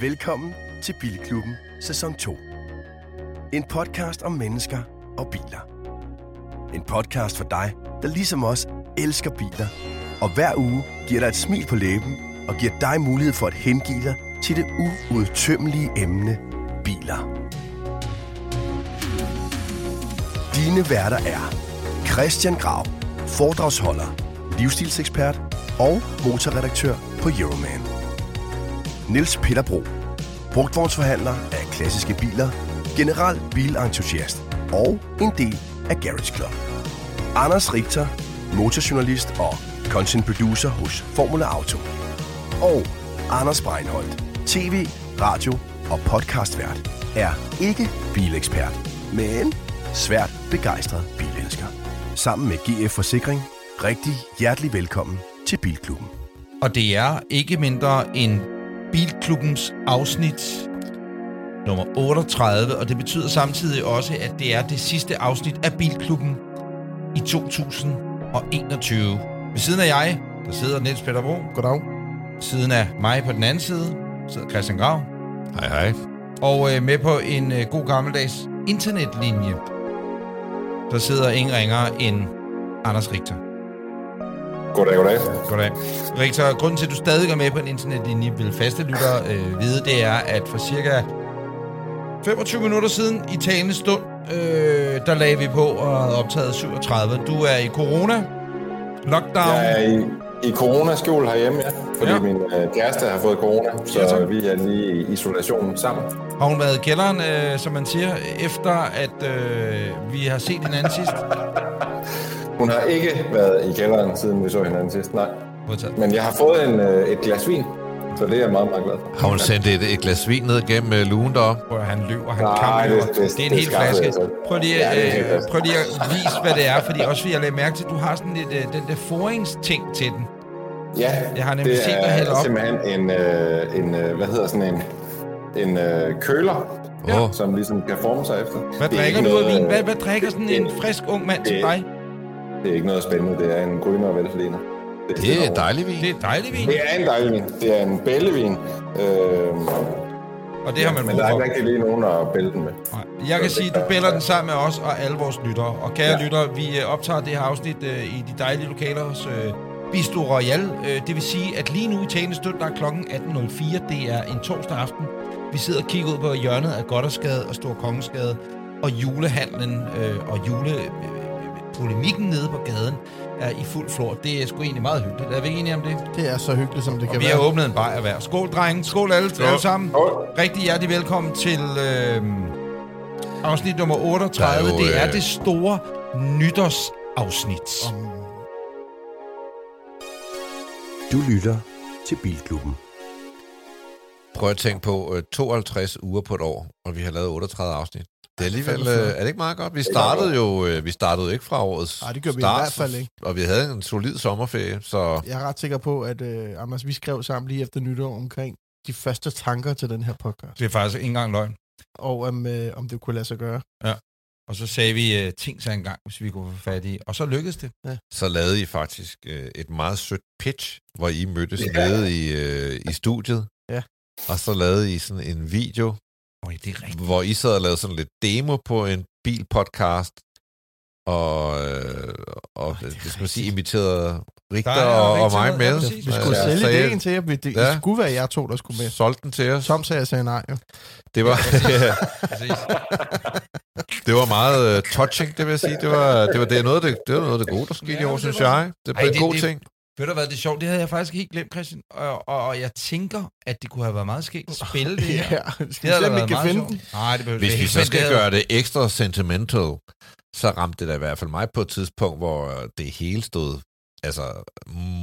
Velkommen til Bilklubben sæson 2. En podcast om mennesker og biler. En podcast for dig, der ligesom os elsker biler, og hver uge giver dig et smil på læben og giver dig mulighed for at hengive dig til det uudtømmelige emne biler. Dine værter er Christian Grav, foredragsholder, livsstilsekspert og motorredaktør på Euroman. Niels Peter Bro, brugtvognsforhandler af klassiske biler, general bilentusiast og en del af Garage Club. Anders Richter, motorjournalist og content producer hos Formula Auto. Og Anders Breinholt, tv, radio og podcastvært, er ikke bilekspert, men svært begejstret bilelsker. Sammen med GF Forsikring, rigtig hjertelig velkommen til Bilklubben. Og det er ikke mindre end Bilklubbens afsnit nummer 38, og det betyder samtidig også, at det er det sidste afsnit af Bilklubben i 2021. Ved siden af jeg, der sidder Niels Peter Bro. Goddag. Siden af mig på den anden side, sidder Christian Grav. Hej hej. Og øh, med på en øh, god gammeldags internetlinje, der sidder ingen ringer end Anders Richter. Goddag, goddag. Goddag. Richter, grunden til, at du stadig er med på en internetlinje, vil faste lytter øh, vide, det er, at for cirka 25 minutter siden i talende stund, øh, der lagde vi på og havde optaget 37. Du er i corona, lockdown. Jeg er i, i coronaskjul herhjemme, ja. Fordi Ja. ja. min øh, kæreste har fået corona, så Ja, tak. vi er lige i isolation sammen. Har hun været i kælderen, øh, som man siger, efter at øh, vi har set hinanden sidst? Hun har ikke været i kælderen, siden vi så hinanden sidst, nej. Modtaget. Men jeg har fået en, øh, et glas vin, så det er jeg meget, meget glad for. Har hun sendt et, et glas vin ned gennem uh, lugen deroppe? Prøv at han løber, han Nej, kammer. det- Det, det- det, er en det hel flaske. jeg så. Prøv lige, Ja, er øh, flaske. prøv lige at vise, hvad det er, fordi også fordi jeg lagde mærke til, at du har sådan lidt øh, den der foringsting til den. Ja, Jeg har nemlig det set dig hælde er op. simpelthen en, øh, en øh, hvad hedder sådan en, en øh, køler, Ja. som ligesom kan forme sig efter. Hvad Det er drikker ikke du af vin? Hvad, øh, hvad drikker sådan en frisk ung mand det- dig? Det er ikke noget spændende, det er en grønner veltliner. Det er dejlig vin. Det er dejlig vin, Det er en dejlig vin. Det er en bællevin. Øh, og det har man men der er ikke rigtig lige nogen at bælge den med. Nej. Jeg kan sige, at du bæller den sammen med os og alle vores lyttere. Og kære ja. lyttere, vi øh, optager det her afsnit øh, i de dejlige lokaler hos øh, Bistro Royal. Øh, det vil sige, at lige nu i talende stund, der er klokken 18.04. Det er en torsdag aften. Vi sidder og kigger ud på hjørnet af Goddersgade og Stor Kongensgade. Og julehandlen øh, og jule... Øh, polemikken nede på gaden er i fuld flor. Det er sgu egentlig meget hyggeligt. Er vi ikke enige om det? Det er så hyggeligt, som det Og kan vi være. har åbnet en bajer hver. Skål, drenge. Skål alle, alle sammen. Skål. Rigtig hjertelig velkommen til øh, afsnit nummer 38. Der er jo, det er øh, det store nytårsafsnit. Om, Du lytter til Bilklubben. Prøv at tænke på uh, 52 uger på et år, og vi har lavet 38 afsnit. Det er alligevel, uh, er det ikke meget godt? Vi startede jo uh, vi startede ikke fra årets Nej, det gjorde vi i start, hvert fald ikke. Og vi havde en solid sommerferie, så jeg er ret sikker på, at uh, Anders, vi skrev sammen lige efter nytår omkring de første tanker til den her podcast. Det er faktisk ikke engang løgn. Og om, uh, om det kunne lade sig gøre. Og så sagde vi uh, ting så engang, hvis vi kunne få fat i. Og så lykkedes det. så lavede I faktisk uh, et meget sødt pitch, hvor I mødtes Ja. nede i, uh, i studiet. Ja. Og så lavede I sådan en video, Øj, det er rigtigt. hvor I sad og lavede sådan lidt demo på en bilpodcast, og, øh, og det er det skal man sige, inviterede Richter Der er og, og mig med, ja. Vi skulle Ja, sælge sagde- ideen til jer. Det, det Ja. skulle være jer to, der skulle med. Solgte den til os. Tom sagde, jeg sagde nej. Jo. Det var, det var meget uh, touching, det vil jeg sige. Det var, det var, det er noget, det, det var noget af det gode, der skete Ja, i år, det synes jeg. Det blev en god det- ting. Ved du hvad, det er sjovt. Det havde jeg faktisk helt glemt, Christian. Og, og, og jeg tænker, at det kunne have været meget skægt at spille det her. Ja, Det havde da været meget finde sjovt. Nej, det behøver Hvis ikke. vi så skal det gøre det ekstra sentimental, så ramte det da i hvert fald mig på et tidspunkt, hvor det hele stod altså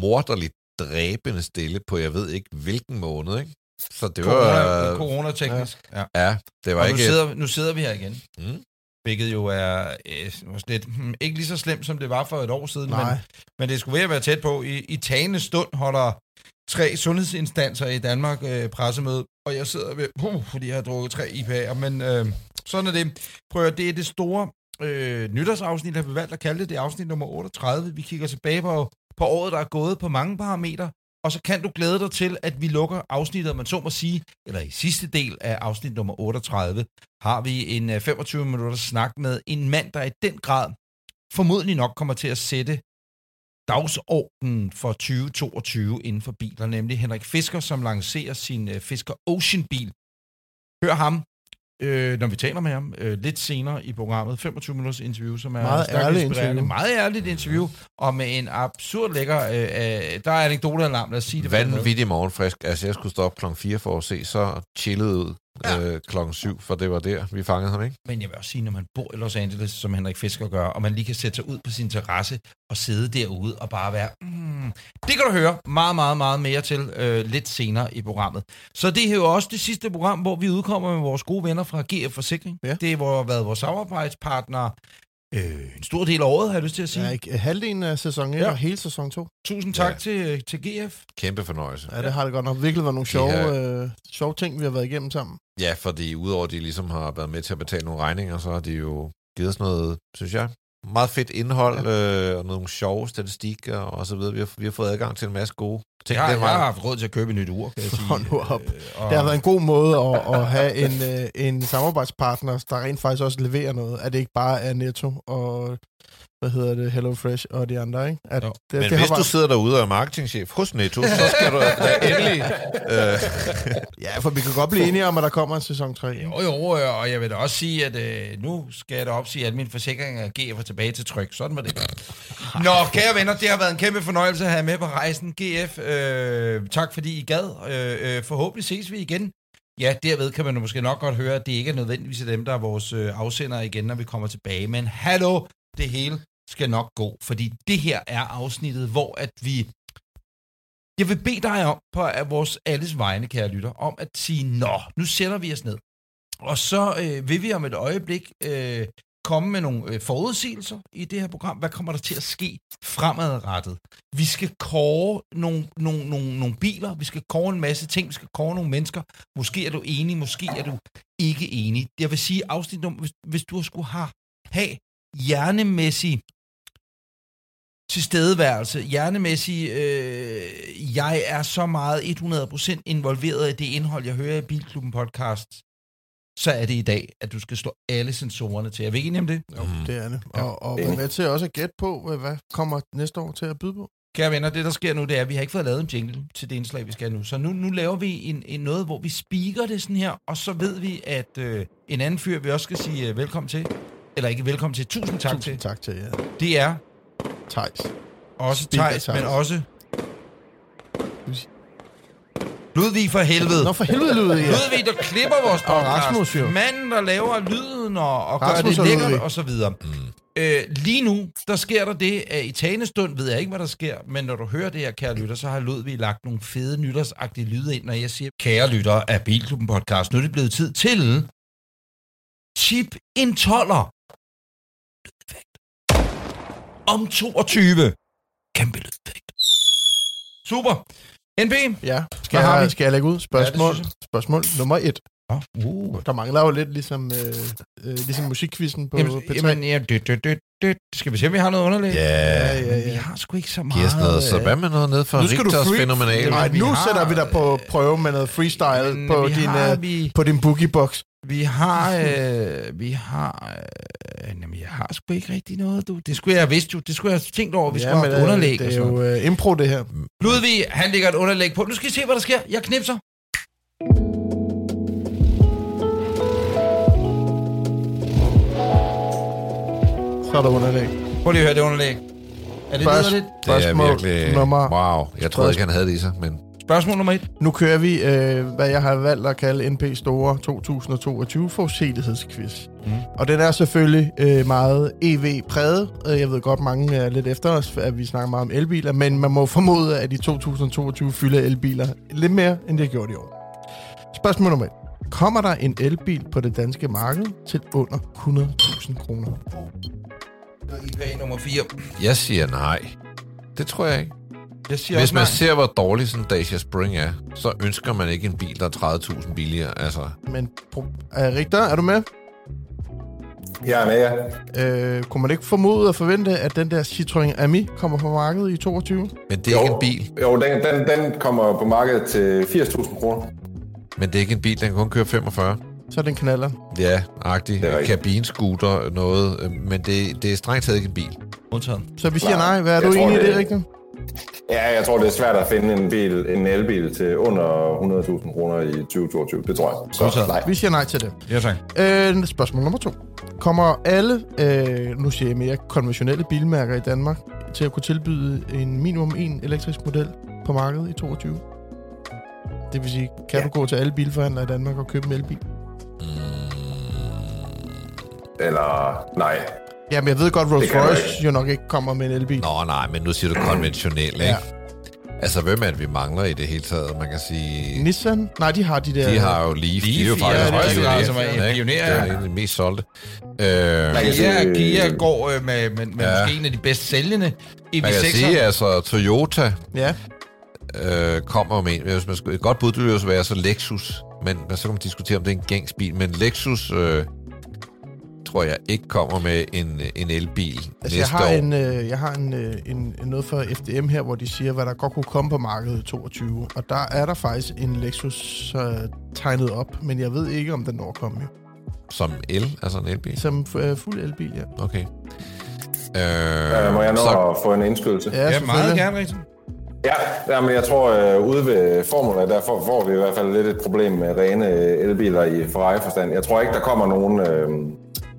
morderligt dræbende stille på, jeg ved ikke hvilken måned, ikke? Så det var... Corona, corona-teknisk. Ja. Ja, det var Og nu ikke... sidder, nu sidder vi her igen. Mm. Hvilket jo er øh, måske lidt, hmm, ikke lige så slemt, som det var for et år siden, men, Nej. men det skulle ved at være tæt på. I, I tagende stund holder tre sundhedsinstanser i Danmark øh, pressemøde, og jeg sidder ved, uh, fordi jeg har drukket tre IPA'er, men øh, sådan er det. Prøv at, det er det store øh, nytårsafsnit, har vi valgt at kalde det, det er afsnit nummer 38. Vi kigger tilbage på, på året, der er gået på mange parametre og så kan du glæde dig til, at vi lukker afsnittet, om man så må sige, eller i sidste del af afsnit nummer 38, har vi en øh, 25 minutters snak med en mand, der i den grad formodentlig nok kommer til at sætte dagsordenen for 2022 inden for biler, nemlig Henrik Fisker, som lancerer sin øh, Fisker Ocean-bil. Hør ham, øh, når vi taler med ham, øh, lidt senere i programmet. 25 minutters interview, som er Meget stærkt ærligt inspirerende. interview. Meget ærligt interview, og med en absurd lækker... Øh, øh, der er anekdotealarm, lad os sige det. Vanvittig morgenfrisk. Altså, jeg skulle stå op klokken 4 for at se så chillet ud Ja. øh, klokken 7, for det var der, vi fangede ham, ikke? Men jeg vil også sige, når man bor i Los Angeles, som Henrik Fisker gør, og man lige kan sætte sig ud på sin terrasse og sidde derude og bare være... Mm, det kan du høre meget, meget, meget mere til øh, lidt senere i programmet. Så det er jo også det sidste program, hvor vi udkommer med vores gode venner fra GF Forsikring. Ja. Det har været vores samarbejdspartner øh, en stor del af året, har jeg lyst til at sige. Ja, ikke, halvdelen af sæson 1 Ja. og hele sæson 2. Tusind tak Ja. til, til GF. Kæmpe fornøjelse. Ja, det har det godt nok virkelig været nogle sjove, har- øh, sjove ting, vi har været igennem sammen. Ja, fordi udover at de ligesom har været med til at betale nogle regninger, så har de jo givet os noget, synes jeg, meget fedt indhold, ja. øh, og nogle sjove statistikker og så videre. Vi har, vi har fået adgang til en masse gode ting. Jeg, Det jeg har haft råd til at købe et nyt ur, kan jeg sige. Hold nu op. Øh, og, Det har været en god måde at, at have en, øh, en samarbejdspartner, der rent faktisk også leverer noget. At det ikke bare er Netto og hvad hedder det, Hello Fresh og de andre, ikke? At Jo. det, Men det hvis har du sidder derude og er marketingchef hos Netto, så skal du da endelig... Øh, Ja, for vi kan godt blive enige om, at der kommer en sæson 3. Jo, jo, øh, og jeg vil da også sige, at øh, nu skal jeg da opsige, at min forsikring er GF er tilbage til tryk. Sådan var det. Nå, kære venner, det har været en kæmpe fornøjelse at have med på rejsen. GF, øh, tak fordi I gad. Øh, øh, forhåbentlig ses vi igen. Ja, derved kan man måske nok godt høre, at det ikke er nødvendigvis dem, der er vores øh, afsendere igen, når vi kommer tilbage. Men hallo, det hele skal nok gå, fordi det her er afsnittet, hvor at vi... Jeg vil bede dig om, på at vores alles vegne, kære lytter, om at sige, nå, nu sætter vi os ned. Og så øh, vil vi om et øjeblik øh, komme med nogle øh, forudsigelser i det her program. Hvad kommer der til at ske fremadrettet? Vi skal kåre nogle, nogle, nogle, nogle biler, vi skal kåre en masse ting, vi skal kåre nogle mennesker. Måske er du enig, måske er du ikke enig. Jeg vil sige, afsnit nummer, hvis, hvis du skulle have, have hjernemæssig tilstedeværelse, hjernemæssig, øh, jeg er så meget 100% involveret i det indhold, jeg hører i Bilklubben podcast, så er det i dag, at du skal slå alle sensorerne til. Er vi ikke enige om det? Jo, det er det. Ja. Og, og være med til også at gætte på, hvad- hvad kommer næste år til at byde på. Kære venner, det der sker nu, det er, at vi har ikke fået lavet en jingle til det indslag, vi skal have nu. Så nu, nu laver vi en, en noget, hvor vi speaker det sådan her, og så ved vi, at øh, en anden fyr, vi også skal sige øh, velkommen til, eller ikke velkommen til, tusind tak Tusind til, tak til jer. det er Thijs. også Thijs, men også Ludvig for helvede. Nå, for helvede lyder jeg. Ludvig, der klipper vores Og podcast. Rasmus, jo. Manden, der laver lyden og, og gør det og lækkert Ludvig. og så videre. Mm. Øh, lige nu, der sker der det, at i talestund ved jeg ikke, hvad der sker, men når du hører det her, kære lytter, så har Ludvig lagt nogle fede nytårsagtige lyde ind, når jeg siger, kære lytter af Bilklubben podcast, nu er det blevet tid til Chip en toller. Om 22. Kæmpe lydeffekt. Super. NB. Ja, skal, Hvad har jeg, vi? skal jeg lægge ud? Spørgsmål, synes spørgsmål nummer et. Oh, uh. Der mangler jo lidt ligesom, øh, øh, ligesom musikkvisten på Jamen, P3. jamen ja, dø, dø, dø, dø. Skal vi se, om vi har noget underlæg? ja, ja, ja, Vi ja. har sgu ikke så meget... giv os noget. Så øh, hvad med noget ned for Nu skal du Richters free- fænomenale? Nej, vi nu har- sætter vi dig på prøve med noget freestyle men på din, har, øh, vi, på din boogiebox. Vi har... Øh, vi har... Øh, jamen, jeg har sgu ikke rigtig noget, du. Det skulle jeg have vidst jo. Det skulle jeg have tænkt over. Vi skulle have haft underlæg det er jo øh, impro, det her. Ludvig, han lægger et underlæg på. Nu skal I se, hvad der sker. Jeg knipser. Så er der underlæg. Prøv lige at høre det underlæg. Er det Først- lidt? Det er virkelig... nummer- Wow, jeg troede ikke, han havde det i sig, men... Spørgsmål nummer et. Nu kører vi, øh, hvad jeg har valgt at kalde NP Store 2022 forudsigelighedsquiz. Mm. Og den er selvfølgelig øh, meget EV-præget. Øh, Jeg ved godt, mange er lidt efter os, at vi snakker meget om elbiler, men man må formode, at i 2022 fylder elbiler lidt mere, end det har gjort i år. Spørgsmål nummer 1. Kommer der en elbil på det danske marked til under 100.000 kroner? IPA nummer 4. Jeg siger nej. Det tror jeg ikke. Jeg siger Hvis man nej. ser, hvor dårlig sådan Dacia Spring er, så ønsker man ikke en bil, der er 30.000 billigere. Altså, Men er Richter, er du med? Jeg er med, ja. Øh, kunne man ikke formode og forvente, at den der Citroën Ami kommer på markedet i 22? Men det er ikke en bil. Jo, den, den, den kommer på markedet til 80.000 kroner. Men det er ikke en bil, den kan kun køre 45. Så er den knaller. Ja, agtig. Er rigtigt. Kabinscooter, noget. øh, Men det, det er strengt taget ikke en bil. Modtaget. Så vi siger Nej. Hvad er jeg du tror, enig i det, det- Rigtig? Ja, jeg tror, det er svært at finde en, bil, en elbil til under 100.000 kroner i 2022. Det tror jeg. Så Modtaget. nej. Vi siger nej til det. Ja, tak. Øh, spørgsmål nummer to. Kommer alle, øh, nu siger jeg mere, konventionelle bilmærker i Danmark til at kunne tilbyde en minimum en elektrisk model på markedet i 22? Det vil sige, kan Ja. du gå til alle bilforhandlere i Danmark og købe en elbil? Eller nej. Jamen, jeg ved godt, Rolls Royce jo nok ikke kommer med en elbil. Nå, nej, men nu siger du konventionel, ikke? Ja. Altså, hvem er det, vi mangler i det hele taget? Man kan sige... Nissan? Nej, de har de der... De har jo Leaf. de er jo Leaf, faktisk ja, det er pionerer, det, som er ikke? pionerer, Det er ja. en af de mest solgte. Øh, Gia, sige- Gia går øh, med, med, med Ja. måske en af de bedst sælgende man kan EV6'er. sige, altså Toyota Ja, øh, kommer med en, hvis man skulle, et godt bud, det ville jo så være så Lexus, men, men så kan man diskutere, om det er en gængsbil, men Lexus øh, tror jeg ikke kommer med en, en elbil altså jeg næste har, år. en, øh, jeg har en, øh, en, en noget fra FDM her, hvor de siger, hvad der godt kunne komme på markedet i 22. Og der er der faktisk en Lexus øh, tegnet op, men jeg ved ikke, om den når at komme. jo. Som el, altså en elbil? Som øh, fuld elbil, ja. Okay. Øh, må jeg nå så, at få en indskydelse? Ja, Ja, meget gerne, rigtig. Ja, ja men jeg tror, øh, ude ved Formula, der får, får vi i hvert fald lidt et problem med rene øh, elbiler i Ferrari-forstand. Jeg tror ikke, der kommer nogen øh,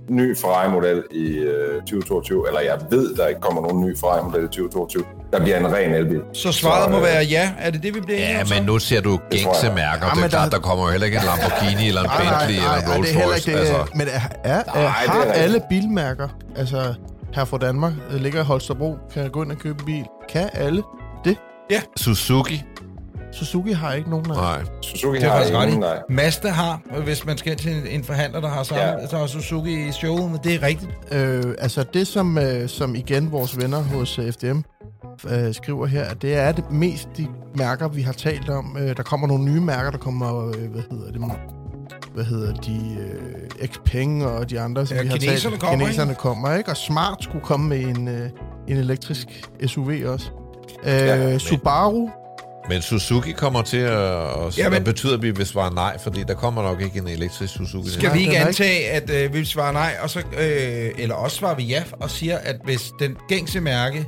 ny Ferrari-model i øh, 2022, eller jeg ved, der ikke kommer nogen ny Ferrari-model i 2022. Der bliver en ren elbil. Så svaret Så, må øh, være ja. Er det det, vi bliver ja, men nu ser du gængse mærker. Ja, det er klart, der- der kommer jo heller ikke en Lamborghini eller en Nej, nej, Bentley eller nej, en nej, Rolls det er Royce. det. Altså, Men er, er, er, Nej, det er har rigtigt. alle bilmærker, altså her fra Danmark, øh, ligger i Holstebro, kan gå ind og købe en bil? Kan alle? Suzuki? Suzuki har ikke nogen af. Nej. Suzuki Det er har faktisk ret ingen, i. nej. Mazda har, hvis man skal til en- en forhandler, der har sammen, Ja. så har Suzuki i showet, men det er rigtigt. Øh, altså det, som, øh, som igen vores venner hos øh, FDM øh, skriver her, at det er det mest de mærker, vi har talt om. Øh, der kommer nogle nye mærker, der kommer, øh, hvad hedder det, hvad hedder de, øh, Xpeng og de andre, som Ja, vi har kineserne talt. kommer, Kineserne kommer, ikke? Og Smart skulle komme med en, øh, en elektrisk SUV også. Øh, Ja, Subaru, Men Suzuki kommer til at... Og, Ja, ja, men- men, betyder, at vi vil svare nej, fordi der kommer nok ikke en elektrisk Suzuki. Skal Nej, vi ikke antage, at øh, vi svarer nej, og så, øh, eller også svarer vi ja, og siger, at hvis den gængse mærke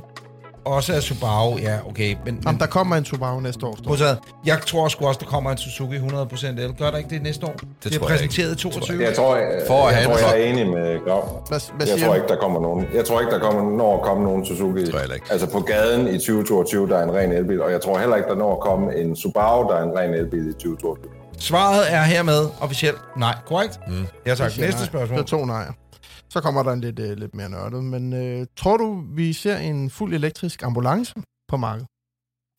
også er Subaru, ja, okay, men, men Jamen, der kommer en Subaru næste år. står jeg tror sgu også, der kommer en Suzuki 100% el. Gør der ikke det næste år? Det tror bliver jeg præsenteret i 22. Jeg tror, jeg, For at jeg, tror, jeg er enig med Grav. Hvad, hvad Jeg tror ikke, der kommer nogen. Jeg tror ikke, der kommer, når at komme nogen Suzuki. tror jeg ikke. Altså på gaden i 2022, der er en ren elbil. Og jeg tror heller ikke, der når at komme en Subaru, der er en ren elbil i 2022. Svaret er hermed officielt nej, korrekt? Mm. Ja tak, næste nej. spørgsmål. Der er to nejer. Så kommer der en lidt, øh, lidt mere nørdet. Men øh, tror du, vi ser en fuld elektrisk ambulance på markedet?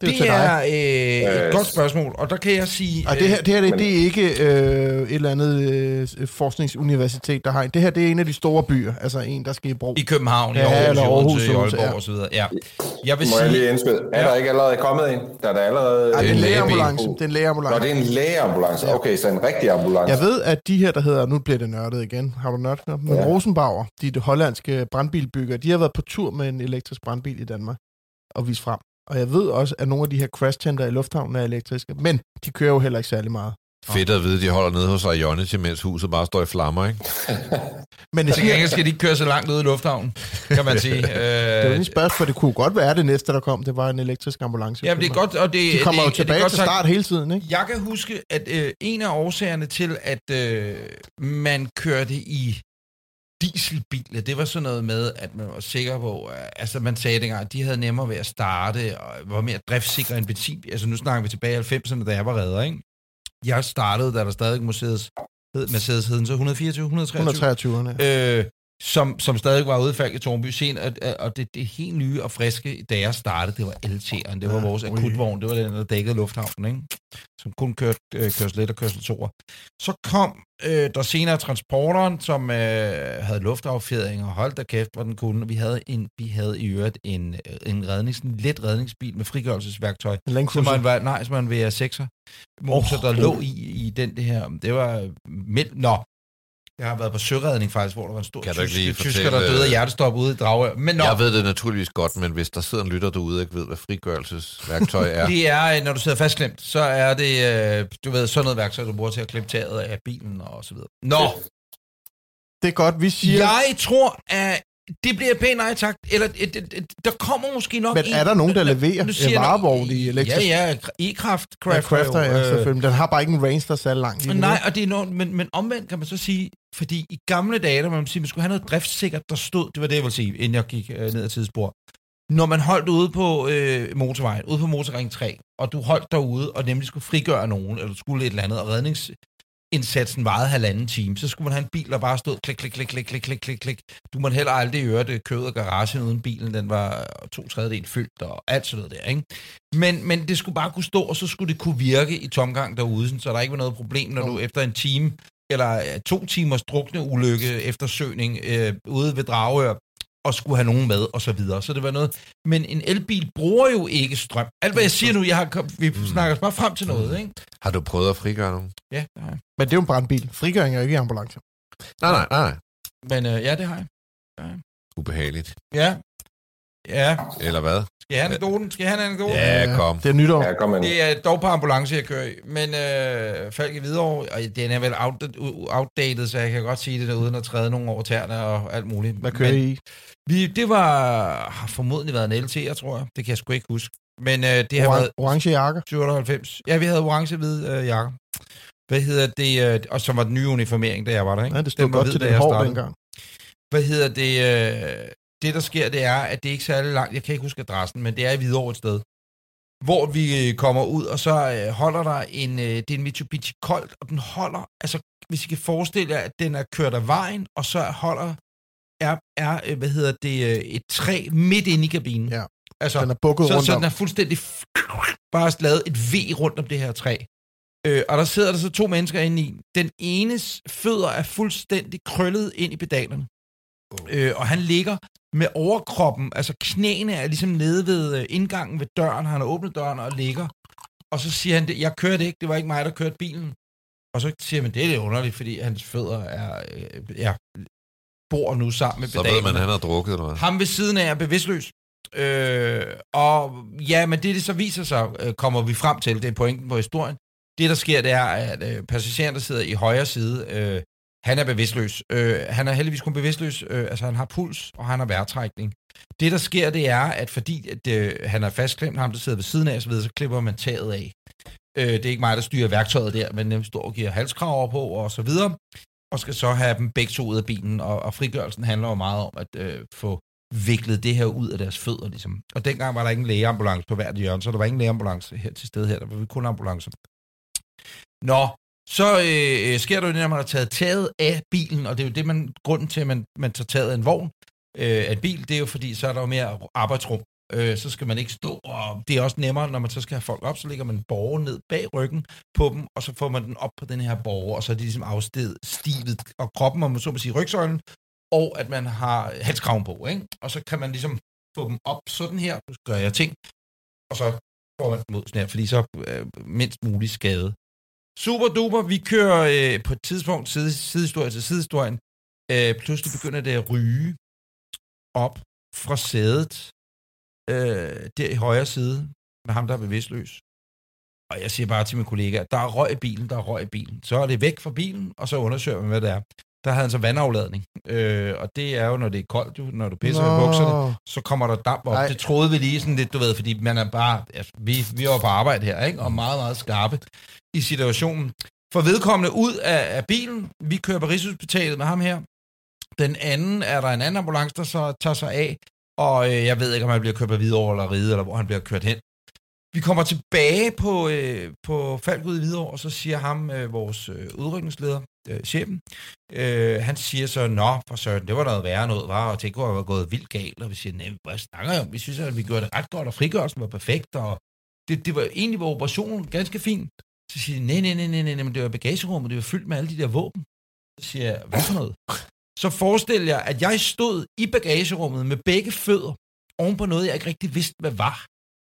Det er, Det er øh, et Øh, godt spørgsmål, og der kan jeg sige... Og det her, det, her det, men- det er ikke øh, et eller andet øh, forskningsuniversitet, der har en. Det her det er en af de store byer. Altså en, der skal i brug. I København, i Ja, Aarhus, eller i Aarhus, i Aalborg ja. videre. Ja. Jeg vil Må jeg sige... lige indskyde? Er der ikke allerede kommet en? Der er der allerede... Ej, det er en lægeambulance. Det er en Nå, lægeambulance. det er en lægeambulance. Okay, så en rigtig ambulance. Jeg ved, at de her, der hedder, nu bliver det nørdet igen, har du nørdet? Men Ja. Rosenbauer, de, de hollandske brandbilbygger, de har været på tur med en elektrisk brandbil i Danmark og vist frem. Og jeg ved også, at nogle af de her crash center i lufthavnen er elektriske, men de kører jo heller ikke særlig meget. Fedt at vide, at de holder nede hos Ionity, mens huset bare står i flammer, ikke? Men det, siger, skal de ikke køre så langt ud i lufthavnen, kan man sige. det er jo Øh, en spørgsmål, for det kunne godt være det næste, der kom, det var en elektrisk ambulance. Jamen, det er godt, og det, De kommer det, jo det er tilbage godt til sagt. start hele tiden, ikke? Jeg kan huske, at øh, en af årsagerne til, at øh, man kørte i dieselbiler, det var sådan noget med, at man var sikker på, at, altså man sagde dengang, at de havde nemmere ved at starte, og var mere driftsikre end benzin. Altså nu snakker vi tilbage i 90'erne, da jeg var redder, ikke? Jeg startede, da der stadig Mercedes, hed Mercedes hed den så 124, 123? 123'erne. øh, som, som stadig var ude i Tornby sen, og, og det, det helt nye og friske, da jeg startede, det var LT'eren, det var vores akutvogn, det var den, der dækkede lufthavnen, ikke? som kun kørte øh, kørsel 1 og kørsel 2. Så kom øh, der senere transporteren, som øh, havde luftaffjedring og holdt der kæft, hvor den kunne. Vi havde, en, vi havde i øvrigt en, øh, en, rednings, en let redningsbil med frigørelsesværktøj, som man var, nej, som var en VR6'er motor, Åh. der lå i, i den det her. Det var mild. Nå, Jeg har været på søredning faktisk, hvor der var en stor Kan tysk, tysker, der døde af øh, hjertestop ude i Dragør. Men nå, Jeg ved det naturligvis godt, men hvis der sidder en lytter derude og ikke ved, hvad frigørelsesværktøj er, det er, øh, når du sidder fastklemt, så er det, øh, du ved, sådan noget værktøj, du bruger til at klippe taget af bilen og så videre. Nå, Det er godt, vi siger... jeg tror, at det bliver pænt nej tak. Eller et, et, et, der kommer måske nok Men en... er der nogen, der leverer Nu siger en varevogn i elektrisk? Ja, ja, e-kraft, Ja, Crafter, ja, øh, selvfølgelig. Den har bare ikke en range, der er særlig langt. Nej, og det er noget, men, men omvendt kan man så sige, fordi i gamle dage, der man sige, man skulle have noget driftsikkert, der stod, det var det, jeg ville sige, inden jeg gik øh, ned ad tidsspor. Når man holdt ude på øh, motorvejen, ude på motorring 3, og du holdt derude, og nemlig skulle frigøre nogen, eller du skulle et eller andet, og redningsindsatsen varede halvanden time, så skulle man have en bil, der bare stod klik, klik, klik, klik, klik, klik, klik, klik. Du måtte heller aldrig høre det kød og garagen uden bilen, den var to tredjedel fyldt, og alt sådan noget der, ikke? Men, men det skulle bare kunne stå, og så skulle det kunne virke i tomgang derude, så der ikke var noget problem, når du efter en time eller to timers drukne ulykke eftersøgning øh, ude ved Dragør, og skulle have nogen med, og så videre. Så det var noget. Men en elbil bruger jo ikke strøm. Alt hvad jeg siger nu, jeg har, kom- vi snakker os bare frem til noget, ikke? har du prøvet at frigøre nogen? Ja, det har jeg. Men det er jo en brandbil. Frigøring er jo ikke i ambulance. Nej, nej, nej. Men øh, ja, det har jeg. Ubehageligt. Ja. Ja. Eller hvad? Skal jeg have anekdoten? Skal jeg have en anekdote? Ja, kom. Det er nytår. Ja, kom. Det er dog på ambulance, jeg kører i. Men øh, Falk i Hvidovre, og den er vel out, outdated, så jeg kan godt sige det der, uden at træde nogen over tæerne og alt muligt. Hvad kører Men, I? Vi, det var, har formodentlig været en LT'er, tror jeg. Det kan jeg sgu ikke huske. Men øh, det har Oran- været Orange jakker. 97. Ja, vi havde orange-hvid øh, jakke. Hvad hedder det? Øh, og som var den nye uniformering, da jeg var der, ikke? Ja, det stod Den var godt hvid, til jeg hår startede. dengang. Hvad hedder det? Øh, det, der sker, det er, at det er ikke særlig langt. Jeg kan ikke huske adressen, men det er i Hvidovre et sted. Hvor vi øh, kommer ud, og så øh, holder der en... Øh, det er en Mitsubishi Colt, og den holder... Altså, hvis I kan forestille jer, at den er kørt af vejen, og så holder... Er, er øh, hvad hedder det, et træ midt inde i kabinen. Ja. Altså, Den er bukket så, rundt så den er fuldstændig bare lavet et V rundt om det her træ. Øh, og der sidder der så to mennesker inde i. Den enes fødder er fuldstændig krøllet ind i pedalerne. Øh, og han ligger med overkroppen, altså knæene er ligesom nede ved øh, indgangen ved døren. Han har åbnet døren og ligger. Og så siger han, det, jeg kørte ikke, det var ikke mig, der kørte bilen. Og så siger man, det er lidt underligt, fordi hans fødder er, øh, ja, bor nu sammen med Så ved man, at han har drukket eller hvad? Ham ved siden af er bevidstløs. Øh, og ja, men det, det så viser sig, øh, kommer vi frem til, det er pointen på historien. Det, der sker, det er, at øh, passageren, der sidder i højre side, øh, han er bevidstløs. Øh, han er heldigvis kun bevidstløs, øh, altså han har puls, og han har vejrtrækning. Det, der sker, det er, at fordi at, øh, han er fastklemt, ham der sidder ved siden af, så, videre, så klipper man taget af. Øh, det er ikke mig, der styrer værktøjet der, men dem står og giver halskraver på, og så videre. Og skal så have dem begge to ud af bilen, og, og frigørelsen handler jo meget om at øh, få viklet det her ud af deres fødder, ligesom. Og dengang var der ingen lægeambulance på hvert hjørne, så der var ingen lægeambulance her til stede her, der var kun ambulancer. Nå, så øh, øh, sker der jo det, når man har taget taget af bilen, og det er jo det, man, grunden til, at man, man tager taget af en vogn, øh, af en bil, det er jo fordi, så er der jo mere arbejdsrum. Øh, så skal man ikke stå, og det er også nemmere, når man så skal have folk op, så lægger man borger ned bag ryggen på dem, og så får man den op på den her borger, og så er de ligesom afstedet stivet, og kroppen, om man så må sige, rygsøjlen, og at man har halskraven på, ikke? Og så kan man ligesom få dem op sådan her, nu gør jeg ting, og så får man dem ud sådan her, fordi så øh, mindst mulig skade. Super duper, vi kører øh, på et tidspunkt, side, sidehistorie til sidehistorien, øh, pludselig begynder det at ryge op fra sædet, øh, der i højre side, med ham, der er bevidstløs. Og jeg siger bare til mine kollegaer, der er røg i bilen, der er røg i bilen. Så er det væk fra bilen, og så undersøger man, hvad det er. Der havde han så vandafladning. Øh, og det er jo, når det er koldt, jo, når du pisser i bukserne, så kommer der damp op. Ej. Det troede vi lige sådan lidt, du ved, fordi man er bare, altså, vi, vi var på arbejde her, ikke? og meget, meget skarpe i situationen. For vedkommende ud af, af bilen, vi kører på Rigshospitalet med ham her. Den anden er der en anden ambulance, der så tager sig af, og øh, jeg ved ikke, om han bliver kørt på Hvidovre eller Ride, eller hvor han bliver kørt hen. Vi kommer tilbage på, øh, på Falkud i Hvidovre, og så siger ham, øh, vores øh, udrykningsleder, øh, chefen, øh, han siger så, nå, for søren, det var noget værre noget, var, og det kunne have gået vildt galt, og vi siger, nej, hvad snakker jeg om? Vi synes, at vi gjorde det ret godt, og frigørelsen var perfekt, og det, det var egentlig var operationen ganske fint. Så siger de, nej, nej, nej, nej, nej, men det var bagagerummet, det var fyldt med alle de der våben. Så siger jeg, hvad for noget? Så forestil jer, at jeg stod i bagagerummet med begge fødder oven på noget, jeg ikke rigtig vidste, hvad var.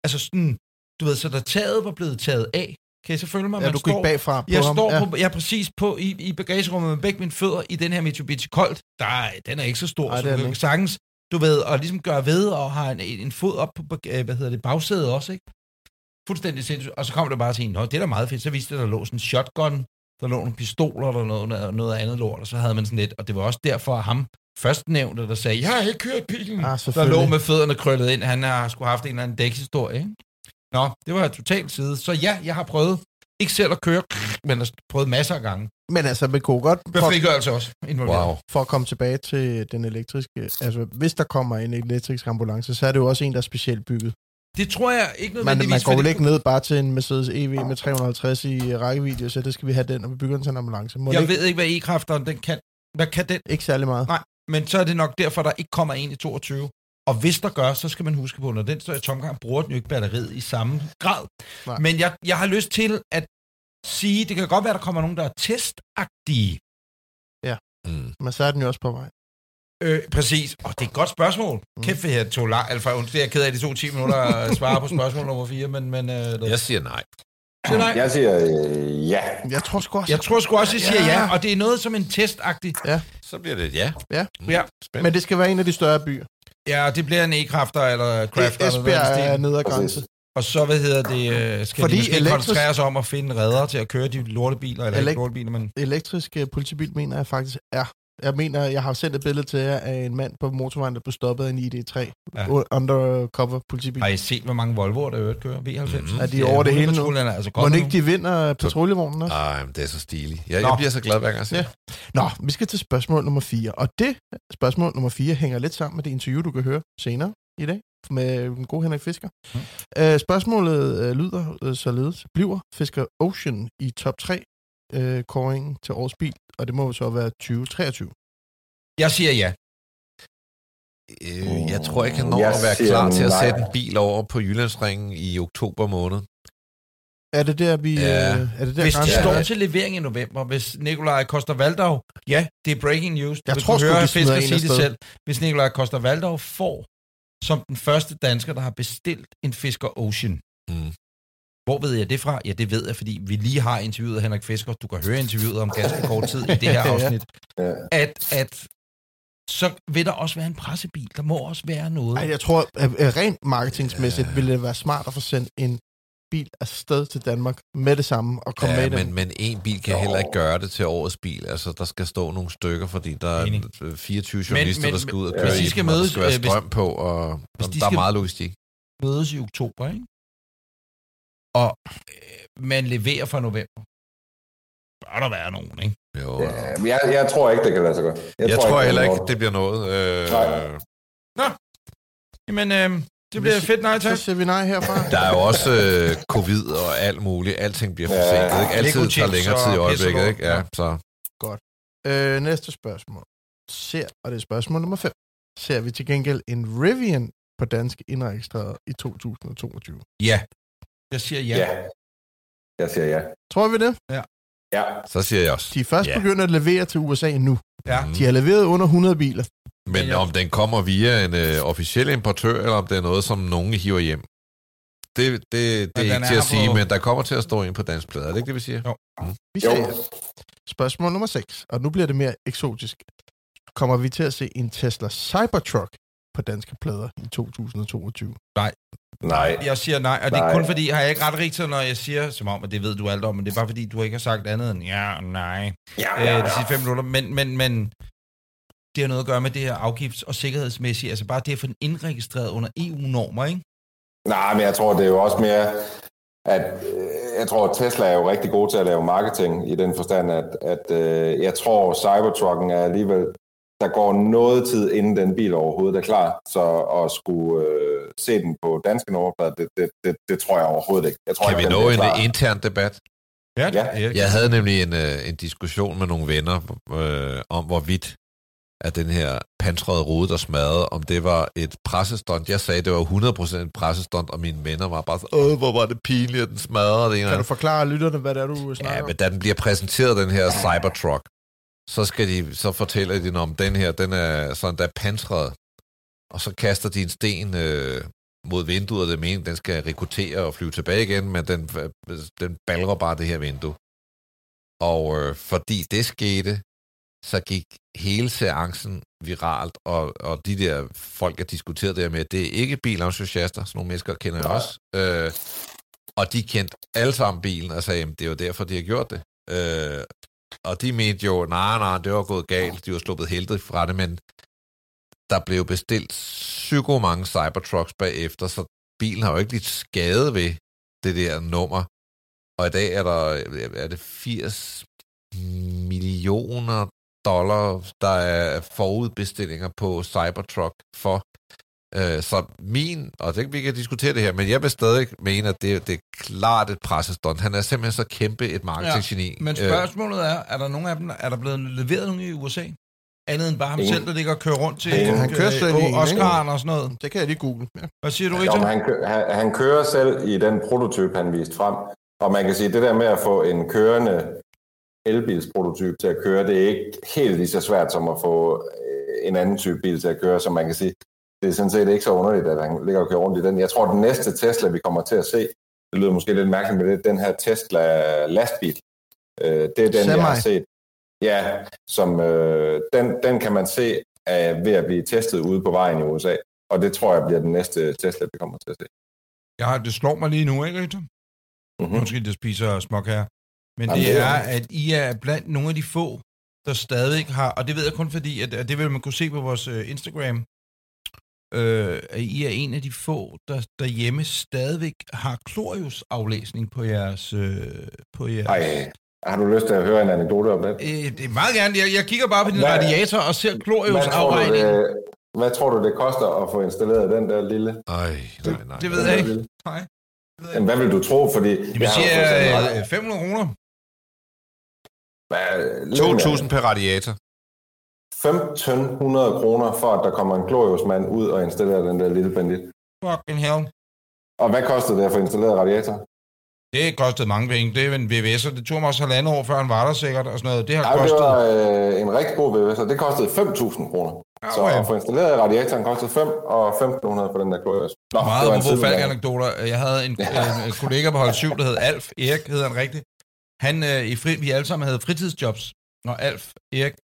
Altså sådan, du ved, så da taget var blevet taget af, Kan I så følge mig? Ja, Man du gik står- bagfra på Jeg ham. står ja. på, jeg er præcis på i, i bagagerummet med begge mine fødder i den her Mitsubishi Colt. Der er, den er ikke så stor, Nej, så du kan sagtens, du ved, og ligesom gøre ved og har en, en fod op på, øh, hvad hedder det, bagsædet også, ikke? Fuldstændig sindssygt. Og så kom der bare til en, det er da meget fedt. Så viste det, der lå sådan en shotgun, der lå nogle pistoler, der noget, noget, noget andet lort, og så havde man sådan lidt, og det var også derfor, at ham først nævnte, der sagde, jeg har ikke kørt bilen, Ah, der lå med fødderne krøllet ind. Han har sgu haft en eller anden dækshistorie, ikke? Nå, det var totalt side. Så ja, jeg har prøvet, ikke selv at køre, men har prøvet masser af gange. Men altså, vi kunne godt, Med frigørelse også involveret. Wow. for at komme tilbage til den elektriske, altså hvis der kommer en elektrisk ambulance, så er det jo også en, der er specielt bygget. Det tror jeg ikke Man, nødvendigvis. man går vel fordi- ikke ned bare til en Mercedes EV med 350 i rækkevidde, så det skal vi have den, og vi bygger den til en ambulance. Må Jeg ikke, ved ikke, hvad e-kræfteren den kan. Hvad kan den? ikke særlig meget. Nej, men så er det nok derfor, der ikke kommer en i 22. Og hvis der gør, så skal man huske på, når den står i tomgang, bruger den jo ikke batteriet i samme grad. Nej. Men jeg, jeg har lyst til at sige, det kan godt være, der kommer nogen, der er testagtige. Mm. Men så er den jo også på vej. Øh, præcis. Og det er et godt spørgsmål. Mm. Kæft, jeg tog lang... Altså, undskyld, jeg er ked af, de to 10 minutter at svare på spørgsmål nummer 4, men... men øh, Jeg siger nej. siger nej. Jeg siger øh, ja. Jeg tror sgu også. Jeg tror sgu også, jeg siger Ja. ja, og det er noget som en testagtig. Så bliver det et ja. Ja. Mm. Ja. Spændende. Men det skal være en af de større byer. Ja, det bliver en e-kræfter eller crafter. Esbjerg er stil. nede af Præcis. grænse. Og så, hvad hedder det, øh, skal Fordi de måske elektrisk- koncentrere sig om at finde redder til at køre de lortebiler, eller Elek- ikke lortebiler, men... Elektrisk øh, politibil mener jeg faktisk er. Jeg mener, jeg har sendt et billede til jer af en mand på motorvejen, der blev stoppet af en ID3. Ja. Undercover politibil. Har I set, hvor mange Volvoer, der øvrigt kører? V90? Mhm. Er de over det hele nu? Er altså Må ikke de vinder patruljevonen også? Ej, men det er så stiligt. Jeg, Nå. jeg bliver så glad hver gang jeg ser Ja. det. Nå, vi skal til spørgsmål nummer 4. Og det spørgsmål nummer 4 hænger lidt sammen med det interview, du kan høre senere i dag med den gode Henrik Fisker. Mm. Øh, spørgsmålet øh, lyder øh, således. Bliver Fisker Ocean i top 3 øh, kåringen til årets bil? Og det må jo så være 2023. Jeg siger ja. Øh, jeg tror ikke, han når Jeg at være klar til at sætte en bil over på Jyllandsringen i oktober måned. Er det der, vi... Ja. Øh, er det der, Hvis de står til levering i november, hvis Nikolaj Koster Valdau, ja, det er breaking news. Du Jeg vil tror høre Fisker en sige det selv. Hvis Nikolaj Koster Valdau får som den første dansker, der har bestilt en Fisker Ocean, Mm. Hvor ved jeg det fra? Ja, det ved jeg, fordi vi lige har interviewet af Henrik Fisker. Du kan høre interviewet om ganske kort tid i det her afsnit. Ja. At, at så vil der også være en pressebil. Der må også være noget. Ej, jeg tror, at, rent marketingsmæssigt ja. ville det være smart at få sendt en bil afsted til Danmark med det samme og komme Ja, med i den. men, men en bil kan heller ikke gøre det til årets bil. Altså, der skal stå nogle stykker, fordi der er Enig. 24 journalister, men- der skal ud og men- køre hvis de i skal dem, og der mødes, skal være øh, hvis- strøm på, og, hvis og de der er skal- meget logistik. mødes i oktober, ikke? Og øh, man leverer fra november. Bør der være nogen, ikke? Jo, Ja, men jeg, jeg tror ikke, det kan lade sig gøre. jeg, jeg tror det heller er ikke, det bliver noget. Øh, Nej. Jamen, øh, det bliver fedt, nej tak. Så siger vi nej herfra. der er jo også øh, covid og alt muligt. Alting bliver Ja, forsinket. Ikke? Altid tager længere tid i øjeblikket. Ikke? Ja, Ja. så. Øh, næste spørgsmål. Ser, og det er spørgsmål nummer 5. Ser vi til gengæld en Rivian på danske indregistreret i 2022? Ja. Jeg siger ja. Ja. Jeg siger ja. Tror vi det? Ja. så siger jeg også. De er først Ja. ja. begyndt at levere til USA nu. ja. Mm. De har leveret under 100 biler. Men jeg- om den kommer via en øh, officiel importør, eller om det er noget, som nogen hiver hjem, det, det, det er ikke er til at på- sige, men der kommer til at stå en på dansk plade. Er det ikke det, vi siger? Jo. Vi Jo. ser spørgsmål nummer 6, og nu bliver det mere eksotisk. Kommer vi til at se en Tesla Cybertruck på danske plader i 2022? Nej. Jeg siger nej, og det er Nej. kun fordi, har jeg ikke ret rigtigt, når jeg siger, som om, at det ved du alt om, men det er bare fordi, du ikke har sagt andet end ja og nej. Ja, øh, de sidste fem minutter. Men, men, men det har noget at gøre med det her afgifts- og sikkerhedsmæssige, altså bare det at få den indregistreret under EU-normer, ikke? Nej, men jeg tror, det er jo også mere, at øh, jeg tror, at Tesla er jo rigtig god til at lave marketing i den forstand, at, at øh, jeg tror, Cybertrucken er alligevel, der går noget tid, inden den bil overhovedet er klar, så at skulle øh, se den på danske nummerplader, det, det, det, det tror jeg overhovedet ikke. Jeg tror Kan vi ikke, den nå en klar. øh, intern debat? Ja, Ja. Jeg havde nemlig en, øh, en diskussion med nogle venner øh, om, hvorvidt at den her pansrede rude, der smadrede, om det var et pressestunt. Jeg sagde, det var 100% et pressestunt, og mine venner var bare så, åh, hvor var det pinligt, at den smadrede det Kan du andet." forklare lytterne, hvad det er, du snakker Ja, men da den bliver præsenteret, den her Cybertruck, så, skal de, så fortæller de om den her, den er sådan, der er pansret, og så kaster de en sten øh, mod vinduet, og det mener, den skal rekruttere og flyve tilbage igen, men den, den balrer bare det her vindue. Og øh, fordi det skete, så gik hele seancen viralt, og, og de der folk, der diskuterede det med, det er ikke bilentusiaster, sådan nogle mennesker kender jeg også, øh, og de kendte alle sammen bilen og sagde, det er jo derfor, de har gjort det. Øh, og de mente jo, nej, nej, det var gået galt, de var sluppet heldigt fra det, men der blev bestilt psyko mange Cybertrucks bagefter, så bilen har jo ikke lidt skade ved det der nummer. Og i dag er der er det 80 millioner dollar, der er forudbestillinger på Cybertruck for. Øh, så min, og det, vi kan diskutere det her, men jeg vil stadig mene, at det, det er klart et pressestund. Han er simpelthen så kæmpe et marketinggeni. Ja, men spørgsmålet er, er der nogen af dem, er der blevet leveret nogen i USA? Andet end bare ham selv, der ligger og kører rundt til Han kører selv i øh, Oscar'en og sådan noget. Det kan jeg lige google. Ja. Hvad siger du, Jo, Richard? men han, kø- han, han kører selv i den prototype, han viste frem. Og man kan sige, at det der med at få en kørende elbilsprototype til at køre, det er ikke helt lige så svært som at få øh, en anden type bil til at køre, som man kan sige. Det er sådan set ikke så underligt, at han ligger og kører rundt i den. Jeg tror, at den næste Tesla, vi kommer til at se, det lyder måske lidt mærkeligt, men det er den her Tesla lastbil. Øh, det er den, jeg har Semi. set. Ja, som, øh, den, den kan man se er ved at blive testet ude på vejen i USA. Og det tror jeg bliver den næste Tesla, vi kommer til at se. Har, det slår mig lige nu, ikke, Richard? Mm-hmm. Undskyld, det spiser smuk her. Men Jamen, det det er at I er blandt nogle af de få, der stadig har, og det ved jeg kun fordi, at, at det vil man kunne se på vores øh, Instagram, øh, at I er en af de få, der derhjemme stadigvæk har Klorius-aflæsning på jeres... Øh, på jeres Ej, har du lyst til at høre en anekdote om det? Øh, det er meget gerne. Jeg, jeg kigger bare på din Hvad- radiator og ser det, hvad tror du, det koster at få installeret den der lille? Ej, nej, nej. Det ved den jeg ikke. lille? Nej. Jamen, hvad vil du tro? Fordi Det vil jeg har sige jo for eksempel ret- øh, 500 kroner. Hvad- lidt mere. 2.000 per radiator. 1.500 kroner for, at der kommer en gloriosmand ud og installerer den der lille bandit. Fucking hell. Og hvad kostede det at få installeret radiator? Det kostede mange penge. Det er en VVS, det tog mig også halvandet år, før han var der sikkert, og sådan noget. Det har Ja, det kostet... var øh, en rigtig god VVS, og det kostede 5.000 kroner. Så okay. at få installeret radiatoren kostede 5 og 1.500 for den der glorios. Nå, Meget det var en på sidegang. falk-anekdoter. Jeg havde en, en, en kollega på hold 7, der hed Alf. Erik hed han rigtigt. Han, øh, i fri, vi alle sammen havde fritidsjobs. Og Alf, Erik,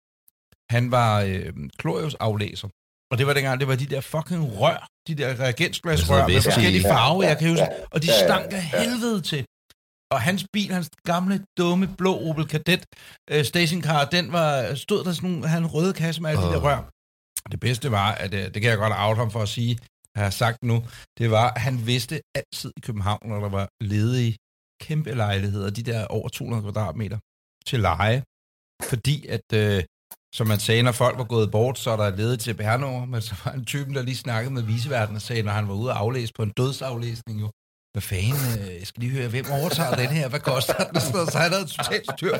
han var øh, Klorius-aflæser. Og det var dengang, det var de der fucking rør, de der reagensglasrør med forskellige farver, jeg kan huske. Og de stank af helvede til. Og hans bil, hans gamle, dumme, blå Opel Kadett øh, stationcar, den var, stod der sådan nogle, han røde kasse med alle de der rør. Det bedste var, at øh, det kan jeg godt out ham for at sige, jeg har sagt nu, det var, at han vidste altid i København, når der var ledige kæmpe lejligheder, de der over 200 kvadratmeter, til leje. Fordi at, øh, som man sagde, når folk var gået bort, så er der ledet til bærnummer, men så var en typen, der lige snakkede med viseverden og sagde, når han var ude og aflæse på en dødsaflæsning jo, hvad fanden, øh, jeg skal lige høre, hvem overtager den her, hvad koster den? Så han havde totalt styr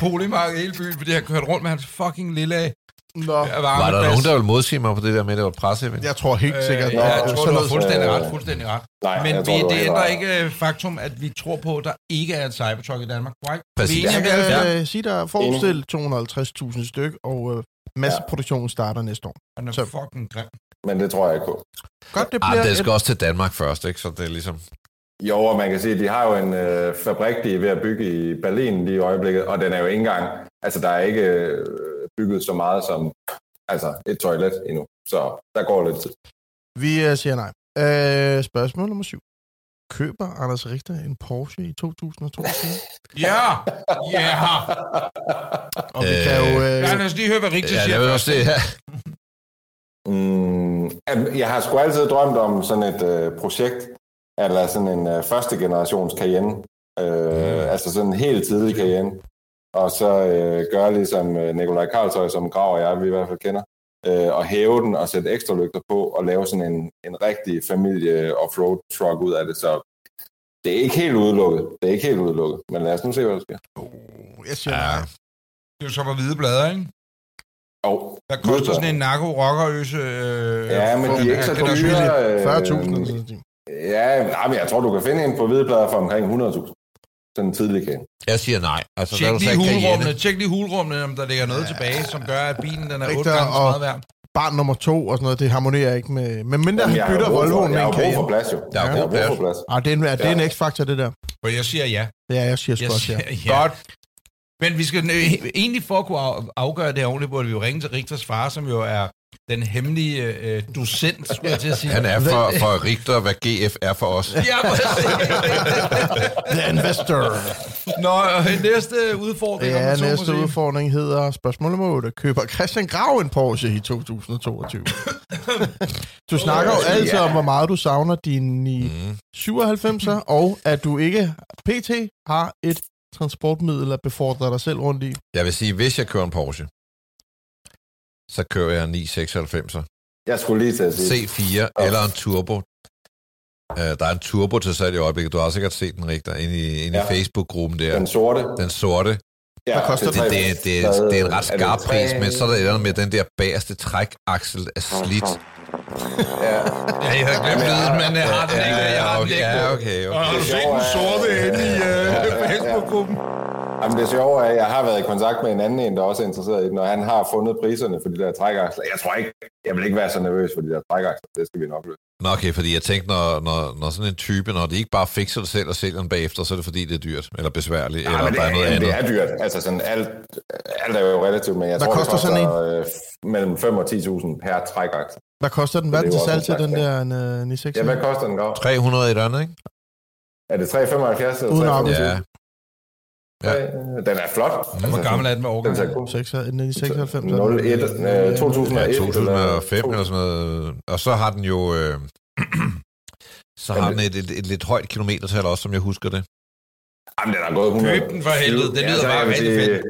på boligmarkedet hele byen, fordi han kørte rundt med hans fucking lille Nå, Var der nogen, der ville modsige mig på det der med, at det var et presseevent? jeg tror helt sikkert. Øh, ja, jeg at tror, du har fuldstændig øh, ret, fuldstændig ret. Nej, Men vi, tror, det ændrer ret. ikke øh, faktum, at vi tror på, at der ikke er en Cybertruck i Danmark. Right? Præcis. Jeg kan ja. øh, sige, der er forestillet 250.000 styk, og øh, masseproduktionen starter næste år. Han er Så- fucking grim. Men det tror jeg ikke på. Godt, det Ah, bliver det skal et, også til Danmark først, ikke? Så det er ligesom... Jo, og man kan sige, at de har jo en øh, fabrik, de er ved at bygge i Berlin lige i øjeblikket, og den er jo ikke engang, altså der er ikke øh, bygget så meget som altså et toilet endnu, så der går lidt tid. vi øh, siger nej. Øh, spørgsmål nummer syv. Køber Anders Richter en Porsche i 2022? Ja! Ja! og vi kan jo... Øh, Ja, lad os lige høre, hvad Rigtig Ja, siger jeg vil først. også det. Ja. Mm, jeg har sgu altid drømt om sådan et øh, projekt, eller sådan en øh, første generations Cayenne, øh, Mm. altså sådan en helt tidlig Cayenne, og så øh, gøre ligesom øh, Nikolaj Karlsøj, som Grav og jeg, vi i hvert fald kender, øh, og hæve den og sætte ekstra lygter på, og lave sådan en, en rigtig familie offroad truck ud af det, så det er ikke helt udelukket. Det er ikke helt udelukket, men lad os nu se, hvad der sker. jeg siger Ja. nej. Det er jo så på hvide blader, ikke? Og Hvad koster sådan en narko rocker øse øh, Ja, men de er ikke så dyre. øh, 40.000 eller sådan noget. Ja, nej, men jeg tror, du kan finde en på hvideplader for omkring 100.000. Sådan en tidlig kan. Jeg siger nej. Altså, Tjek lige sagde hulrummene, Cayenne- tjek lige hulrummene, om der ligger noget tilbage, som gør, at bilen den er 8 gange så og- meget værd. barn nummer to og sådan noget, det harmonerer ikke med... Men mindre Jamen, han jeg har bytter Volvoen med Jeg en har jo brug for Cayenne. plads, jo. Der er Jeg har brug for plads. Ah, det er en, det er en Ja. x-faktor, det der. For jeg siger ja. Ja, jeg siger Jeg også ja. siger ja. Godt. Men vi skal øh, egentlig for at kunne af- afgøre det her ordentligt, burde vi jo ringe til Richters far, som jo er den hemmelige øh, docent, skulle jeg til at sige. Han er for, for Richter, hvad GF er for os. Ja. The Investor. Nå, øh, næste udfordring. om Ja, må næste udfordring hedder spørgsmål nummer 8. Køber Christian Grav en Porsche i 2022? Du snakker jo altid om, hvor meget du savner din Mm. 97'er, og at du ikke pt. har et transportmiddel at befordre dig selv rundt i. Jeg vil sige, hvis jeg kører en Porsche, så kører jeg en 996'er. Jeg skulle lige til at sige. C4 eller en turbo. Uh, der er en turbo til salg i øjeblikket. Du har sikkert set den rigtig inde i, inde i Ja. Facebook-gruppen der. Den sorte. Den sorte. Ja, Hvad koster Det, det, det, det, er- det er en ret skarp pris, men så er der et eller andet med den der bagerste trækaksel er slidt. Ja. Ja, jeg havde glemt lyden, men jeg har den ikke. Jeg har den okay, ikke. ja, okay, Og har du set den sorte inde i øh, Facebook-gruppen? Jamen det sjove er, at jeg har været i kontakt med en anden en, der også er interesseret i den, og han har fundet priserne for de der trækaksler. Jeg tror ikke, jeg vil ikke være så nervøs for de der trækaksler. Det skal vi nok løse. Nå, okay, fordi jeg tænkte, når, når, når sådan en type, når det ikke bare fikser det selv og sælger den bagefter, så er det fordi, det er dyrt, eller besværligt, Ja, eller men der er det, noget er, andet. det er dyrt. Altså sådan alt, alt er jo relativt, men jeg Hvad tror, koster det sådan koster øh, mellem 5 og 10.000 per trækaksel. Hvad koster den? Hvad er den til er salg også til, en den der en, uh, 96? Ja, hvad koster den, Grav? 300 et andet, ikke? Er det 375 eller Uden 325? Ja. Ja. Den er flot. Altså, Hvor gammel er den med Den årgang? ser god. 6, en af de 96? 01, øh, 2001. Ja, 2005 eller- sådan noget. Og så har den jo... Øh, så har den et, et, et, lidt højt kilometertal også, som jeg husker det. Jamen, den har gået 100. Køb den for helvede. Det lyder bare jeg vil rigtig fedt.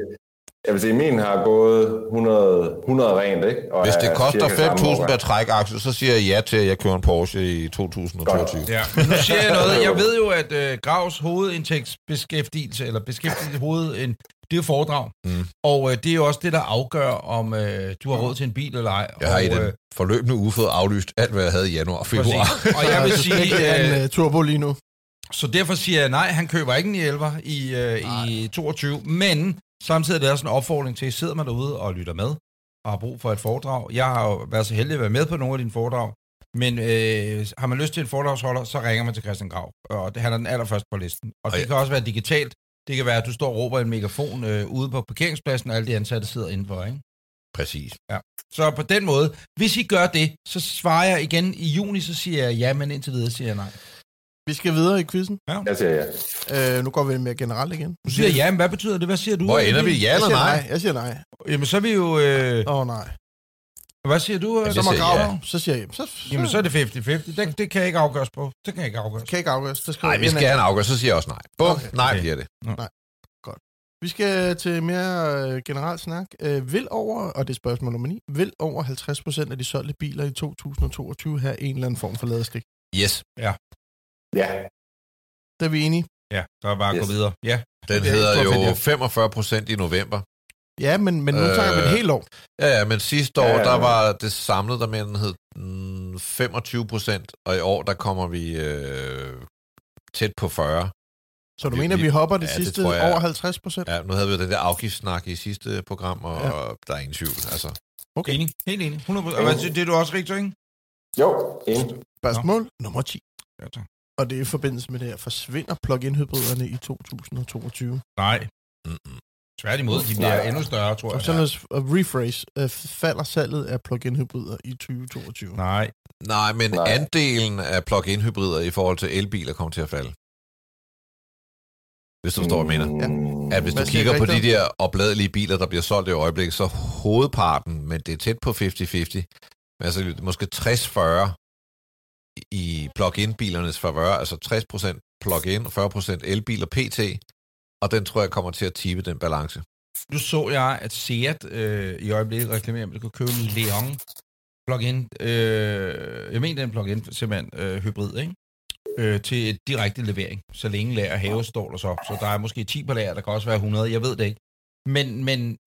Jeg vil sige, min har gået 100, 100 rent, ikke? Og Hvis det er koster cirka samme 5.000 per trækaksel, så siger jeg ja til, at jeg kører en Porsche i 2022. Ja, men nu siger jeg noget. Jeg ved jo, at øh, Gravs hovedindtægtsbeskæftigelse, eller beskæftigelse hoved, en, det er jo foredrag. Mm. Og øh, det er jo også det, der afgør, om øh, du har råd til en bil eller ej. Jeg har og, i den forløbende uge fået aflyst alt, hvad jeg havde i januar og februar. præcis. Og jeg vil Så sige, øh, en uh, turbo lige nu. så derfor siger jeg nej, han køber ikke en 11 i, øh, i 22, men samtidig er det også en opfordring til, sidder man derude og lytter med, og har brug for et foredrag. Jeg har jo været så heldig at være med på nogle af dine foredrag, men øh, har man lyst til en foredragsholder, så ringer man til Christian Grav, og det, han er den allerførste på listen. Og det kan også være digitalt. Det kan være, at du står og råber en megafon øh, ude på parkeringspladsen, og alle de ansatte sidder indenfor, ikke? Præcis. Så på den måde, hvis I gør det, så svarer jeg igen i juni, så siger jeg ja, men indtil videre siger jeg nej. Vi skal videre i quizzen. Jeg siger ja. Uh, nu går vi mere generelt igen. Du siger ja, men hvad betyder det? Hvad siger du? Hvor ender vi? Ja eller nej? nej. Jeg siger nej. Jamen, så er vi jo... Øh, Åh oh, nej. hvad siger du? Jamen, Øh, må siger grave. ja. Så siger jeg, så, så, Jamen, så er det 50-50. Det, det kan jeg ikke afgøres på. Det kan jeg ikke afgøres. kan ikke afgøres. Det skal Nej, vi skal have en afgørelse, så siger jeg også nej. Bum, Okay. nej Okay. bliver det. Vi skal til mere øh, generelt snak. Øh, vil over, og det er spørgsmål nummer 9, vil over 50% af de solgte biler i 2022 have en eller anden form for ladestik? Yes, Ja. Der er vi enige. Ja, så er det bare at gå Yes. videre. Ja. den Det er hedder fedt, ja. jo 45 procent i november. Ja, men, men nu Øh, tager vi et helt år. Ja, ja, men sidste år, Ja, ja, der ja. var det samlede, der med den hed mm, 25 procent, og i år, der kommer vi øh, tæt på 40. Så du vi- mener, vi- vi hopper det ja, det sidste jeg- over 50%? Ja, nu havde vi jo den der afgiftssnak i sidste program, og Ja. ja. der er ingen tvivl. Altså, Okay. Enig. Helt enig. 100%. Og hvad, siger- det er du også rigtig, ikke? Jo, enig. Spørgsmål nummer 10. Ja, tak. Og det er i forbindelse med det her. Forsvinder plug-in hybriderne i 2022? Nej. mm-mm. Tværtimod, de bliver endnu større, tror Og jeg. sådan at rephrase. Øh, falder salget af plug-in hybrider i 2022? Nej. nej, men Nej. andelen af plug-in hybrider i forhold til elbiler kommer til at falde. Hvis du forstår, hvad jeg mener. Mm, At hvis du kigger på de der opladelige biler, der bliver solgt i øjeblikket, så hovedparten, men det er tæt på 50-50, men altså måske 60-40 i plug-in-bilernes favør, altså 60% plug-in og 40% elbiler PT, og den tror jeg kommer til at tippe den balance. Nu så jeg, at Seat øh, i øjeblikket reklamerer, at du kan købe en Leon plug-in. Øh, jeg mener, den plug-in simpelthen øh, hybrid, ikke? Øh, til et direkte levering. Så længe lager have står der så. Så der er måske 10 på lager, der kan også være 100, jeg ved det ikke. Men, men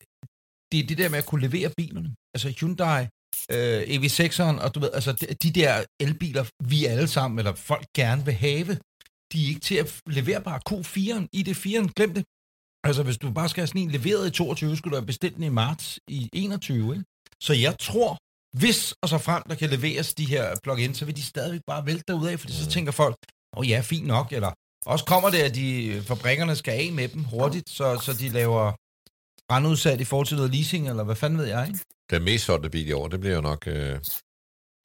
det er det der med at kunne levere bilerne. Altså Hyundai, øh, EV6'eren, og du ved, altså de, de der elbiler, vi alle sammen, eller folk gerne vil have, de er ikke til at levere bare Q4'en, ID4'en, glem det. Altså, hvis du bare skal have sådan en leveret i 22, skulle du have bestilt den i marts i 21, ikke? Så jeg tror, hvis og så frem, der kan leveres de her plug-ins, så vil de stadigvæk bare vælte derudad, fordi så tænker folk, åh oh, ja, fint nok, eller også kommer det, at de fabrikkerne skal af med dem hurtigt, så, så de laver brandudsat i forhold til noget leasing, eller hvad fanden ved jeg, ikke? Den mest solgte bil i år, det bliver jo nok øh,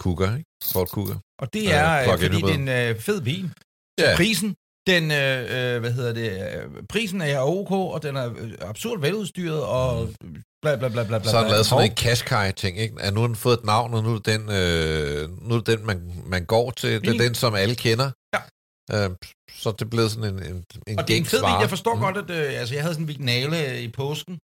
Cougar, ikke? Ford Cougar. Og det er, øh, fordi det er en øh, fed bil. Ja. Prisen, den, øh, øh, hvad hedder det, øh, prisen er ok, og den er øh, absurd veludstyret, og bla bla bla bla bla. Så har bla. lavet sådan en Qashqai-ting, ikke? At nu har den fået et navn, og nu er det den, øh, nu er den man, man går til. Det er den, som alle kender. Ja. Øh, så det er blevet sådan en, en, en Og det er en fed bil. Jeg forstår Mm. godt, at øh, altså, jeg havde sådan en Vignale i påsken.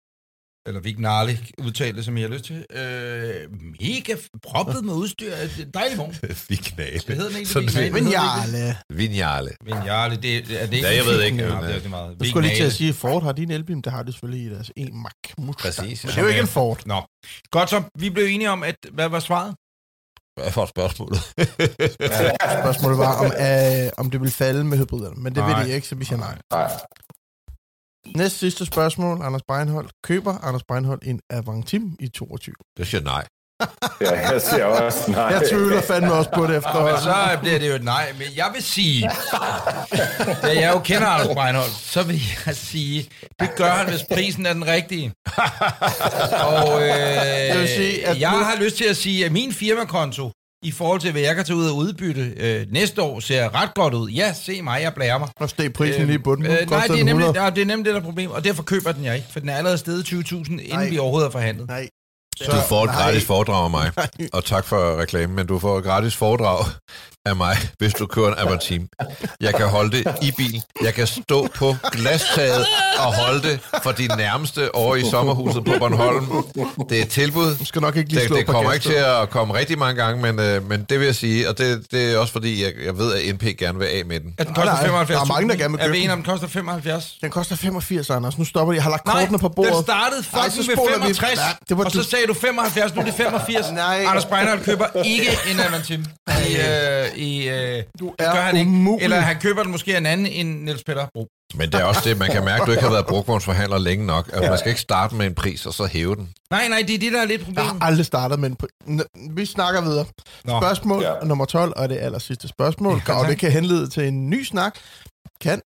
Eller Vignale, udtale det, som jeg har lyst til. Øh, mega proppet med udstyr. Det en dejlig vogn. Vignale. Det hedder den egentlig Vignale. Men Vignale. Vignale, det, er det ikke... Ja, jeg ved ikke, Ja, men, det er ikke meget. jeg skulle lige til at sige, at Ford har din elbil, men det har de selvfølgelig i deres E-Mac Mustang. Præcis, Men ja. det er jo ikke en Ford. Nå, godt så. Vi blev enige om, at... Hvad var svaret? Hvad for spørgsmålet? Spørgsmålet var, om, øh, om det vil falde med hybriderne, men det Nej. vil de ikke, så vi siger nej. Nej. Næste sidste spørgsmål, Anders Breinholt. Køber Anders Breinholt en Avantim i 22? Det siger nej. Ja, jeg siger også nej. Jeg tvivler fandme også på det Men efterhånden. så bliver det jo et nej. Men jeg vil sige, da jeg jo kender Anders Breinholt, så vil jeg sige, det gør han, hvis prisen er den rigtige. Og øh, vil sige, at jeg nu- har lyst til at sige, at min firmakonto, i forhold til, hvad jeg kan tage ud og udbytte øh, næste år, ser ret godt ud. Ja, se mig, jeg blærer mig. Nu steg prisen lige i bunden. Nu Øh, nej, det er, den nemlig, 100. ja, det er nemlig det, der er problemet, og derfor køber den jeg ikke, for den er allerede steget 20.000, inden Nej. vi overhovedet har forhandlet. Nej. Du får et nej. gratis foredrag af mig. Nej. Og tak for reklamen, men du får et gratis foredrag af mig, hvis du kører en Avantim. Jeg kan holde det i bil. Jeg kan stå på glastaget og holde det for de nærmeste år i sommerhuset på Bornholm. Det er et tilbud. Du skal nok ikke lige Det, slå det kommer ikke til at komme rigtig mange gange, men, øh, men det vil jeg sige, og det, det er også fordi, jeg, jeg ved, at NP gerne vil af med den. At den koster Nej, nej, 75 der er mange, der gerne vil Er vi købe den. om, den koster 75? Den koster 85, Anders. Nu stopper de. Jeg har lagt kortene på bordet. den startede fucking så med spoler vi. 65, Ja, det var og så sagde du 75, nu er det 85. Nej. Anders Breinholt køber ikke en Avantim. I, øh, i, øh, Du det er gør han ikke. umulig. Eller han køber den måske af en anden end Niels Peter Bro. Men det er også det, man kan mærke, at du ikke har været brugvognsforhandler længe nok. At man skal ikke starte med en pris, og så hæve den. Nej, nej, det er det, der er lidt Jeg problemet. har aldrig startet med en... pr- N- Vi snakker videre. Nå. Spørgsmål Ja. nummer 12, og det aller sidste spørgsmål, Ja, og det kan henlede til en ny snak. Kan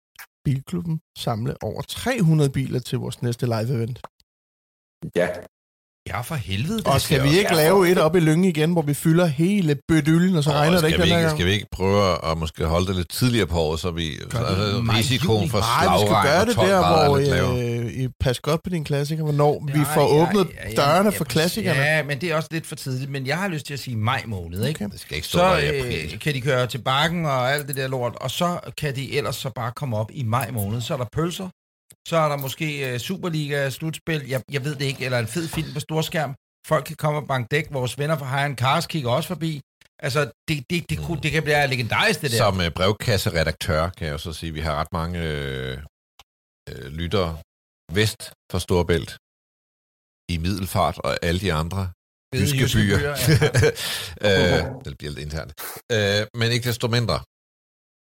Bilklubben samle over 300 biler til vores næste live-event? Ja. Ja, for helvede. Og det skal vi også- ikke lave et op i Lynge igen, hvor vi fylder hele bødyllen, og så regner det skal, ikke vi den her ikke, gang? skal vi ikke prøve at måske holde det lidt tidligere på året, så vi så, altså, risikoen for Nej, vi skal slagregn gøre og det 12 der, hvor øh, I pas godt på din klassiker, hvornår vi Nej, får ja, åbnet ja, ja, dørene ja, for klassikerne. Ja, men det er også lidt for tidligt. Men jeg har lyst til at sige maj måned, ikke? Okay. Det skal ikke stå Så i april. øh, kan de køre til bakken og alt det der lort, og så kan de ellers så bare komme op i maj måned. Så er der pølser, så er der måske uh, Superliga-slutspil, jeg, jeg ved det ikke, eller en fed film på storskærm. Folk kan komme og banke dæk, vores venner fra High Cars kigger også forbi. Altså, det, det, det, kunne, det kan blive legendarisk, det der. Som øh, brevkasseredaktør kan jeg jo så sige, at vi har ret mange øh, øh, lyttere vest for Storbælt i Middelfart og alle de andre jyske jyske byer. ja. øh, det bliver lidt internt. Øh, men ikke desto mindre.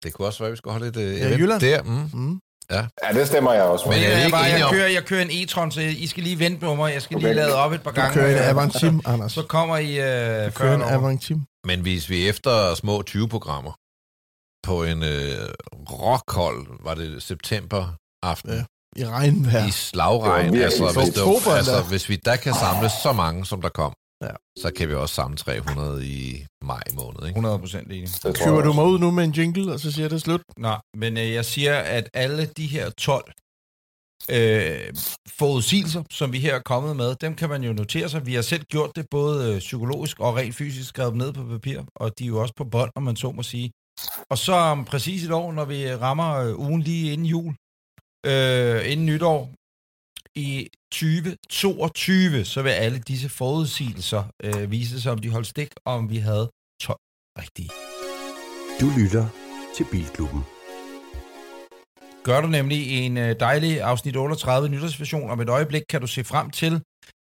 Det kunne også være, at vi skulle holde et øh, Ja, event Jylland. der. Mm. Mm. Ja, det stemmer jeg også. Men er jeg, ikke bare, jeg, kører, jeg kører en e-tron, så I skal lige vente på mig. Jeg skal lige Okay. lade op et par Du gange. kører en Avantim, Anders. Så kommer I øh, Du kører 40 en. Avantim. Men hvis vi efter små 20 programmer på en øh, rockhold, var det september aften, Ja. ja. I regnvejr. i slagregn, Det altså, hvis, det var, altså hvis vi der kan samle så mange, som der kom, Ja. så kan vi også samle 300 i maj måned. Ikke? 100 procent enig. Det tror Køber du mig ud nu med en jingle, og så siger det slut? Nå, men øh, jeg siger, at alle de her 12 øh, forudsigelser, som vi her er kommet med, dem kan man jo notere sig. Vi har selv gjort det både øh, psykologisk og rent fysisk skrevet dem ned på papir, og de er jo også på bånd, om man så må sige. Og så om præcis et år, når vi rammer øh, ugen lige inden jul, øh, inden nytår, i 2022, så vil alle disse forudsigelser øh, vise sig, om de holdt stik, og om vi havde 12 rigtige. Du lytter til Bilklubben. gør du nemlig en øh, dejlig afsnit 38 nytårsversion. Om et øjeblik kan du se frem til,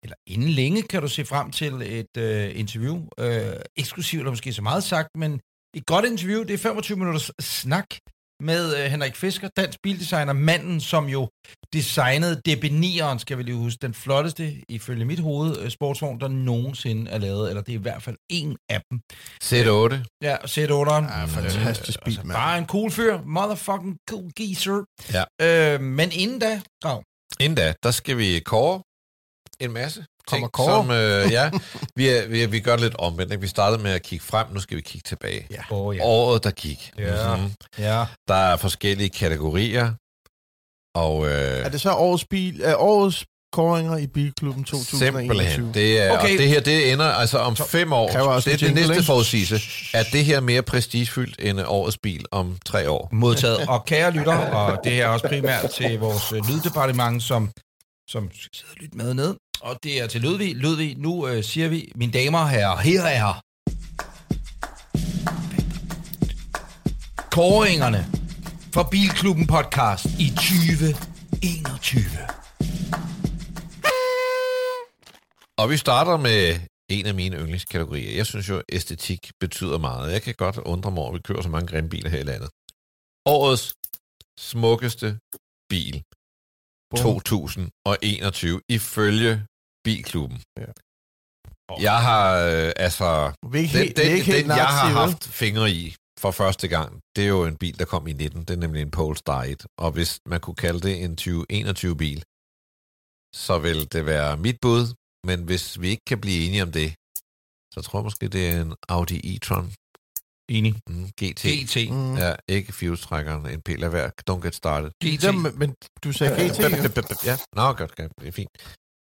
eller inden længe kan du se frem til et øh, interview. Øh, eksklusivt er måske så meget sagt, men et godt interview, det er 25 minutters snak med øh, Henrik Fisker, dansk bildesigner, manden, som jo designede DB9'eren, skal vi lige huske, den flotteste, ifølge mit hoved, øh, sportsvogn, der nogensinde er lavet, eller det er i hvert fald en af dem. Z8. Ja, Z8'eren. Ja, fantastisk bil, altså, mand. Bare en cool fyr. Motherfucking cool geezer. Ja. Øh, men inden da, Grav, Inden da, der skal vi kåre en masse ting, kåre? som, øh, ja, vi, er, vi, er, vi gør det lidt omvendt. Ikke? Vi startede med at kigge frem, nu skal vi kigge tilbage. Ja. oh, ja. Året, der gik. Ja. Mhm. ja. Der er forskellige kategorier, og øh, Er det så årets bil, er årets kåringer i Bilklubben 2021? simpelthen, det er, Okay. og det her, det ender altså om fem år. Det er det næste forudsigelse. Er det her mere prestigefyldt end årets bil om tre år? Modtaget. Og kære lytter, og det her er også primært til vores øh, lyddepartement, som, som skal sidde og lytte med ned. Og det er til Ludvig. Ludvig, nu øh, siger vi, mine damer og herrer, her er kåringerne for Bilklubben podcast i 2021. Og vi starter med en af mine yndlingskategorier. Jeg synes jo, æstetik betyder meget. Jeg kan godt undre mig over, at vi kører så mange grimme biler her i landet. Årets smukkeste bil 2021 ifølge Bilklubben. Ja. Jeg har, øh, altså, den, helt, den, ikke helt den jeg har haft fingre i for første gang, det er jo en bil, der kom i 19. Det er nemlig en Polestar 1. Og hvis man kunne kalde det en 2021-bil, så vil det være mit bud. Men hvis vi ikke kan blive enige om det, så tror jeg måske, det er en Audi e-tron Enig. mm, GT. GT. Mm. Ja, ikke fuse-trækkeren, en pil af hver. Don't get started. GT. Jamen, men du sagde GT. Ja, nå, godt, godt, det er fint.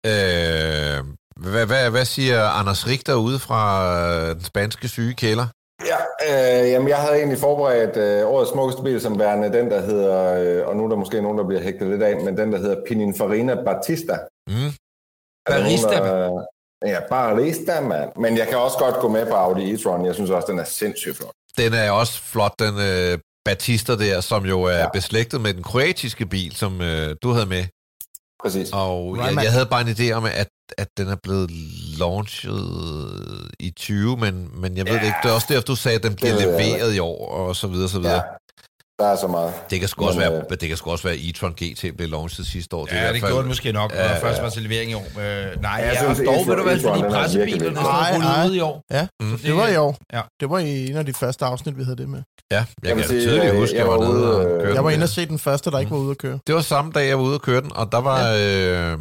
Øh, hvad, hvad, hvad siger Anders Richter ude fra øh, den spanske syge kælder? Ja, øh, jamen jeg havde egentlig forberedt øh, årets smukkeste bil som værende den, der hedder, øh, og nu er der måske nogen, der bliver hægtet lidt af, men den, der hedder Pininfarina Batista. Mm. Der Barista, nogen, der- Ja, Barista, mand. Men jeg kan også godt gå med på Audi e-tron. Jeg synes også, den er sindssygt flot. Den er også flot, den øh, Batista der, som jo er. Ja. beslægtet med den kroatiske bil, som øh, du havde med. Præcis. Og jeg, jeg havde bare en idé om, at, at den er blevet launchet i 20, men, men jeg ved ja. det ikke. Det er også derfor, du sagde, at den bliver leveret i år, og så videre, så videre. Ja. Der er så meget. Det kan sgu også Men, være, øh, det kan sgu også være, at e-tron GT blev launchet sidste år. er i Ja, hvert det fald- gjorde den måske nok, når Ja, først var til levering i år. Øh, nej, jeg ja, synes, og dog ved du hvad, E-tron, fordi er pressebilerne vigtig. rullet ud i år. Ja, Mm. det var i år. Ja. Det var i en af de første afsnit, vi havde det med. Ja, jeg, Jeg kan sige, tydeligt øh, huske, jeg jeg var var nede ude, og øh, køre Jeg den var inde og se den første, der ikke var ude at køre. Det var samme dag, jeg var ude og køre den, og der var... Øh,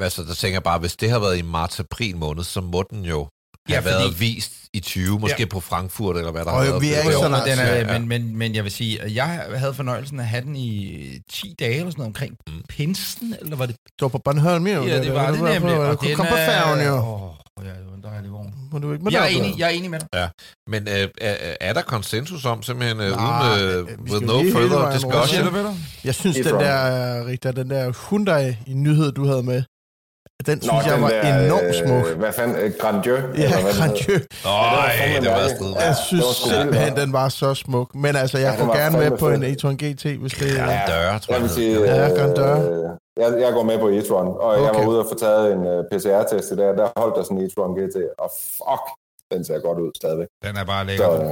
altså, der tænker jeg bare, hvis det har været i marts-april måned, så må den jo Ja, have fordi- været vist i 20, måske ja. på Frankfurt, eller hvad der Og har vi er Det ikke var- så Jo, langt. den er, Ja, ja, ja. Men, men, men jeg vil sige, at jeg havde fornøjelsen af at have den i 10 dage eller sådan noget omkring Mm. pinsen, eller var det? Det var på Bornholm, jo. Ja, det var det var nemlig. Og du komme på er- færgen, jo. Åh, ja, det var en dejlig vogn. Må du ikke med Jeg er enig, jeg er enig med dig. Men øh, er, er der konsensus om, simpelthen, øh, Nej, uden, øh, øh, with skal no further discussion? Jeg synes, den der, Rita, den der Hyundai i nyhed, du havde med, den Nå, synes jeg den var der, enormt smuk. Øh, hvad fanden? Øh, Grandieu? eller Ja, hvad. Grandieu. Fandme det var strid. Jeg synes simpelthen, den var så smuk. Men altså, jeg Ja, går gerne med på en e-tron GT, hvis det er... Ja, døre, tror Jeg jeg. sige. Ja, Grandeur. øh, jeg, jeg går med på e-tron, og okay. jeg var ude og få taget en uh, PCR-test i dag, der holdt der sådan en e-tron GT, og fuck, den ser godt ud stadigvæk. Den er bare Så, lækker. øh,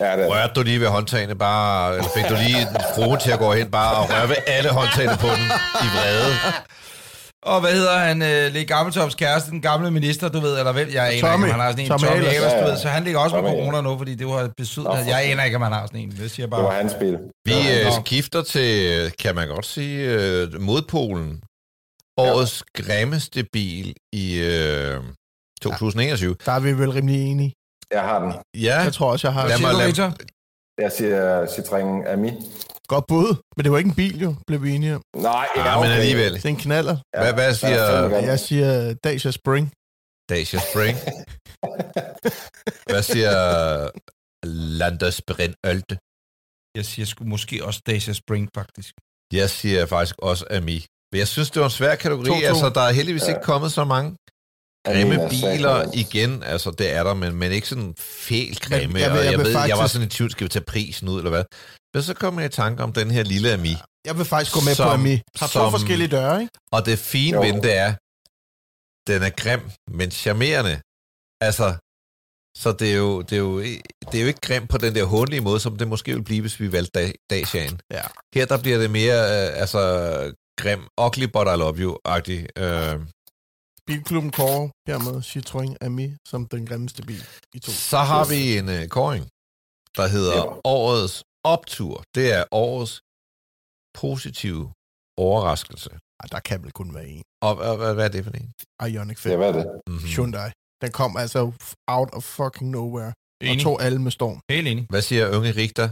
ja, det er Rørte du lige ved håndtagene bare, eller fik du lige fruen til at gå hen bare og røre ved alle håndtagene på den i vrede? Og hvad hedder han? Øh, Lee Gammeltops kæreste, den gamle minister, du ved, eller hvem? Jeg aner Tommy. ikke, om han har sådan en. Tommy Tommy Ahlers. Du Ja, ja. ved. Så han ligger også med Tommy corona nu, fordi det var betydet. Nå, for Jeg aner ikke, om han har sådan en. Det siger jeg det var bare. hans bil. Vi Ja, øh, skifter til, kan man godt sige, øh, modpolen. Årets grimmeste bil i øh, 2021. Der er vi vel rimelig enige. Jeg har den. Ja, Jeg tror også, jeg har Lad et mig- lad-? Jeg siger Citroën Ami. godt bud. Men det var ikke en bil, jo, blev vi enige om. Nej, ja, ja, men okay. alligevel. Det er en knaller. Ja, Hvad, hvad er siger. Jeg siger Dacia Spring. Dacia Spring? Hvad siger Landesbrenn Ølte? Jeg siger sgu måske også Dacia Spring, faktisk. Jeg siger faktisk også Ami. Men jeg synes, det var en svær kategori. 2-2. Altså, der er heldigvis Ja. ikke kommet så mange grimme er biler igen. Altså, det er der, men, men ikke sådan fælt grimme. Jeg Jeg, jeg jeg, ved, jeg var faktisk- sådan i tvivl, skal vi tage prisen ud, eller hvad? Men så kom jeg i tanke om den her lille Ami. Jeg vil faktisk gå med Som- på Ami. Har to som- forskellige døre, ikke? Og det fine Jo. ved det er, den er grim, men charmerende. Altså, Så det er, jo, det, er jo, det er jo ikke grimt på den der håndlige måde, som det måske vil blive, hvis vi valgte da- Daciaen. Ja. Her der bliver det mere, øh, altså, grim, ugly but I love you-agtig. Øh, Bilklubben kårer hermed Citroën Ami som den grimmeste bil i to. så har vi en øh, koring, der hedder Ja. Årets Optur. Det er årets positive overraskelse. Ej, der kan vel kun være en. Og hvad, hvad, hvad er det for en? Ioniq 5. Ja, hvad er det? Mm-hmm. Hyundai. Den kom altså out of fucking nowhere. Enig. Og tog alle med storm. Helt enig. Hvad siger unge Richter?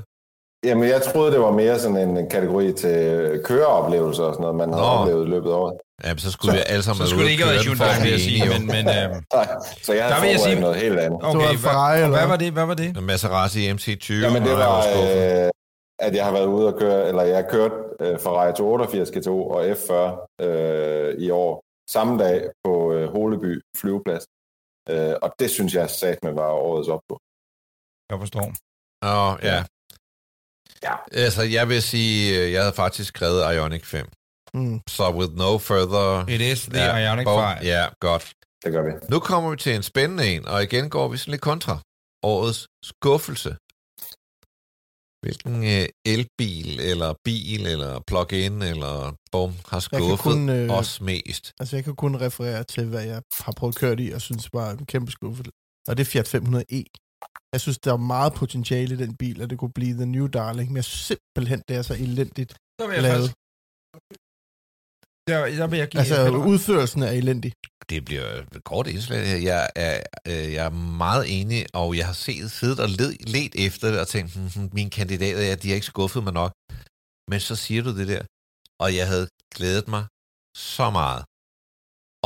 Jamen, jeg troede, det var mere sådan en kategori til køreoplevelser og sådan noget, man har Nå. oplevet i løbet af året. Jamen, så skulle Så- vi alle sammen Så være skulle det ikke have været Hyundai, vil jeg sige. Men, men øh, Nej, så jeg havde vil jeg forberedt sige- noget helt andet. okay, var en Ferrari, hvad, eller hvad var det? Hvad var det? jo. Maserati MC20. Jamen, det var, øh, at jeg har været ude og køre, eller jeg har kørt øh, Ferrari 288 GTO og F40 øh, i år, samme dag på øh, Holeby flyveplads. Øh, og det synes jeg sat med var årets optur. Jeg forstår. Åh, ja. Ja. Altså, jeg vil sige, øh, jeg havde faktisk skrevet Ioniq 5. Mm. Så with no further... It is the Ja, Ioniq bom. 5. Ja, godt. Det gør vi. Nu kommer vi til en spændende en, og igen går vi sådan lidt kontra. Årets skuffelse. Hvilken øh, elbil, eller bil, eller plug-in, eller bum, har skuffet kun, øh, os mest? Altså, jeg kan kun referere til, hvad jeg har prøvet at køre i, og synes var en kæmpe skuffelse. Og det er Fiat 500e. Jeg synes, der er meget potentiale i den bil, at det kunne blive the new darling, men jeg synes simpelthen, det er så elendigt Så vil jeg lavet. faktisk... Der, der vil jeg give... Altså, Peter- udførelsen er elendig. Det bliver et kort indslag. her. Jeg er, øh, jeg er meget enig, og jeg har set, siddet og led, let efter det, og tænkt, hm, hm, mine kandidater, ja, de har ikke skuffet mig nok. Men så siger du det der, og jeg havde glædet mig så meget.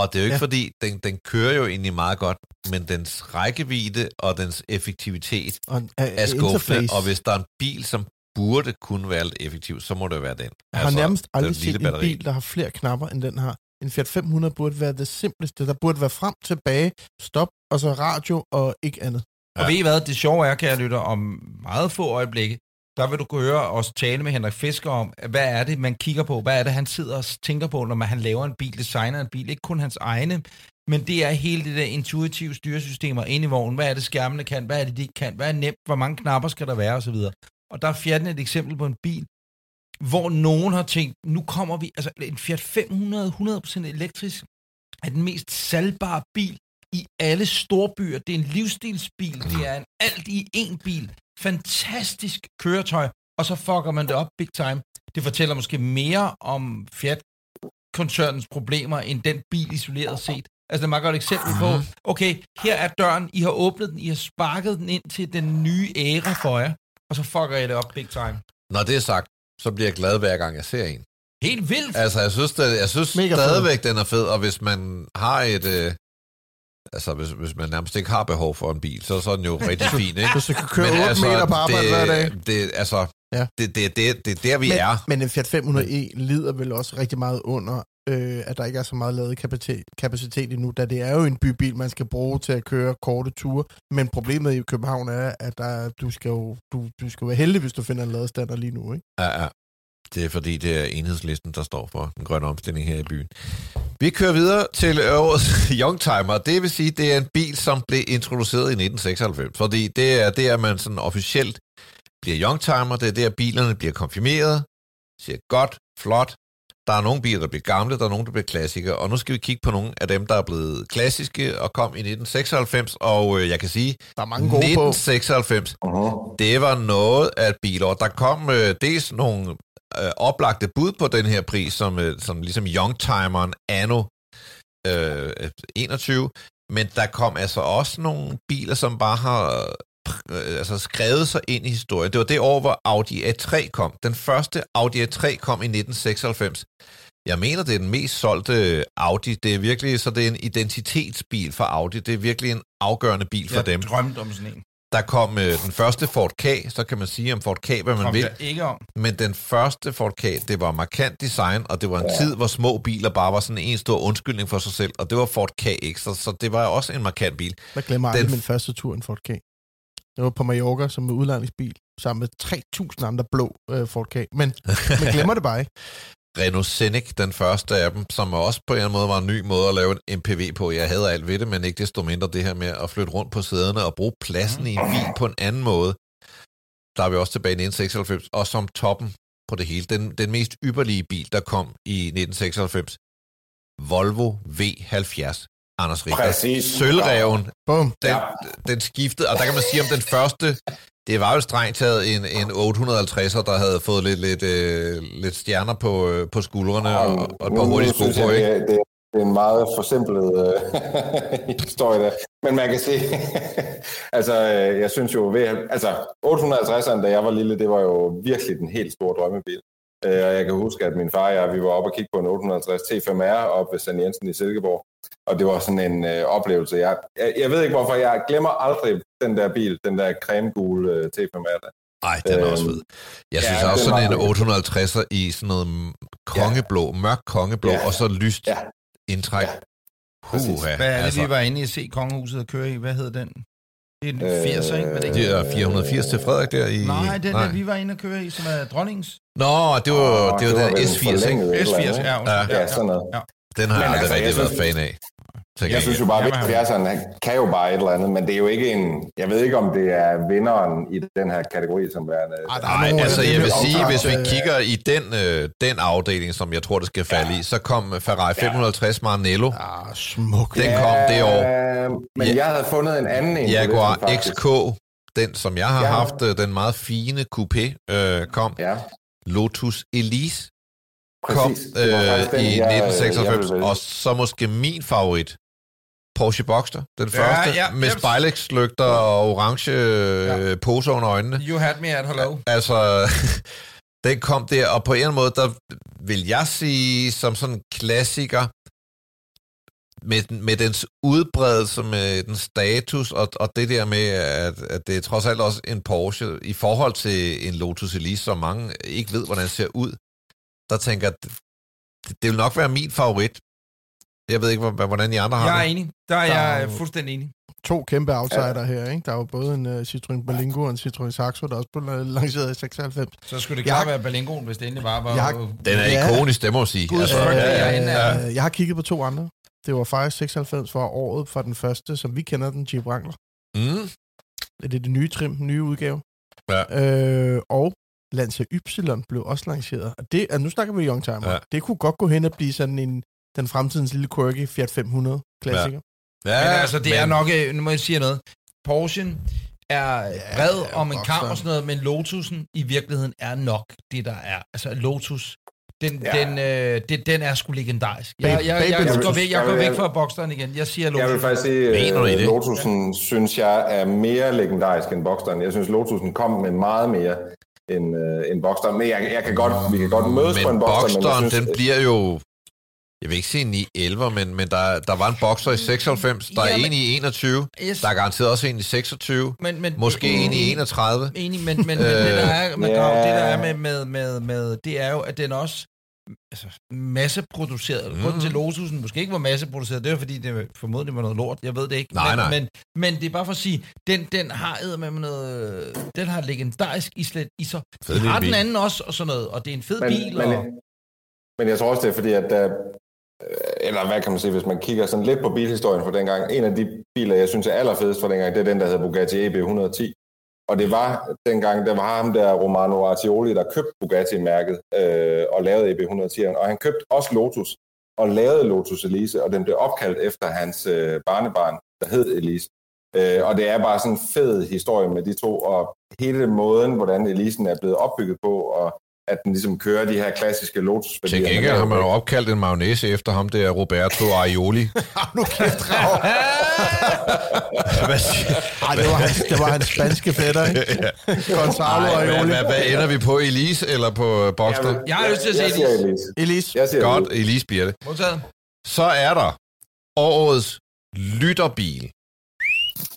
Og det er jo ikke Ja. ja. fordi, den, den kører jo egentlig meget godt, men dens rækkevidde og dens effektivitet Og, uh, er skuffende, og hvis der er en bil, som burde kunne være lidt effektiv, så må det være den. Jeg har nærmest aldrig Altså, den set en batteri. bil, der har flere knapper, end den har. En Fiat 500 burde være det simpleste. Der burde være frem, tilbage, stop, og så radio og ikke andet. Og ved I hvad, det sjove er, kære lytter, om meget få øjeblikke, der vil du kunne høre os tale med Henrik Fisker om, hvad er det, man kigger på, hvad er det, han sidder og tænker på, når man, han laver en bil, designer en bil, ikke kun hans egne, men det er hele det der intuitive styresystemer ind i vognen. Hvad er det, skærmene kan? Hvad er det, de ikke kan? Hvad er nemt? Hvor mange knapper skal der være? Og så videre. Og der er Fiat et eksempel på en bil, hvor nogen har tænkt, nu kommer vi, altså en Fiat 500, 100% elektrisk, er den mest salgbare bil i alle storbyer. Det er en livsstilsbil. Det er en alt i en bil. Fantastisk køretøj. Og så fucker man det op big time. Det fortæller måske mere om Fiat-koncernens problemer, end den bil isoleret set. Altså, det er et meget godt eksempel på, okay, her er døren, I har åbnet den, I har sparket den ind til den nye æra for jer, og så fucker I det op big time. Når det er sagt, så bliver jeg glad hver gang, jeg ser en. Helt vildt! Altså, jeg synes, det, jeg synes Mega fed. stadigvæk, den er fed, og hvis man har et... Øh, altså, hvis, hvis man nærmest ikke har behov for en bil, så, så er den jo rigtig fin, ikke? Hvis du kan køre 8 altså, meter på arbejde det, hver dag. Det, altså, Ja. det, det, det, det er der, vi men, er. Men en Fiat 500e lider vel også rigtig meget under, øh, at der ikke er så meget lavet kapacitet, kapacitet endnu, da det er jo en bybil, man skal bruge til at køre korte ture. Men problemet i København er, at der, er- du, skal jo, du, du skal være heldig, hvis du finder en ladestander lige nu. Ikke? Ja, ja. Det er fordi, det er enhedslisten, der står for den grønne omstilling her i byen. Vi kører videre til årets Youngtimer. Det vil sige, det er en bil, som blev introduceret i 1996. Fordi det er der, man sådan officielt bliver Youngtimer. Det er der, bilerne bliver konfirmeret. Siger godt, flot. Der er nogle biler, der bliver gamle, der er nogle, der bliver klassikere. Og nu skal vi kigge på nogle af dem, der er blevet klassiske og kom i 1996. Og øh, jeg kan sige, Der er mange gode på. 1996, Uh-huh. det var noget af et bilår. Der kom øh, dels nogle øh, oplagte bud på den her pris, som, øh, som ligesom Youngtimeren anno øh, 21, men der kom altså også nogle biler, som bare har øh, altså skrevet sig ind i historien. Det var det år, hvor Audi A3 kom. Den første Audi A3 kom i 1996. Jeg mener, det er den mest solgte Audi. Det er virkelig, så det er en identitetsbil for Audi. Det er virkelig en afgørende bil for jeg dem. drømte om sådan en. Der kom øh, den første Ford K, så kan man sige om Ford K, hvad man Kom vil. ikke om. Men den første Ford K, det var markant design, og det var en ja. tid, hvor små biler bare var sådan en stor undskyldning for sig selv, og det var Ford KX, så, så det var også en markant bil. Jeg glemmer aldrig Den- min første tur i en Ford K. Jeg var på Mallorca som udlejningsbil, sammen med 3.000 andre blå øh, Ford K. Men man glemmer det bare ikke. Renault Scenic, den første af dem, som også på en eller anden måde var en ny måde at lave en MPV på. Jeg havde alt ved det, men ikke desto mindre det her med at flytte rundt på sæderne og bruge pladsen i en bil på en anden måde. Der er vi også tilbage i 1996, og som toppen på det hele. Den, den mest ypperlige bil, der kom i 1996, Volvo V70. Anders Richter. Præcis. Sølvreven, Bum. den, Ja. den skiftede, og der kan man sige om den første, det var jo strengt taget en, en 850'er, der havde fået lidt, lidt, øh, lidt stjerner på, øh, på skuldrene og, og et par hurtige sko på, ikke? Det, er- det, det er en meget forsimplet øh, historie der. Men man kan se, altså øh, jeg synes jo, ved, altså 850'eren, da jeg var lille, det var jo virkelig den helt store drømmebil. Øh, Og jeg kan huske, at min far og jeg, vi var oppe og kigge på en 850 T5R op ved San Jensen i Silkeborg. Og det var sådan en øh, oplevelse. Jeg, jeg, jeg ved ikke hvorfor, jeg glemmer aldrig den der bil, den der cremegule øh, T5R. Der. Nej, den er også Øhm, fed. Jeg ja, synes den også sådan en var- 850'er i sådan noget kongeblå, mørk kongeblå, Ja. og så lyst Ja. indtræk. Ja. Huha, Hvad er det, altså, vi var inde i at se kongehuset og køre i? Hvad hed den? Det er den Øh, 80'er, ikke? Var det ikke? det er 480 til Frederik der i... Nej, den der, vi var inde og køre i, som er dronningens. Nå, det var, Åh, det var det var den vel S80, ikke? forlænget. et eller andet, S80, ikke? ja. undskyld. Ja, sådan noget. Den har jeg Men aldrig altså, rigtig jeg været synes- fan af. Jeg gengæld. synes jo bare, at 70'eren han kan jo bare et eller andet, men det er jo ikke en... Jeg ved ikke, om det er vinderen i den her kategori, som værende... Er Nej, altså øh, jeg vil sige, hvis vi øh, kigger i den, øh, den afdeling, som jeg tror, det skal falde i, så kom Ferrari 550 Maranello. Ah, smuk. Den kom det år. Øh, men Ja. jeg havde fundet en anden en. Jaguar. XK, den som jeg har Ja. haft, øh, den meget fine coupé, øh, kom. Ja, Lotus Elise præcis. Var øh, den, i jeg- 1996, jeg ville og så måske min favorit, Porsche Boxster, den Ja, første, ja, med jeps. spejlægslygter og orange øh, poser under øjnene. You had me at hello. Altså, den kom der, og på en måde, der vil jeg sige, som sådan en klassiker, med, med dens udbredelse, med den status, og, og det der med, at, at det er trods alt også en Porsche, i forhold til en Lotus Elise, som mange ikke ved, hvordan ser ud, der tænker det, det vil nok være min favorit. Jeg ved ikke, hvor- hvordan I andre har Jeg er det. enig. Der er Der er jeg jo- fuldstændig enig. To kæmpe outsider her, ikke? Der er jo både en uh, Citroën Berlingo og en Citroën Saxo, der også blev lanceret i 96. Så skulle det klart være Berlingoen, hvis det endelig var. var Jeg Den er Ja. ikonisk, det må jeg sige. Gud, Altså, frygtelig, ja, er af- Øh, jeg har kigget på to andre. Det var faktisk 96 for året for den første, som vi kender den, Jeep Wrangler. mm, Det er det nye trim, den nye udgave. Ja. Øh, og Lancia Y blev også lanceret. Og det, altså nu snakker vi Youngtimer. Ja. Ja. Det kunne godt gå hen og blive sådan en den fremtidens lille quirky Fiat 500 klassiker. ja, Men altså, det er nok, øh, nu må jeg sige noget, Porsche er bred ja, om en kamp og sådan noget, men Lotusen i virkeligheden er nok det, der er. Altså, Lotus, den, Ja. den, øh, det, den er sgu legendarisk. Jeg, jeg, jeg, jeg, Baby går væk, jeg går væk fra Boxsteren igen. Jeg siger Lotus. Jeg vil faktisk sige, at? Lotusen synes jeg er mere legendarisk end Boxsteren. Jeg synes, Lotusen kom med meget mere end, øh, end Boxsteren. Men jeg, jeg kan godt, vi kan godt mødes på Men en Boxster, men jeg Boxsteren, synes, den bliver jo... Jeg vil ikke sige 9 11, men, men der, der var en Boxer i 96, der er Jamen- en i 21, Yes. der er garanteret også en i 26, men, men, måske en i 31. Enig, men, men, men det, der er, med, Ja. Grav, det der er med, med, med, med, det er jo, at den også altså, masseproduceret. Mm. Grunden til Lotusen måske ikke var masseproduceret, det var fordi, det formodentlig var noget lort. Jeg ved det ikke. Nej, men, nej. Men, men det er bare for at sige, den, den har med noget, den har legendarisk islet i sig. Fed Den lille har den anden også, og sådan noget, og det er en fed men, bil. men, og, men jeg tror også, det er fordi, at der, øh, eller hvad kan man sige, hvis man kigger sådan lidt på bilhistorien fra dengang, en af de biler, jeg synes er allerfedest fra dengang, det er den, der hedder Bugatti EB 110. Og det var dengang, der var ham der Romano Artioli, der købte Bugatti-mærket øh, og lavede EB 110. Og han købte også Lotus og lavede Lotus Elise, og den blev opkaldt efter hans øh, barnebarn, der hed Elise. Øh, og det er bare sådan en fed historie med de to, og hele måden, hvordan Elisen er blevet opbygget på, og at den ligesom kører de her klassiske lotus Til gengæld har man jo opkaldt en mayonnaise efter ham, der Roberto Aioli. nu kæft, Rav. Hvad siger Ej, det var hans, det var hans spanske fætter, ikke? Gonzalo Ej, hvad, Aioli. hvad, hvad ender vi på? Elise eller på Boxster? Jeg har lyst til at se jeg Elise. Elise. Elise. Jeg siger Godt, Elise. Elise bliver det. Modtaget. Så er der årets lytterbil.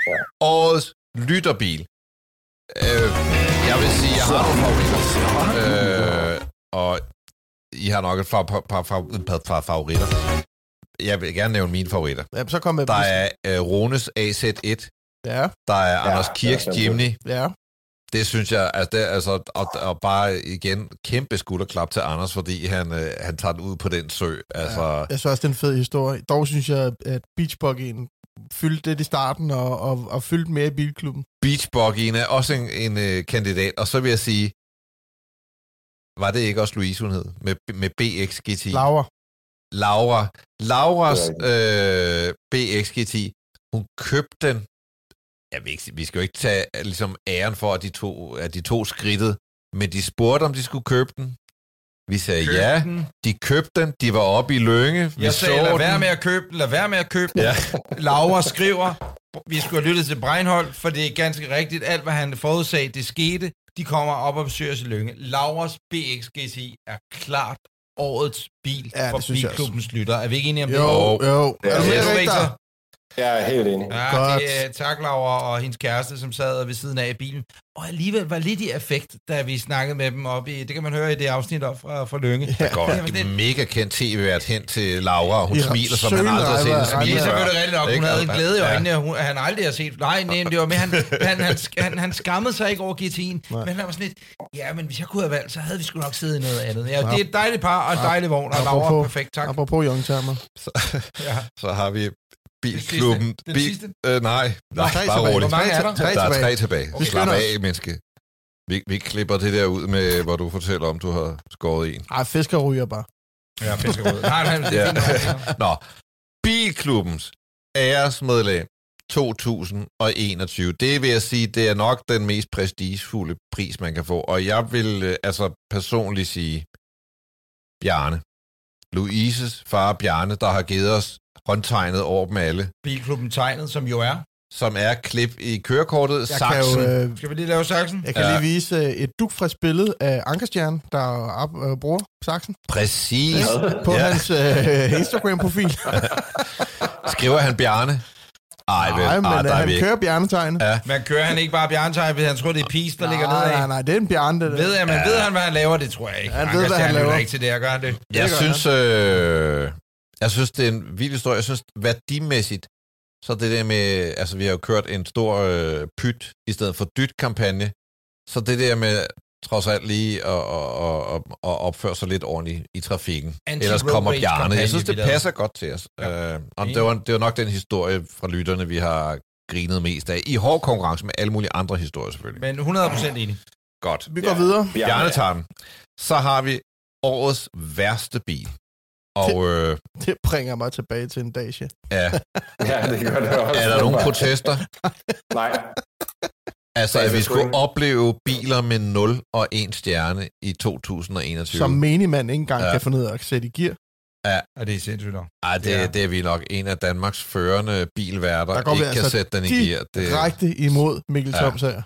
Ja. Årets lytterbil. Øh, jeg vil sige, jeg har nogle favoritter. Og I har nok et par, par, par, par, par, favoritter. Jeg vil gerne nævne mine favoritter. Ja, så kom jeg Der er øh, Rones AZ1. Ja, Der er Ja, Anders er Kirks fandme Jimny. ja. Det synes jeg, altså, det, altså og, og bare igen, kæmpe skulderklap til Anders, fordi han, øh, han tager den ud på den sø. Altså, ja. Jeg synes også, det er en fed historie. Dog synes jeg, at Beachbuggyen fyldte det i starten og, og, og fyldte mere i bilklubben. Beachbuggyen er også en, en øh, kandidat, og så vil jeg sige, var det ikke også Louise, hun hed, med, med BXGT? Laura. Laura. Lauras øh, BXGT, hun købte den jeg vil ikke, vi skal jo ikke tage ligesom, æren for, at de to, at de to skridtet, men de spurgte, om de skulle købe den. Vi sagde Køb ja, den. de købte den, de var oppe i Lønge. Vi jeg sagde, lad være med at købe den, lad være med at købe den. Ja. Laura skriver, vi skulle have lyttet til Breinholt, for det er ganske rigtigt, alt hvad han forudsagde, det skete. De kommer op og besøger os i Lønge. Lauras BX GTI er klart årets bil ja, for Bilklubbens lytter. Er vi ikke enige om jo, det? Jo, jo. Ja, er du med, jeg er helt enig. Ja, Godt. det er tak, Laura, og hendes kæreste, som sad ved siden af i bilen. Og alligevel var lidt i effekt, da vi snakkede med dem op i... Det kan man høre i det afsnit op fra, fra Lønge. Ja. Går en mega kendt tv-vært hen til Laura, og hun ja, smiler, som han aldrig har set en smile før. Det er rigtigt nok. Hun havde en glæde i øjnene, ja. hun, han aldrig har set... Nej, nej, det var med, han, han, han, han, han skammede sig ikke over GT'en, men han var sådan lidt... Ja, men hvis jeg kunne have valgt, så havde vi sgu nok siddet i noget andet. Ja, det er et dejligt par og en dejlig vogn, og Laura perfekt, tak. Apropos Young Termer. Så, ja. så har vi Bilklubben. Den sidste? Øh, nej, nej, tre bare roligt. Hvor mange er der? Der er tre tilbage. Okay. Slap af, menneske. Vi, vi klipper det der ud med, hvor du fortæller om, du har skåret en. Ej, fisker ryger bare. Ja, fisker ryger. nej, nej, det er ja. Nå, Bilklubbens æresmedlem 2021. Det vil jeg sige, det er nok den mest prestigefulde pris, man kan få. Og jeg vil øh, altså personligt sige, Bjarne. Louises far Bjarne, der har givet os håndtegnet over dem alle. Bilklubben tegnet, som jo er? Som er klip i kørekortet. Jeg saksen. Kan jo, øh, Skal vi lige lave saksen? Jeg kan ja. lige vise øh, et dugfrisk billede af Ankerstjern, der op, øh, bruger saksen. Præcis. Ja, på ja. hans øh, Instagram-profil. Skriver han Bjarne? Ej, vel, nej, men ah, der han vi kører bjernetegnet. Ja. Men kører han ikke bare bjernetegnet, hvis han tror, det er pis, der nej, ligger nedad? Nej, nej, det er en bjerne. Det ved, jeg, men ja. ved han, hvad han laver? Det tror jeg ikke. Han ved, hvad han laver. ikke til det, jeg gør det. Jeg det synes, øh, jeg synes, det er en vild historie. Jeg synes, værdimæssigt, så det der med, altså vi har jo kørt en stor øh, pyt i stedet for dyt-kampagne, så det der med trods alt lige at, at, at, at opføre sig lidt ordentligt i trafikken. Ellers kommer Bjarne. Jeg synes, det passer godt til os. Ja. Uh, om det, var, det var nok den historie fra lytterne, vi har grinet mest af. I hård konkurrence med alle mulige andre historier selvfølgelig. Men 100% enig. Godt. Vi går ja. videre. Bjarne tager den. Så har vi årets værste bil. Og, det, øh, det bringer mig tilbage til en Dacia. Ja. ja, det gør det også. Er der nogen protester? Nej. Altså, at vi skulle opleve biler med 0 og 1 stjerne i 2021. Som menigmand ikke engang ja. kan få ned og sætte i gear. Ja. Er det sindssygt nok? Ej, det, ja. det er vi nok en af Danmarks førende bilværter, der ikke altså kan sætte den i gear. Det direkte imod Mikkel ja. Toms her.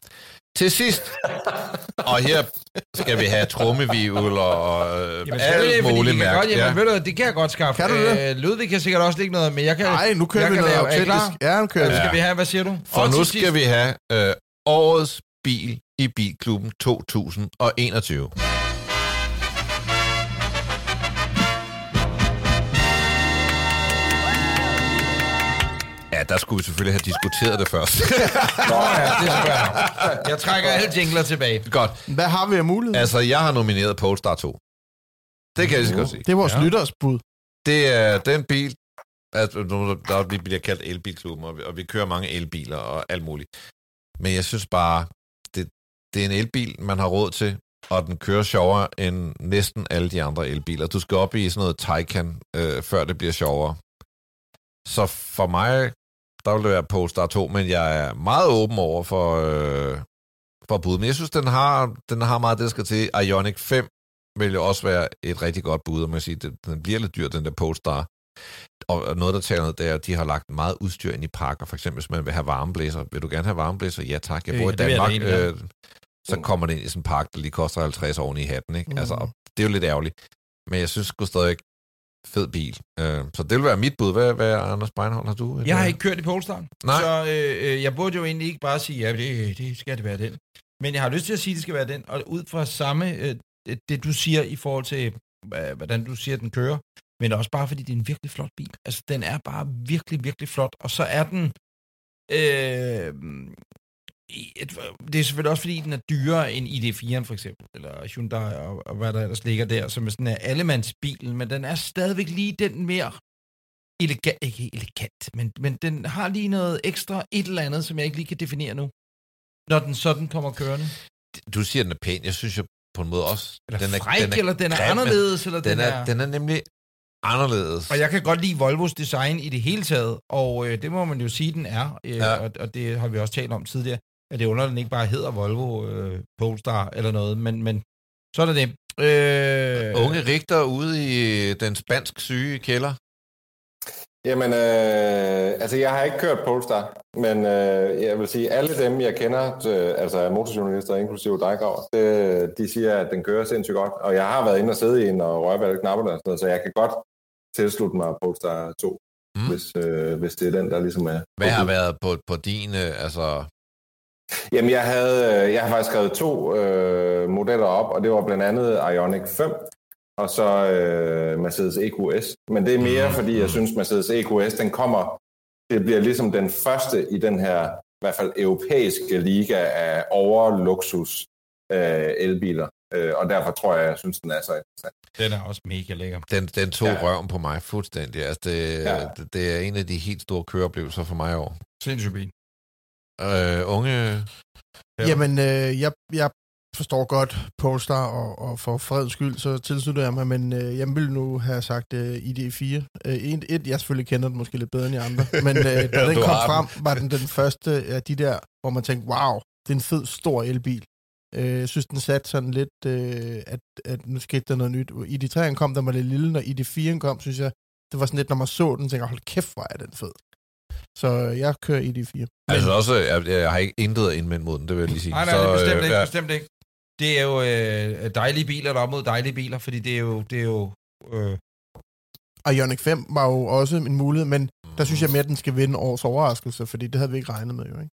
Til sidst, og her skal vi have trummevivl og øh, Jamen, alt muligt mærke. Godt, jamen, ja. ved du, det kan jeg godt skaffe. Kan du det? Øh, Ludvig kan sikkert også lægge noget, men jeg kan... Nej, nu kører vi noget autentisk. Ja, nu kører vi. Skal vi have, hvad siger du? For og nu skal sidst. vi have øh, årets bil i Bilklubben 2021. der skulle vi selvfølgelig have diskuteret det først. Nå ja, det skal jeg. Jeg trækker alle jingler tilbage. Godt. Hvad har vi af mulighed? Altså, jeg har nomineret Polestar 2. Det kan jeg lige godt sige. Det er vores ja. lyttersbud. Det er den bil, altså, der, vi bliver kaldt elbilklubben, og vi, og vi kører mange elbiler og alt muligt. Men jeg synes bare, det, det er en elbil, man har råd til, og den kører sjovere end næsten alle de andre elbiler. Du skal op i sådan noget Taycan, øh, før det bliver sjovere. Så for mig, der vil det være Polestar 2, men jeg er meget åben over for, øh, for bud. Men jeg synes, den har, den har meget det, der skal til. Ioniq 5 vil jo også være et rigtig godt bud, og man siger, den, den bliver lidt dyr, den der Polestar. Og noget, der taler det er, at de har lagt meget udstyr ind i pakker. For eksempel, hvis man vil have varmeblæser. Vil du gerne have varmeblæser? Ja tak, jeg bor ja, i Danmark. Øh, så kommer det ind i sådan en pakke, der lige koster 50 oven i hatten. Ikke? Mm. Altså, det er jo lidt ærgerligt. Men jeg synes sgu stadig fed bil. Øh, så det vil være mit bud. Hvad, hvad Anders Beinhold, har du? Jeg har ikke kørt i Polestar. Nej. Så øh, øh, jeg burde jo egentlig ikke bare sige, ja, det, det skal det være den. Men jeg har lyst til at sige, at det skal være den. Og ud fra samme, øh, det du siger i forhold til, hvordan du siger, at den kører, men også bare fordi det er en virkelig flot bil. Altså, den er bare virkelig, virkelig flot. Og så er den... Øh, det er selvfølgelig også, fordi den er dyrere end ID4'en for eksempel, eller Hyundai og, og hvad der ellers ligger der, som er sådan en allemandsbil, men den er stadigvæk lige den mere elegant, ikke elegant, men, men den har lige noget ekstra et eller andet, som jeg ikke lige kan definere nu, når den sådan kommer kørende. Du siger, den er pæn. Jeg synes jo på en måde også... Eller den er, fræk, den er eller den er grim, anderledes, eller Den er, den er nemlig anderledes. Og jeg kan godt lide Volvos design i det hele taget, og øh, det må man jo sige, den er, øh, ja. og, og det har vi også talt om tidligere, at det under, at den ikke bare hedder Volvo øh, Polestar eller noget, men, men sådan er det. Øh, Unge Rigter ude i den spansk syge kælder. Jamen, øh, altså jeg har ikke kørt Polestar, men øh, jeg vil sige, alle dem, jeg kender, øh, altså motorjournalister, inklusive dig, Grav, det, de siger, at den kører sindssygt godt. Og jeg har været inde og sidde i en og røre ved alle knapperne og sådan noget, så jeg kan godt tilslutte mig Polestar 2, Mm. mm. hvis, øh, hvis det er den, der ligesom er. Hvad har været på, på din, øh, altså... Jamen, jeg, havde, øh, jeg har faktisk skrevet to øh, modeller op, og det var blandt andet Ioniq 5, og så øh, Mercedes EQS. Men det er mere, Mhm. fordi jeg synes, Mercedes EQS, den kommer, det bliver ligesom den første i den her, i hvert fald europæiske liga af overluksus øh, elbiler. Øh, og derfor tror jeg, jeg synes, den er så interessant. Den er også mega lækker. Den, den tog Ja. røven på mig fuldstændig. Altså, det, ja. det, det er en af de helt store køreoplevelser for mig i år. Sindssygt bil. Øh, unge... Ja. Jamen, øh, jeg, jeg forstår godt Polestar, og, og for freds skyld, så tilslutter jeg mig, men øh, jeg ville nu have sagt øh, ID4. Øh, et, et, jeg selvfølgelig kender den måske lidt bedre end de andre, men øh, da den kom frem, var den den første af de der, hvor man tænkte, wow, det er en fed, stor elbil. Øh, jeg synes, den satte sådan lidt, øh, at, at nu skete der noget nyt. ID3'en kom, der var lidt lille, når ID4'en kom, synes jeg, det var sådan lidt, når man så den, tænker hold kæft, hvor er den fed. Så jeg kører ID4. Altså også, jeg, jeg har ikke intet indvendt mod den, det vil jeg lige sige. Nej, nej, så, det er bestemt øh, ikke, ja. bestemt ikke. Det er jo øh, dejlige biler, der er mod dejlige biler, fordi det er jo, det er jo øh, Og Ioniq 5 var jo også en mulighed, men der synes jeg mere, at den skal vinde års overraskelse, fordi det havde vi ikke regnet med, jo, ikke?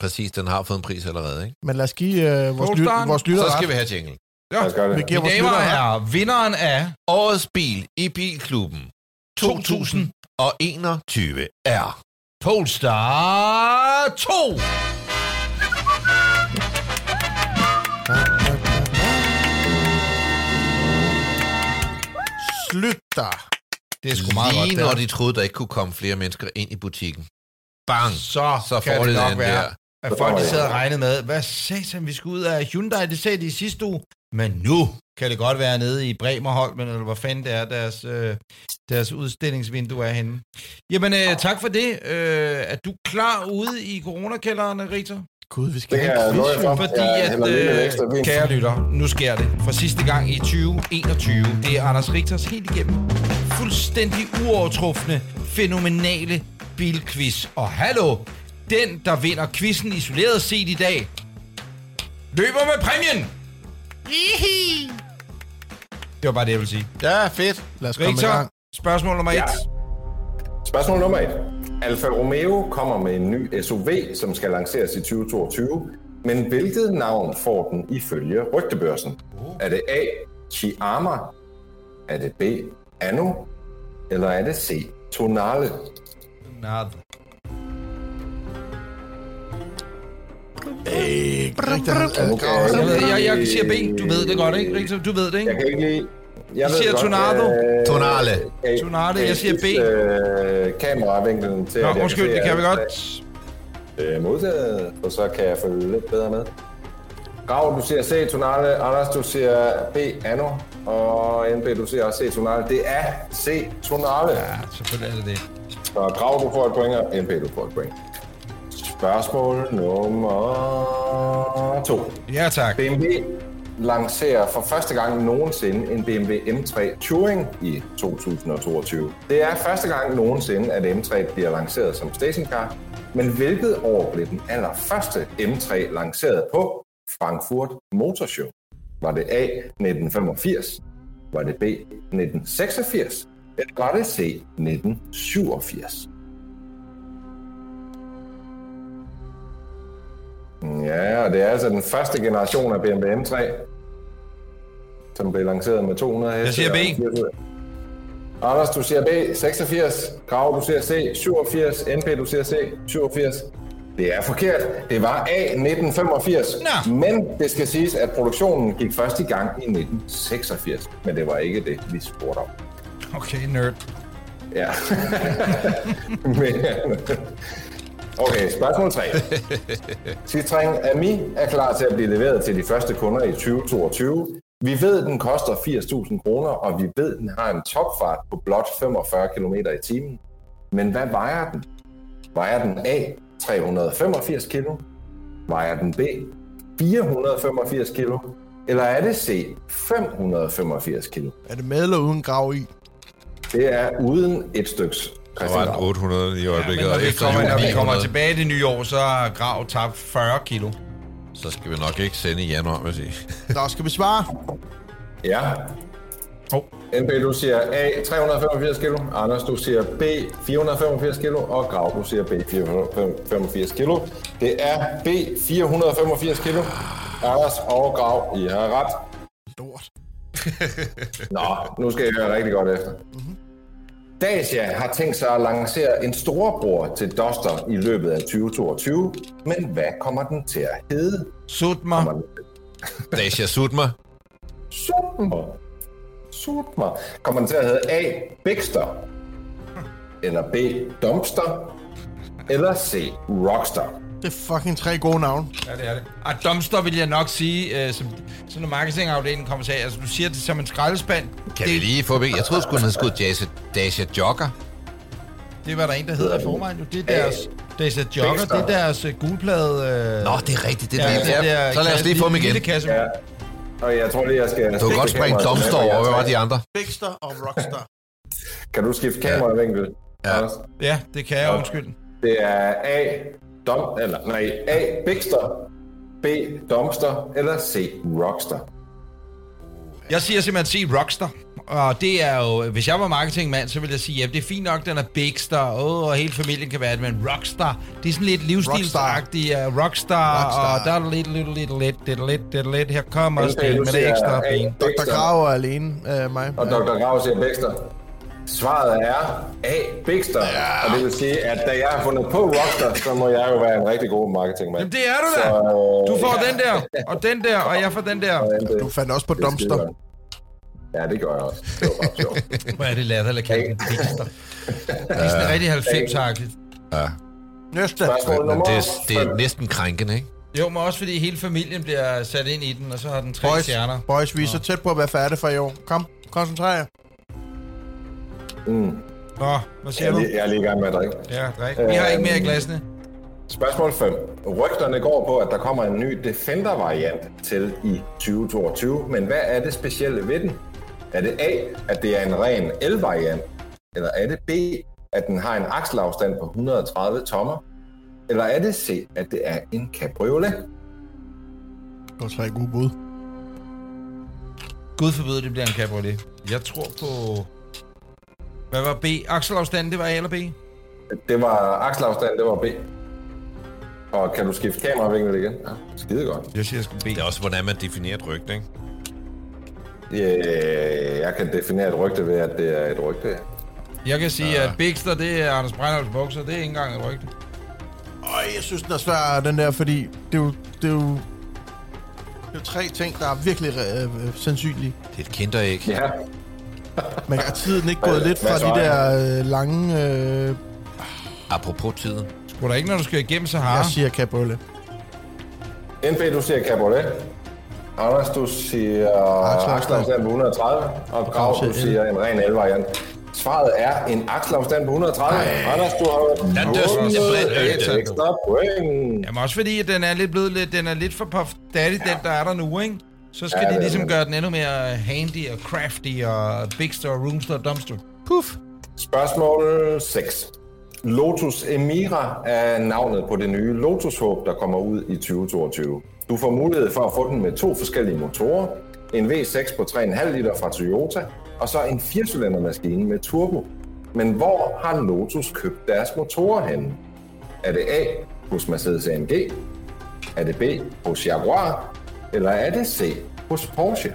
Præcis, den har fået en pris allerede, ikke? Men lad os give øh, vores, ly- vores lytter Så skal ret. vi have jingle. Ja. Vi giver vores damer og herrer, vinderen af Årets bil i Bilklubben 2021 er... Polestar 2. Slyt dig. Det er sgu meget godt, Lige det når her. de troede, der ikke kunne komme flere mennesker ind i butikken. Bang! Så, Så kan får det de nok den være, der. at folk de sad og regnede med, hvad satan, vi skulle ud af Hyundai, det sagde de i sidste uge, men nu kan det godt være nede i Bremerholmen, eller hvor fanden det er, deres, øh, deres udstillingsvindue er henne. Jamen, øh, tak for det. Øh, er du klar ude i coronakælderen, Rita? Gud, vi skal Det have en quiz, for. Fordi Jeg at, øh, kære lytter, nu sker det. For sidste gang i 2021. Det er Anders Richters helt igennem fuldstændig uovertrufne, fænomenale bilquiz. Og hallo, den der vinder quizzen isoleret set i dag, løber med præmien! Ihi! Det var bare det, jeg ville sige. Ja, fedt. Lad os komme i gang. spørgsmål nummer et. Ja. Spørgsmål nummer et. Alfa Romeo kommer med en ny SUV, som skal lanceres i 2022. Men hvilket navn får den ifølge rygtebørsen? Er det A. Chiama? Er det B. Anno? Eller er det C. Tonale? Han- Okay. Jeg, jeg, jeg siger B. Du ved det godt, ikke? Du ved det, ikke? Jeg kan ikke lide... Jeg siger det godt. Tornado. Øh, Tonale. kan I- Tornado, kan I jeg siger B. Øh, kameravinklen til, Nå, at jeg undskyld, se, det kan at- vi godt. Øh, modtaget, og så kan jeg følge lidt bedre med. Grav, du siger C, Tonale. Anders, du siger B, Anno. Og NB, du siger også C, Tonale. Det er C, Tonale. Ja. Ja, selvfølgelig er det det. Så Grav, du får et point, og NB, du får et point. Spørgsmål nummer to. Ja, tak. BMW lancerer for første gang nogensinde en BMW M3 Touring i 2022. Det er første gang nogensinde, at M3 bliver lanceret som stationcar, men hvilket år blev den allerførste M3 lanceret på Frankfurt Motor Show? Var det A 1985? Var det B 1986? Eller var det C 1987? Ja, og det er altså den første generation af BMW M3, som blev lanceret med 200 heste. Jeg siger B. Anders, du siger B, 86. Grav, du siger C, 87. NP, du siger C, 87. Det er forkert. Det var A1985. Nå. Men det skal siges, at produktionen gik først i gang i 1986. Men det var ikke det, vi spurgte om. Okay, nerd. Ja. Men, okay, spørgsmål 3. Citroën Ami er klar til at blive leveret til de første kunder i 2022. Vi ved, den koster 80.000 kroner, og vi ved, den har en topfart på blot 45 km i timen. Men hvad vejer den? Vejer den A 385 kg? Vejer den B 485 kg? Eller er det C 585 kg? Er det med eller uden grav i? Det er uden et styks Der var en 800 i Ja, øjeblikket, når og vi, efter kommer, når vi kommer 900, tilbage det nye år, så har Grav tabt 40 kilo. så skal vi nok ikke sende i januar, vil jeg sige. Der skal vi svare. Ja. Oh. NB, du siger A 385 kg. Anders, du siger B 485 kg. Og Grav, du siger B 485 kg. Det er B 485 kg. Anders og Grav, I har ret. Lort. Nå, nu skal I høre rigtig godt efter. Dacia har tænkt sig at lancere en storebror til Duster i løbet af 2022. Men hvad kommer den til at hedde? Sut mig. Kommer den Dacia Sutma. Super. Super. Kommer den til at hedde A. Bigster? Eller B. Dumpster? Eller C. Rockstar? Det er fucking tre gode navne. Ja, det er det. Og dumpster vil jeg nok sige, øh, som, som når marketingafdelingen kommer til at altså du siger det som en skraldespand. Kan det, vi lige få? Jeg troede sgu, den havde skudt Dacia, Dacia Jogger. Det var der en, der hedder i forvejen jo. Det er deres, Dacia Jogger, det er deres uh, gulplade... Øh, Nå, det er rigtigt. Det er ja, ja, det der Så lad os lige få dem igen. Kasse. Ja. Og jeg tror lige, jeg skal... Du kan godt springe Dumpster over. Hvad var de andre? Bigster og Rockstar. Kan du skifte kameravinkel? Ja. Ja, det kan jeg, undskyld. Det er A. Dum, eller, nej, A. Bigster, B. Dumpster, eller C. Rockstar. Jeg siger simpelthen sige Rockstar. Og det er jo, hvis jeg var marketingmand, så ville jeg sige, ja, det er fint nok, den er Bigster, oh, og hele familien kan være det, men Rockstar, det er sådan lidt livsstilsagtigt, uh, Rockstar, Rockstar. og der er lidt, lidt, lidt, lidt, lidt, lidt, lidt, lidt, her kommer du med det ekstra ben. Dr. Grav er alene af mig. Og Dr. Grav siger Bigster. Svaret er A. Bigster. Ja. Og det vil sige, at da jeg har fundet på Rockstar, så må jeg jo være en rigtig god marketingmand. Jamen, det er du da. Så, øh, Du får den der, og den der, og jeg får den der. Du fandt også på Det er Dumpster. Ja, det gør jeg også. Det var bare sjovt. Hvor er det latterligt at kalde den Bigster. Det er sådan rigtig 90-agtigt. Ja. Næste. Det, er, det er næsten krænkende, ikke? Jo, men også fordi hele familien bliver sat ind i den, og så har den tre Boys, stjerner. boys, vi er så tæt på at være færdige for i år. Kom, koncentrer jer. Mm. Nå, hvad Jeg, siger er du? lige, jeg er lige i gang med at drikke. Ja, drik. Vi har ikke mere i glasene. Spørgsmål 5. Rygterne går på, at der kommer en ny Defender-variant til i 2022, men hvad er det specielle ved den? Er det A, at det er en ren el-variant? Eller er det B, at den har en akselafstand på 130 tommer? Eller er det C, at det er en cabriolet? Det var tre gode bud. Gud forbyde, det bliver en cabriolet. Jeg tror på... Hvad var B? Akselafstanden, det var A eller B? Det var akselafstand, det var B. Og kan du skifte kameravinkel igen? Ja, skide godt. Jeg siger sgu B. Det er også, hvordan man definerer et rygte, ikke? Yeah, jeg kan definere et rygte ved, at det er et rygte. Jeg kan sige, at Bigster, det er Anders Breinholds bukser. Det er ikke engang et rygte. Øj, jeg synes, den er svær, den der, fordi det er jo, det er jo, det er jo tre ting, der er virkelig øh, øh, sandsynlige. Det er et kinderæg. Ja, Men er tiden ikke gået lidt fra de er der øh, lange... Øh, Apropos tiden. Skulle der ikke, når du skal igennem Sahara? jeg siger cabriolet. NB, du siger cabriolet. Anders, du siger Akselafstand. på 130. Og Grav, du siger en ren el-variant. Svaret er en akselafstand på 130. Anders, du har Den et ekstra point. Jamen også fordi, at den er lidt blevet lidt, den er lidt for puff daddy, den der er der nu, ikke? Så skal Ja, ja, de det ligesom gøre den endnu mere handy og crafty og Bigster, Roomster og Dumpster. Puff. Spørgsmål 6. Lotus Emira er navnet på det nye Lotus Hope, der kommer ud i 2022. Du får mulighed for at få den med to forskellige motorer. En V6 på 3,5 liter fra Toyota, og så en 4 maskine med turbo. Men hvor har Lotus købt deres motorer henne? Er det A hos Mercedes AMG? Er det B hos Jaguar? Eller er det C hos Porsche?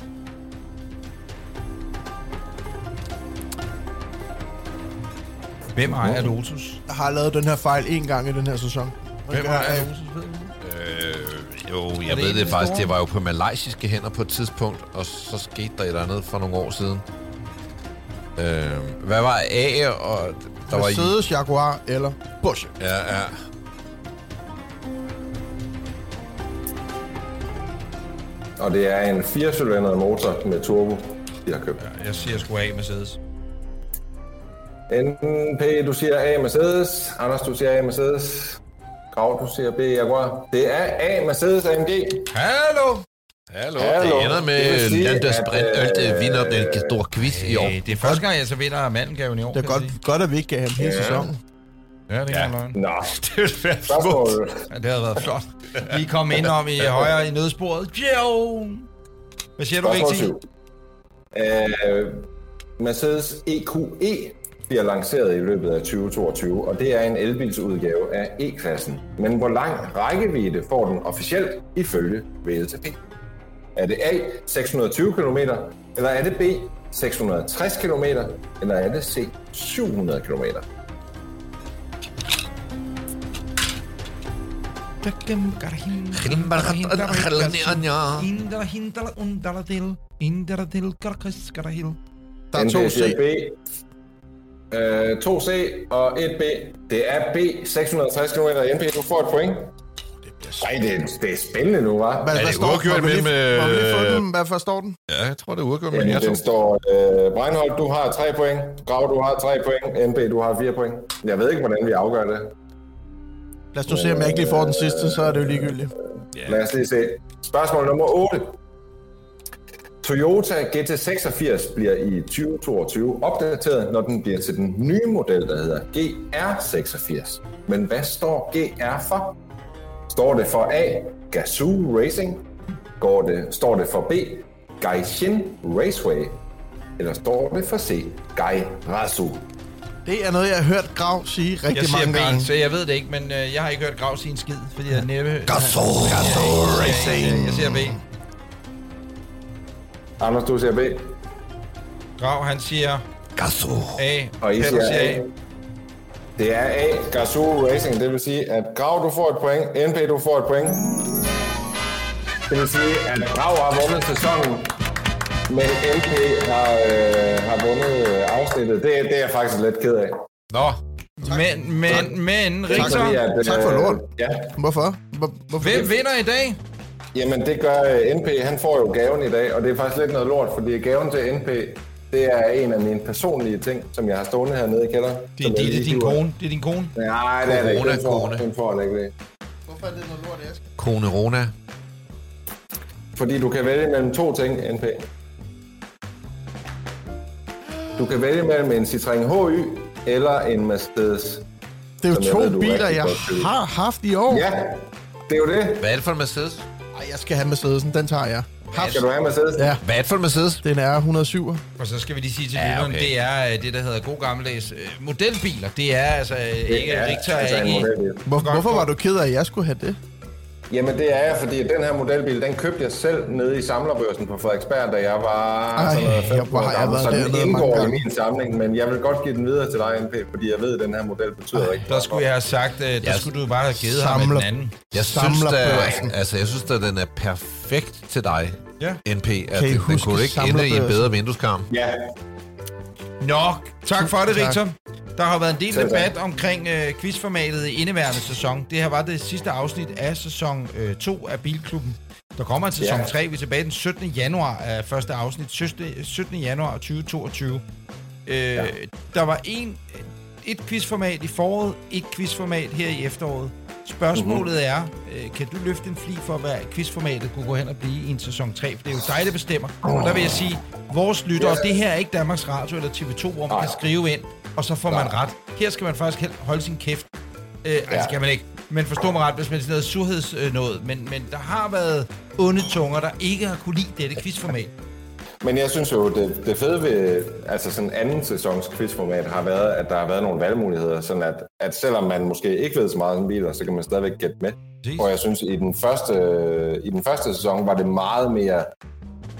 Hvem ejer Lotus? Jeg har lavet den her fejl en gang i den her sæson. Hvem var Alonso? Ved du? Øh, jo, jeg det ved det faktisk. store? Det var jo på malaysiske hænder på et tidspunkt, og så skete der et eller andet for nogle år siden. Øh, hvad var A, og der var i... Mercedes, Jaguar eller Porsche. Ja, ja. Og det er en 4-cylindret motor med turbo, de har købt. Jeg siger sgu af Mercedes. NP, du siger A Mercedes. Anders, du siger A Mercedes. Grav, du siger B Jaguar. Det er A Mercedes AMG. Hallo! Hallo. Hallo. Det ender med at, Brindølte øh, vinder den store quiz i år. Det er første gang, jeg så vinder mandengaven i år. Det er godt, godt at vi ikke gav ham hele Ja. sæsonen. Ja, det er ja. løgn. Nå, Det ville være smukt. Ja, det havde været flot. Vi kom ind om i højre i nødsporet. Jo! Hvad siger du, Spørgsmål Vigtig? 7. Uh, Mercedes EQE bliver lanceret i løbet af 2022, og det er en elbilsudgave af E-klassen. Men hvor lang rækkevidde får den officielt ifølge VLTP? Er det A 620 km, eller er det B 660 km, eller er det C 700 km? Der er to C. B. Øh, 2C og 1B. Det er B 660 km. NP, du får et point. Nej, det, er- det er spændende nu, hva'? Hvad, det hvad står uafgjort må vi lige- mellem, må vi lige få øh, den? Hvad forstår den? Ja, jeg tror, det er udgået med Jamen, jer to. den står, øh, Breinholt, du har 3 point. Grav, du har 3 point. NB, du har 4 point. Jeg ved ikke, hvordan vi afgør det. Lad os nu se, om jeg ikke lige får den sidste, så er det jo ligegyldigt. Lad os lige se. Spørgsmål nummer 8. Toyota GT86 bliver i 2022 opdateret, når den bliver til den nye model, der hedder GR86. Men hvad står GR for? Står det for A, Gazoo Racing? Går det, står det for B, Gaijin Raceway? Eller står det for C, Gai Rasu? Det er noget, jeg har hørt Grav sige rigtig Jeg siger mange gange. B, så jeg ved det ikke, men øh, jeg har ikke hørt Grav sige en skid, fordi jeg næppe... Gasso! Racing. Jeg siger B. Anders, du siger B, Grav, han siger Gasso! A. og I Peter siger siger A. Det er A, Gazoo Racing. Det vil sige, at Grav, du får et point. NP, du får et point. Det vil sige, at Grav har vundet sæsonen, men NP har, øh, har vundet øh, afsnittet. Det, det er jeg faktisk lidt ked af. Nå, Men, men, men, Fordi, Richter, at, øh, Tak for lort. Ja, Hvorfor? Hvor, hvorfor? hvem vinder i dag? jamen det gør øh, NP. Han får jo gaven i dag, og det er faktisk lidt noget lort, fordi gaven til NP, det er en af mine personlige ting, som jeg har stående hernede i kælderen. Det er, det, det er din hiver. kone. Det er din kone. Nej, det er det ikke. Corona, Den får, den får han ikke det. Hvorfor er det noget lort, skal? Kone Rona. Fordi du kan vælge mellem to ting, NP. Du kan vælge mellem en Citroën HY eller en Mercedes. Det er jo Som jeg to ved, er biler, jeg har haft i år. Ja, det er jo det. Hvad er det for en Mercedes? Ej, jeg skal have Mercedesen. Den tager jeg. Haft. Skal du have Mercedes? Ja, Hvad er det for en Mercedes? den er 107. Og så skal vi lige sige til Ja, lytteren, okay. det er øh, det, der hedder god gammeldags øh, modelbiler. Det er altså øh, ikke er Richter altså er en ikke... modelbil. Hvor, hvorfor var du ked af, at jeg skulle have det? Jamen det er jeg, fordi den her modelbil, den købte jeg selv nede i samlerbørsen på Frederiksberg, da jeg var Ej, sådan noget jeg 15 var- år gammel. Så den indgår i min samling, men jeg vil godt give den videre til dig, NP, fordi jeg ved, at den her model betyder ikke. Der skulle jeg have sagt, øh, der Jeg- skulle du bare have givet ham Samler- den anden. Jeg synes, da, altså, jeg synes, at den er perfekt til dig, Ja. NP. At Kan I den, den kunne ikke ende i en bedre vindueskarm. Ja, Nå, tak for det. Richter. Der har været en del debat omkring øh, quizformatet i indeværende sæson. Det her var det sidste afsnit af sæson 2 af Bilklubben. Der kommer en sæson Ja. 3. Vi er tilbage den 17. januar af første afsnit. 17. 17. januar 2022. Øh, ja. Der var en, et quizformat i foråret, et quizformat her i efteråret. Spørgsmålet Mhm. er, øh, kan du løfte en fli for, hvad quizformatet kunne gå hen og blive i en sæson 3? For det er jo dig, der bestemmer. Og der vil jeg sige, vores lyttere, det her er ikke Danmarks Radio eller TV2, hvor man Nej. kan skrive ind, og så får man ret. Her skal man faktisk holde sin kæft. Øh, ja. Altså kan man ikke. Men forstå mig ret, hvis man er sådan noget surheds øh. Men, men der har været onde tunger, der ikke har kunne lide dette quizformat. Men jeg synes jo, det, det fede ved altså sådan anden sæsons quizformat har været, at der har været nogle valgmuligheder, sådan at, at selvom man måske ikke ved så meget om biler, så kan man stadigvæk gætte med. Og jeg synes, i den første, i den første sæson var det meget mere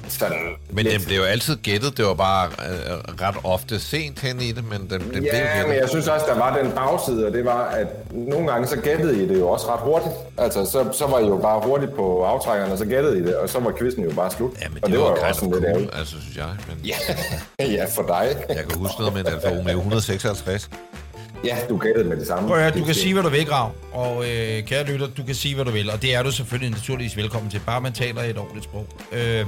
sådan Men lidt- den blev jo altid gættet. Det var bare øh, ret ofte sent hen i det, men den, den blev Ja, men gættet. jeg synes også, der var den bagside, og det var, at nogle gange så gættede I det jo også ret hurtigt. Altså, så, så var I jo bare hurtigt på aftrækkerne, og så gættede I det, og så var quizzen jo bare slut. Ja, men og det, var, jo kind også lidt cool, ærgerligt. altså, synes jeg. Men Ja, ja, for dig. jeg kan huske noget med en Alfa Romeo 156. Ja, du gættede med det samme. Prøv at høre, du kan sige, hvad du vil, Grav. Og øh, kære lytter, du kan sige, hvad du vil. Og det er du selvfølgelig naturligvis velkommen til, bare man taler et ordentligt sprog. Øh,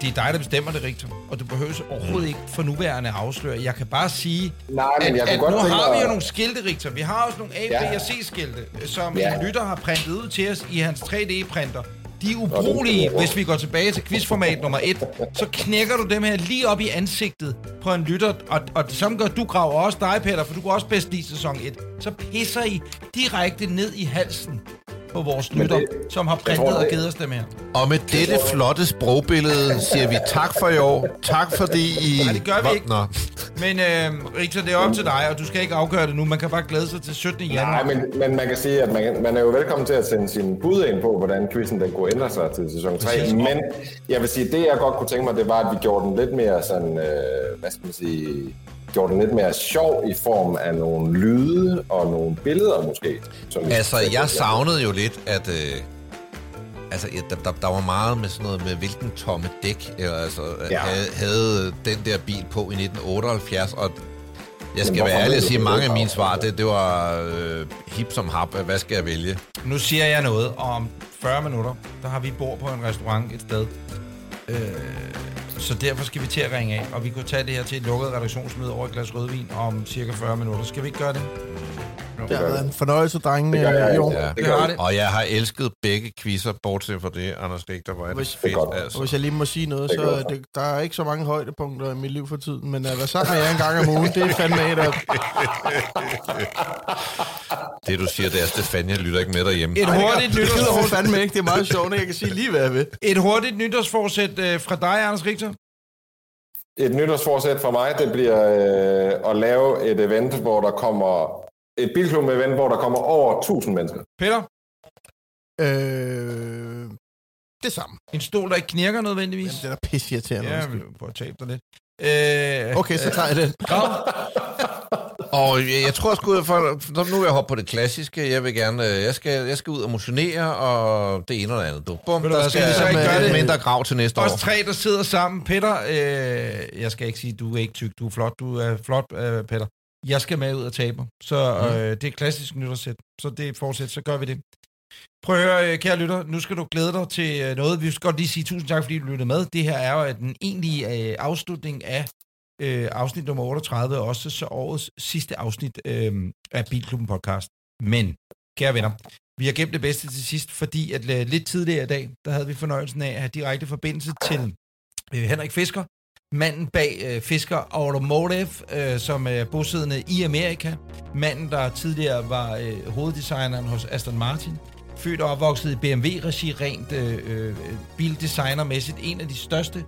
det er dig, der bestemmer det, Rigtig. Og du behøver overhovedet ikke for nuværende afsløre. Jeg kan bare sige, Nej, men at, jeg kunne at godt nu har vi jo nogle skilte, Rigtig. Vi har også nogle A, B og C-skilte, som Ja. en lytter har printet ud til os i hans 3D-printer. De er ubrugelige, hvis vi går tilbage til quizformat nummer 1. Så knækker du dem her lige op i ansigtet på en lytter, og, og det samme gør du, Grav, og også dig, Peter, for du kan også bedst lide sæson 1. Så pisser I direkte ned i halsen på vores lytter, det- som har printet tror, og det- givet os dem her. Og med dette flotte sprogbillede siger vi tak for i år. Tak fordi I... Nej, det gør vi ikke. Nå. Men øh, Rigtig, det er op til dig, og du skal ikke afgøre det nu. Man kan bare glæde sig til 17. januar. Nej, men, men man kan sige, at man, man er jo velkommen til at sende sin bud ind på, hvordan quizzen den kunne ændre sig til sæson 3. Præcis. Men jeg vil sige, det jeg godt kunne tænke mig, det var, at vi gjorde den lidt mere sådan, øh, hvad skal man sige, gjorde den lidt mere sjov i form af nogle lyde og nogle billeder måske. Som Altså, jeg savnede jo lidt, at... Øh, altså, ja, der, der, der var meget med sådan noget med, hvilken tomme dæk eller, altså, Ja. ja. havde, havde den der bil på i 1978, og jeg skal være ærlig og sige, det, mange af mine svar, det, det var øh, hip som hap. Hvad skal jeg vælge? Nu siger jeg noget, og om 40 minutter, der har vi bord på en restaurant et sted. Øh, så derfor skal vi til at ringe af, og vi kunne tage det her til et lukket redaktionsmøde over et glas rødvin om cirka 40 minutter. Skal vi ikke gøre det? Det har været en fornøjelse, drenge, Det gør jeg ikke. Ja. Det gør det. Og jeg har elsket begge quizzer, bortset fra det, Anders Richter, hvor er det Hvis- fedt. godt. Og Altså. hvis jeg lige må sige noget, Det så det, der er ikke så mange højdepunkter i mit liv for tiden, men at være sammen med jer en gang om ugen, det er fandme et af... Det, du siger, det er, Stefania lytter ikke med derhjemme. Et hurtigt, Det gider hun nytårs... fandme ikke, det er meget sjovt, jeg kan sige lige, hvad jeg vil. et hurtigt nytårsforsæt øh, fra dig, Anders Richter. Et nytårsforsæt for mig, det bliver øh, at lave et event, hvor der kommer et bilklub-event, hvor der kommer over 1000 mennesker. Peter, Øh, det samme. en stol, der ikke knirker nødvendigvis. Jamen, det er da pisse irriterende. Ja, vi vil prøve at tabe dig lidt. Øh, okay, så tager jeg den. Grav, Og jeg, jeg tror sgu, for, nu vil jeg hoppe på det klassiske. Jeg vil gerne, øh, jeg skal, jeg skal ud og motionere, og det ene og det andet. Du. Bum, Ved du der skal skal vi så ikke jeg gøre det? mindre grav til næste Os år. tre, der sidder sammen. Peter, øh, jeg skal ikke sige, du er ikke tyk, du er flot. Du er flot, øh, Peter. Jeg skal med ud og tabe. Så øh, det er klassisk nytårssæt. Så det er et forsæt, så gør vi det. Prøv at høre, øh, kære lytter, nu skal du glæde dig til øh, noget. Vi skal godt lige sige tusind tak, fordi du lyttede med. Det her er jo den egentlige øh, afslutning af øh, afsnit nummer 38, og også så årets sidste afsnit øh, af Bilklubben podcast. Men, kære venner, vi har gemt det bedste til sidst, fordi at øh, lidt tidligere i dag, der havde vi fornøjelsen af at have direkte forbindelse til øh, Henrik Fisker, manden bag øh, Fisker Automotive, øh, som er bosiddende i Amerika. Manden, der tidligere var øh, hoveddesigneren hos Aston Martin. Født og opvokset i BMW-regi, rent øh, øh bildesignermæssigt. En af de største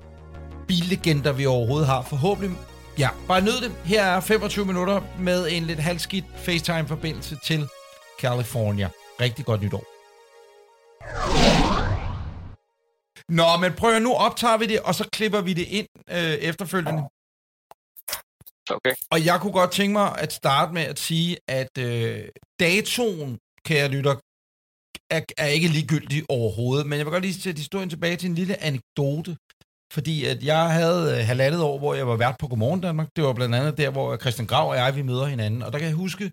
billegender, vi overhovedet har. Forhåbentlig, ja, bare nyd det. Her er 25 minutter med en lidt halvskidt FaceTime-forbindelse til California. Rigtig godt nytår. Nå, men prøv at nu optager vi det, og så klipper vi det ind øh, efterfølgende. Okay. Og jeg kunne godt tænke mig at starte med at sige, at øh, datoen, kære lytter, er, er ikke ligegyldig overhovedet. Men jeg vil godt lige sætte historien tilbage til en lille anekdote. Fordi at jeg havde øh, halvandet år, hvor jeg var vært på Godmorgen Danmark. Det var blandt andet der, hvor Christian Grav og jeg, vi møder hinanden. Og der kan jeg huske,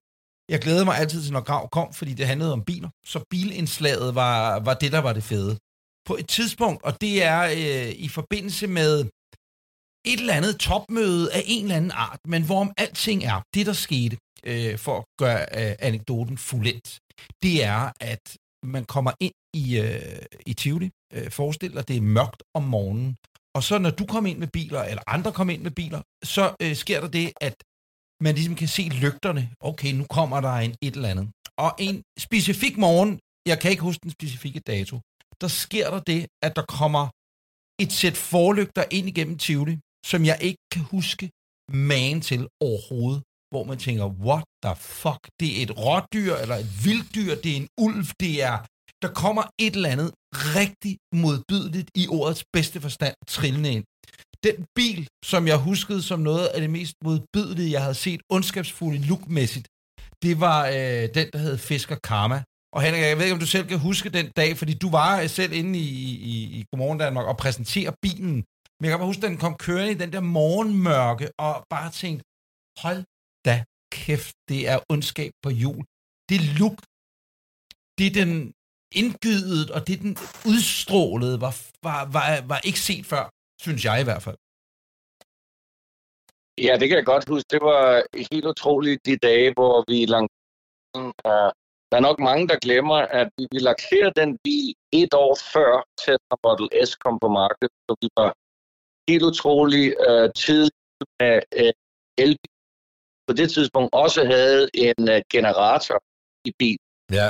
jeg glædede mig altid til, når Grav kom, fordi det handlede om biler. Så bilindslaget var, var det, der var det fede. På et tidspunkt, og det er øh, i forbindelse med et eller andet topmøde af en eller anden art, men hvorom alting er, det der skete, øh, for at gøre øh, anekdoten fuldendt, det er, at man kommer ind i, øh, i Tivoli, øh, forestil dig, det er mørkt om morgenen, og så når du kommer ind med biler, eller andre kommer ind med biler, så øh, sker der det, at man ligesom kan se lygterne. Okay, nu kommer der en et eller andet. Og en specifik morgen, jeg kan ikke huske den specifikke dato, der sker der det, at der kommer et sæt forlygter ind igennem Tivoli, som jeg ikke kan huske magen til overhovedet, hvor man tænker, what the fuck, det er et rådyr, eller et vilddyr, det er en ulv, det er der kommer et eller andet rigtig modbydeligt i ordets bedste forstand trillende ind. Den bil, som jeg huskede som noget af det mest modbydelige, jeg havde set ondskabsfulde lookmæssigt, det var øh, den, der hed Fisker Karma. Og Henrik, jeg ved ikke, om du selv kan huske den dag, fordi du var selv inde i, i, i Godmorgen Danmark og præsenterer bilen. Men jeg kan bare huske, at den kom kørende i den der morgenmørke, og bare tænkte, hold da kæft, det er ondskab på jul. Det look, det den indgydet, og det den udstrålede, var, var, var, var ikke set før, synes jeg i hvert fald. Ja, det kan jeg godt huske. Det var helt utroligt de dage, hvor vi langt der er nok mange, der glemmer, at vi, vi lancerede den bil et år før Tesla Model S kom på markedet, så vi var helt utrolig uh, tidligt med uh, elbil. På det tidspunkt også havde en uh, generator i bil. Ja.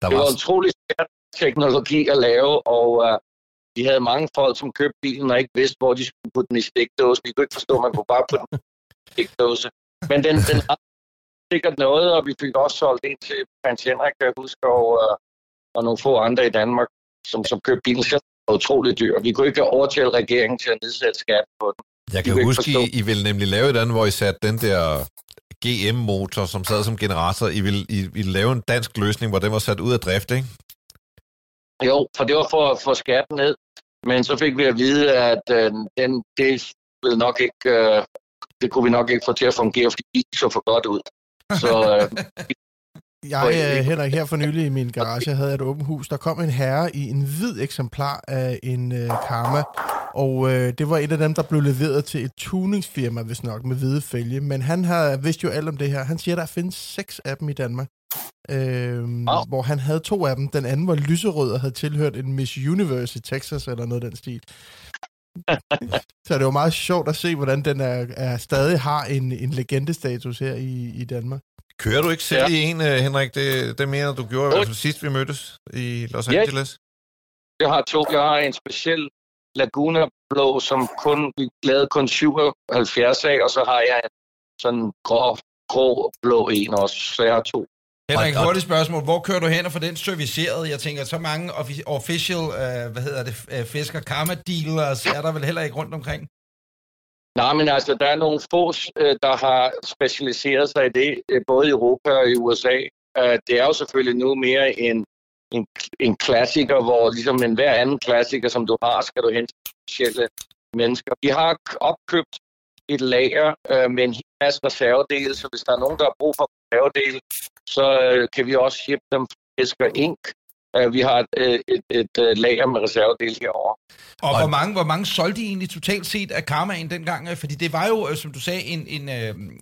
Der var... Det var utrolig svært teknologi at lave, og uh, vi havde mange folk, som købte bilen og ikke vidste, hvor de skulle putte den i stikdåse. Vi kunne ikke forstå, at man kunne bare putte den i stikdåse. Men den, den har sikkert noget, og vi fik også solgt en til Prins Henrik, jeg huske, og, uh, og nogle få andre i Danmark, som, som købte bilen selv. Det var utroligt dyr. Vi kunne ikke overtale regeringen til at nedsætte skat på den. Jeg kan huske, I, I ville nemlig lave et andet, hvor I satte den der GM-motor, som sad som generator. I ville, I ville lave en dansk løsning, hvor den var sat ud af drift, ikke? Jo, for det var for at få skatten ned. Men så fik vi at vide, at øh, den, det, ville nok ikke, øh, det kunne vi nok ikke få til at fungere, fordi det så for godt ud. Så, øh, jeg, øh, Henrik, her for nylig i min garage havde et åbent hus. Der kom en herre i en hvid eksemplar af en øh, Karma, og øh, det var et af dem, der blev leveret til et tuningsfirma, hvis nok, med hvide fælge. Men han har vidst jo alt om det her. Han siger, at der findes seks af dem i Danmark. Øh, wow. Hvor han havde to af dem. Den anden var lyserød og havde tilhørt en Miss Universe i Texas, eller noget af den stil. Så det var meget sjovt at se, hvordan den er, er stadig har en, en legendestatus her i, i Danmark. Kører du ikke selv ja. i en, uh, Henrik? Det, det mener du gjorde i hvert fald sidst, vi mødtes i Los Angeles. Ja. Jeg har to. Jeg har en speciel Laguna Blå, som kun, vi lavede kun 77 af, og så har jeg en sådan grå, grå blå en også, så jeg har to. Henrik, hurtigt spørgsmål. Hvor kører du hen og får den serviceret? Jeg tænker, så mange official, uh, hvad hedder det, uh, fisker karma dealers er der vel heller ikke rundt omkring? Nej, men altså, der er nogle få, øh, der har specialiseret sig i det, både i Europa og i USA. Det er jo selvfølgelig nu mere en, en, en klassiker, hvor ligesom en hver anden klassiker, som du har, skal du hente specielle mennesker. Vi har opkøbt et lager øh, med en hel masse reservedele, så hvis der er nogen, der har brug for reservedele, så øh, kan vi også shippe dem Fisker Inc. Øh, vi har et, øh, et, et, et lager med reservedele herovre. Og hvor mange, hvor mange solgte I egentlig totalt set af Karmaen dengang? Fordi det var jo, som du sagde, en, en,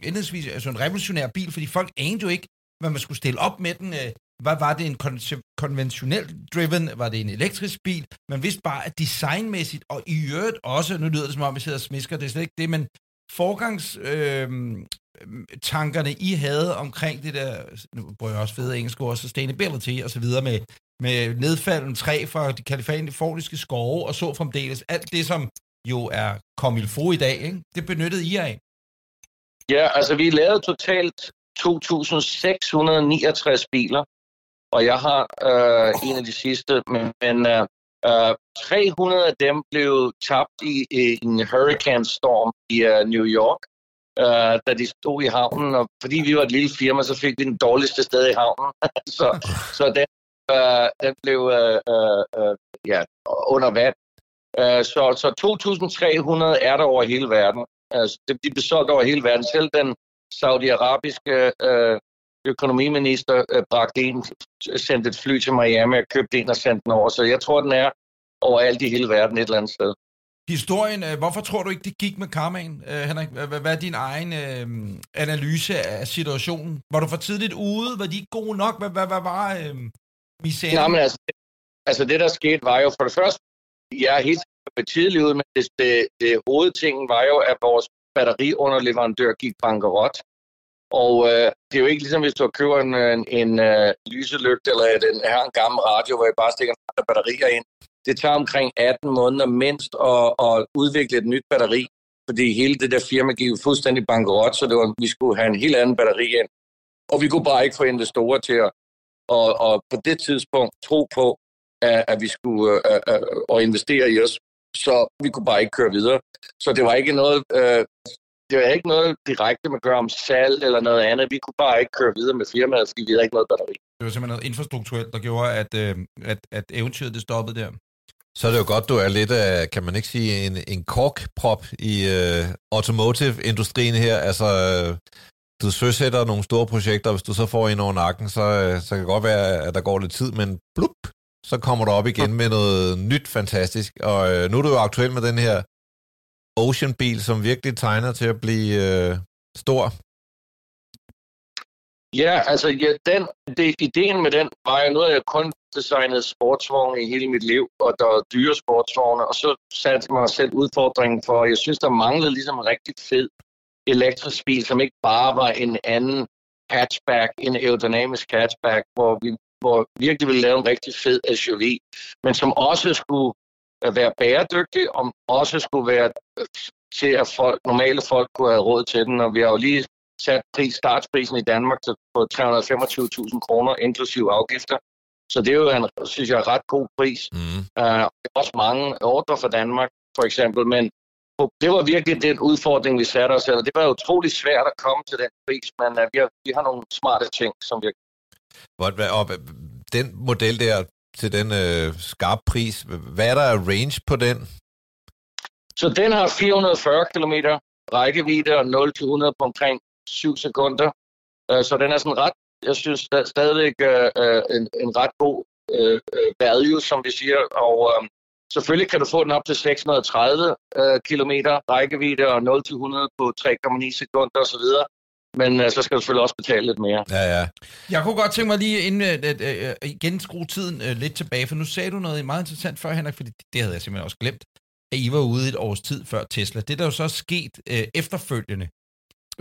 en, altså en revolutionær bil, fordi folk anede jo ikke, hvad man skulle stille op med den. Var, var det en kon- konventionelt driven? Var det en elektrisk bil? Man vidste bare, at designmæssigt, og i øvrigt også, nu lyder det som om, vi sidder og smisker, det er slet ikke det, men forgangs øh, tankerne, I havde omkring det der, nu bruger jeg også fede engelske ord, sustainability og så videre med, med nedfalden træ fra de kaliforniske skove og så fremdeles. Alt det, som jo er kommet i dag, ikke? det benyttede I af. Ja, altså vi lavede totalt 2.669 biler, og jeg har øh, en af de sidste, men, men øh, Øh, 300 af dem blev tabt i, i en hurricane storm i uh, New York, uh, da de stod i havnen. Og fordi vi var et lille firma, så fik vi den dårligste sted i havnen. så, så den, uh, den blev uh, uh, ja, under vand. Uh, så, så 2.300 er der over hele verden. Uh, de bliver solgt over hele verden. Selv den saudiarabiske uh, økonomiminister øh, bragte en, sendte et fly til Miami og købte en og sendte den over. Så jeg tror, den er overalt i hele verden et eller andet sted. Historien, øh, hvorfor tror du ikke, det gik med karmaen, øh, Henrik? Hvad er din egen øh, analyse af situationen? Var du for tidligt ude? Var de ikke gode nok? Hvad, hvad, hvad var øh, misæren? Nej, men altså, altså, det der skete var jo for det første, jeg er helt tidligt ude, men det, det, det hovedtingen var jo, at vores batteriunderleverandør gik bankerot. Og øh, det er jo ikke ligesom, hvis du køber en, øh, en, en uh, lyselygte, eller den her en gammel radio, hvor jeg bare stikker en batterier ind. Det tager omkring 18 måneder mindst at, at udvikle et nyt batteri, fordi hele det der firma gik jo fuldstændig bankerot, så det var, vi skulle have en helt anden batteri ind. Og vi kunne bare ikke få investorer til at, og, og på det tidspunkt tro på, at, at vi skulle uh, uh, og investere i os, så vi kunne bare ikke køre videre. Så det var ikke noget, øh, det var ikke noget direkte med at gøre om salg eller noget andet. Vi kunne bare ikke køre videre med firmaet, fordi vi havde ikke noget batteri. Det var simpelthen noget infrastrukturelt, der gjorde, at, øh, at, at eventyret det stoppede der. Så er det jo godt, du er lidt af, kan man ikke sige, en, en korkprop i uh, automotive-industrien her. Altså, du søsætter nogle store projekter, hvis du så får en over nakken, så, så kan det godt være, at der går lidt tid, men blup, så kommer du op igen med noget nyt fantastisk. Og uh, nu er du jo aktuel med den her Ocean-bil, som virkelig tegner til at blive øh, stor. Ja, altså ja, den, det, ideen med den var jo noget, jeg kun designede sportsvogne i hele mit liv, og der var dyre sportsvogne, og så satte mig selv udfordringen for, jeg synes, der manglede ligesom en rigtig fed elektrisk bil, som ikke bare var en anden hatchback, en aerodynamisk hatchback, hvor vi hvor virkelig ville lave en rigtig fed SUV, men som også skulle være bæredygtig, og også skulle være øh, til, at folk, normale folk kunne have råd til den. Og vi har jo lige sat pris, startsprisen i Danmark på 325.000 kroner, inklusive afgifter. Så det er jo en, synes jeg, ret god pris. Mm. Uh, også mange ordre for Danmark, for eksempel, men det var virkelig den udfordring, vi satte os, og det var utrolig svært at komme til den pris, men uh, vi, har, vi har nogle smarte ting, som vi og den model der til den øh, skarpe pris, hvad er der af range på den? Så den har 440 km rækkevidde og 0-100 på omkring 7 sekunder. Øh, så den er sådan ret, jeg synes stadigvæk uh, en, en ret god uh, value, som vi siger. Og selvfølgelig kan du få den op til 630 km rækkevidde og 0-100 på 3,9 sekunder osv. Men uh, så skal du selvfølgelig også betale lidt mere. Ja, ja. Jeg kunne godt tænke mig lige inden, at, at, at, at igen skrue tiden uh, lidt tilbage, for nu sagde du noget meget interessant før, Henrik, fordi det havde jeg simpelthen også glemt, at I var ude et års tid før Tesla. Det der jo så er sket uh, efterfølgende,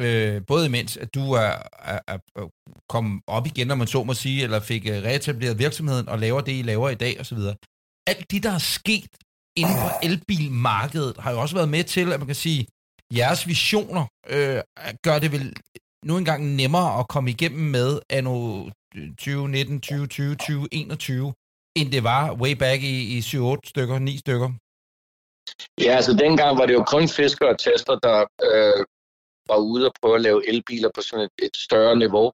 uh, både imens at du er, er, er kommet op igen, når man så må sige, eller fik uh, reetableret virksomheden og laver det, I laver i dag osv. Alt det, der er sket inden for elbilmarkedet, har jo også været med til, at man kan sige, jeres visioner øh, gør det vel nu engang nemmere at komme igennem med anno 2019, 2020, 2021, end det var way back i, i 7-8 stykker, 9 stykker? Ja, altså dengang var det jo kun fiskere og tester, der øh, var ude og prøve at lave elbiler på sådan et, et større niveau.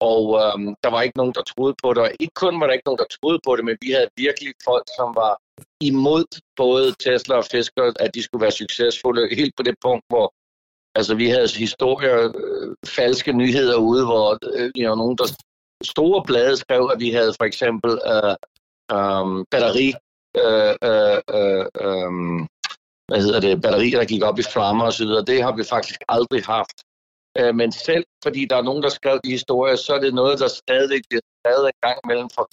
Og øhm, der var ikke nogen, der troede på det. Og ikke kun var der ikke nogen, der troede på det, men vi havde virkelig folk, som var imod både Tesla og Fisker, at de skulle være succesfulde. Helt på det punkt, hvor altså, vi havde historier, øh, falske nyheder ude, hvor øh, jo, nogen, der store blade skrev, at vi havde for eksempel øh, øh, batteri, øh, øh, øh, øh, hvad hedder det, batterier, der gik op i flammer osv. Det har vi faktisk aldrig haft. Øh, men selv fordi der er nogen, der skrev de historier, så er det noget, der stadig bliver skrevet en gang mellem for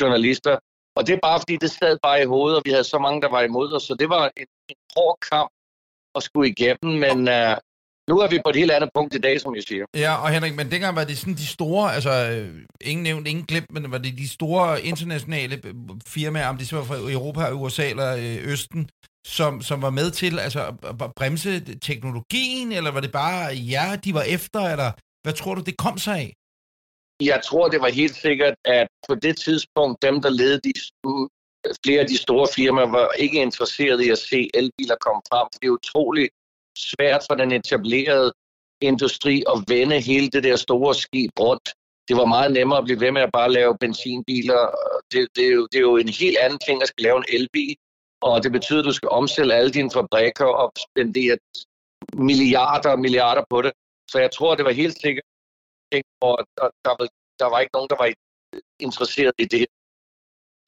journalister. Og det er bare fordi, det sad bare i hovedet, og vi havde så mange, der var imod os. Så det var en, en hård kamp at skulle igennem, men uh, nu er vi på et helt andet punkt i dag, som jeg siger. Ja, og Henrik, men dengang var det sådan de store, altså ingen nævnt, ingen glemt, men var det de store internationale firmaer, om det så var fra Europa, USA eller øh, Østen, som, som var med til altså, at bremse teknologien, eller var det bare jer, de var efter, eller hvad tror du, det kom sig af? Jeg tror, det var helt sikkert, at på det tidspunkt, dem, der ledede de, flere af de store firmaer, var ikke interesserede i at se elbiler komme frem. Det er utroligt svært for den etablerede industri at vende hele det der store skib rundt. Det var meget nemmere at blive ved med at bare lave benzinbiler. Det, det, er, jo, det er jo en helt anden ting at skal lave en elbil. Og det betyder, at du skal omstille alle dine fabrikker og spendere milliarder og milliarder på det. Så jeg tror, det var helt sikkert, at der, der, var, der var ikke nogen, der var interesseret i det.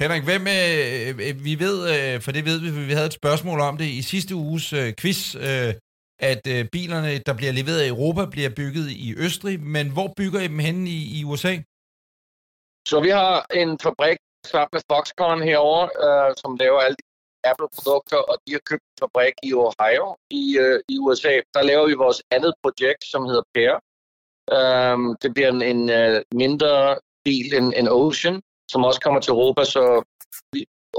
Henrik, hvem, øh, øh, vi ved, øh, for det ved vi, for vi havde et spørgsmål om det i sidste uges øh, quiz, øh, at øh, bilerne, der bliver leveret i Europa, bliver bygget i Østrig, men hvor bygger I dem henne i, i USA? Så vi har en fabrik sammen med Foxconn herovre, øh, som laver alle de Apple-produkter, og de har købt en fabrik i Ohio i, øh, i USA. Der laver vi vores andet projekt, som hedder Pear. Øh, det bliver en, en øh, mindre bil end en Ocean, som også kommer til Europa, så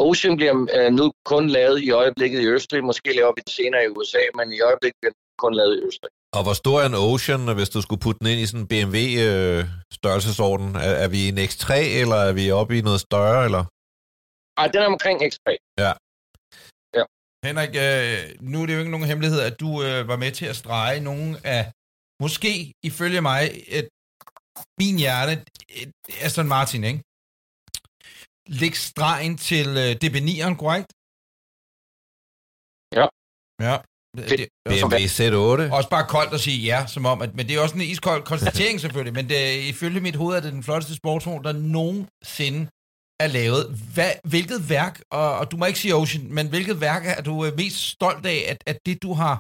Ocean bliver uh, nu kun lavet i øjeblikket i Østrig. Måske laver vi det senere i USA, men i øjeblikket bliver det kun lavet i Østrig. Og hvor stor er en Ocean, hvis du skulle putte den ind i sådan en BMW-størrelsesorden? Øh, er, er vi en X3, eller er vi oppe i noget større, eller? Ej, den er omkring X3. Ja. Henrik, øh, nu er det jo ikke nogen hemmelighed, at du øh, var med til at strege nogle af, måske ifølge mig, et, min hjerte, et Aston Martin, ikke? Læg stregen til øh, DB9'eren, korrekt? Ja. Ja. Det- Det, det, BMW Z8? også bare koldt at sige ja, som om, at, men det er også en iskold konstatering selvfølgelig, men det, ifølge mit hoved er det den flotteste sportsvogn, der nogensinde er lavet. Hvad, hvilket værk, og, og du må ikke sige Ocean, men hvilket værk er du øh, mest stolt af, at, at det du har,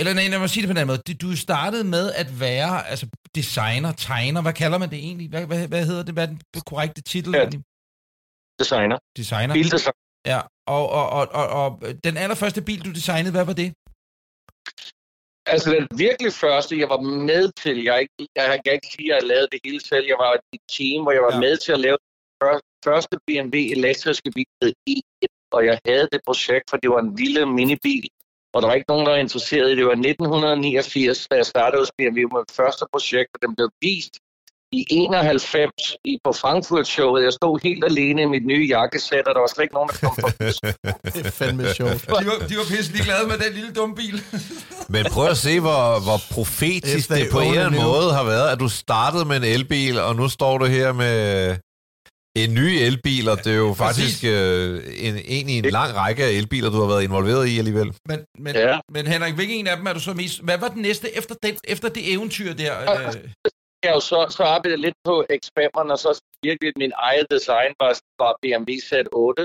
eller nej, lad mig sige det på den anden måde, det, du startede med at være altså, designer, tegner, hvad kalder man det egentlig? Hvad, hvad, hvad hedder det? Hvad er den korrekte titel? Ja. egentlig? Designer. Designer. Bildesign. Ja, og, og, og, og, og den allerførste bil, du designede, hvad var det? Altså den virkelig første, jeg var med til, jeg, ikke, jeg kan ikke sige, at jeg lavede det hele selv. Jeg var i et team, hvor jeg var Ja. med til at lave den før- første BMW elektriske bil, i1, og jeg havde det projekt, for det var en lille minibil, og der var ikke nogen, der var interesseret i det. Var 1989, da jeg startede hos BMW med første projekt, og den blev vist i 91 i, på Frankfurt-showet. Jeg stod helt alene i mit nye jakkesæt, og der var slet ikke nogen, der kom forbi. Det er fandme sjovt. De var, de var pisselig glade med den lille dumme bil. Men prøv at se, hvor, hvor profetisk det på en eller måde har været, at du startede med en elbil, og nu står du her med en ny elbil, og det er jo faktisk øh, en, en i en lang række af elbiler, du har været involveret i alligevel. Men, men, Ja. men Henrik, hvilken en af dem er du så mest... Hvad var den næste efter, den, efter det eventyr der? Øh, jeg jo så, så arbejdede lidt på X5'eren, og så virkelig min eget design var, var BMW Z8,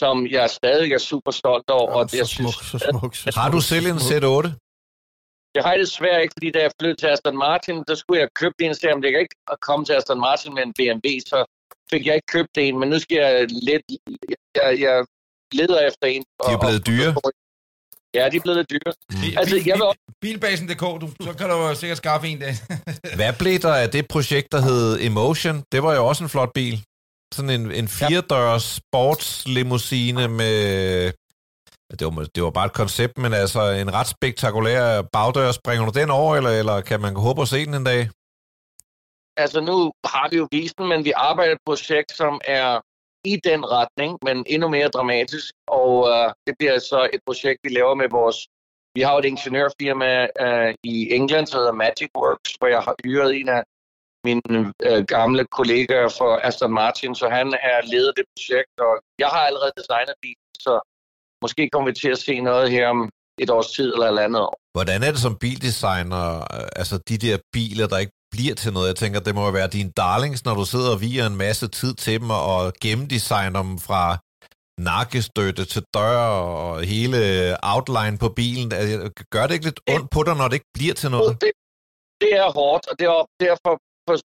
som jeg stadig er super stolt over. Oh, og så jeg smuk, synes, så smuk, så Har du smuk, selv så en smuk. Z8? jeg har det svært ikke, fordi da jeg flyttede til Aston Martin, der skulle jeg købe en, så jeg ikke at komme til Aston Martin med en BMW, så fik jeg ikke købt en, men nu skal jeg lidt, jeg, jeg leder efter en. De er blevet dyre. Ja, de er blevet lidt dyre. bil- Altså, bil- jeg vil bil- Bilbasen.dk, du, så kan du jo sikkert skaffe en dag. Hvad blev der af det projekt, der hed Emotion? Det var jo også en flot bil. Sådan en, en firedørs sportslimousine med... Det var, det var bare et koncept, men altså en ret spektakulær bagdør. Springer du den over, eller, eller kan man håbe at se den en dag? altså nu har vi jo vist den, men vi arbejder på et projekt, som er i den retning, men endnu mere dramatisk. Og øh, det bliver så et projekt, vi laver med vores... Vi har jo et ingeniørfirma øh, i England, der hedder Magic Works, hvor jeg har hyret en af mine øh, gamle kollegaer for Aston Martin, så han er leder af det projekt, og jeg har allerede designet bilen, så måske kommer vi til at se noget her om et års tid eller et andet år. Hvordan er det som bildesigner, øh, altså de der biler, der ikke bliver til noget? Jeg tænker, det må jo være dine darlings, når du sidder og viger en masse tid til dem og gennemdesigner dem fra nakkestøtte til dør og hele outline på bilen. Gør det ikke lidt ondt på dig, når det ikke bliver til noget? Det, det er hårdt, og det er, derfor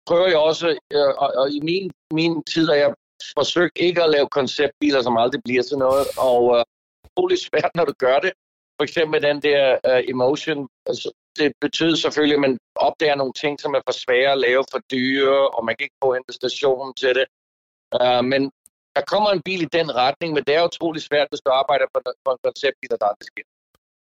prøver jeg også, øh, og, og i min, min tid har jeg forsøgt ikke at lave konceptbiler, som aldrig bliver til noget, og øh, det er svært, når du gør det. For eksempel den der uh, emotion, altså, det betyder selvfølgelig, at man opdager nogle ting, som er for svære at lave for dyre, og man kan ikke få en station til det. Uh, men der kommer en bil i den retning, men det er utrolig svært, hvis du arbejder på, på en konceptbil, der aldrig sker.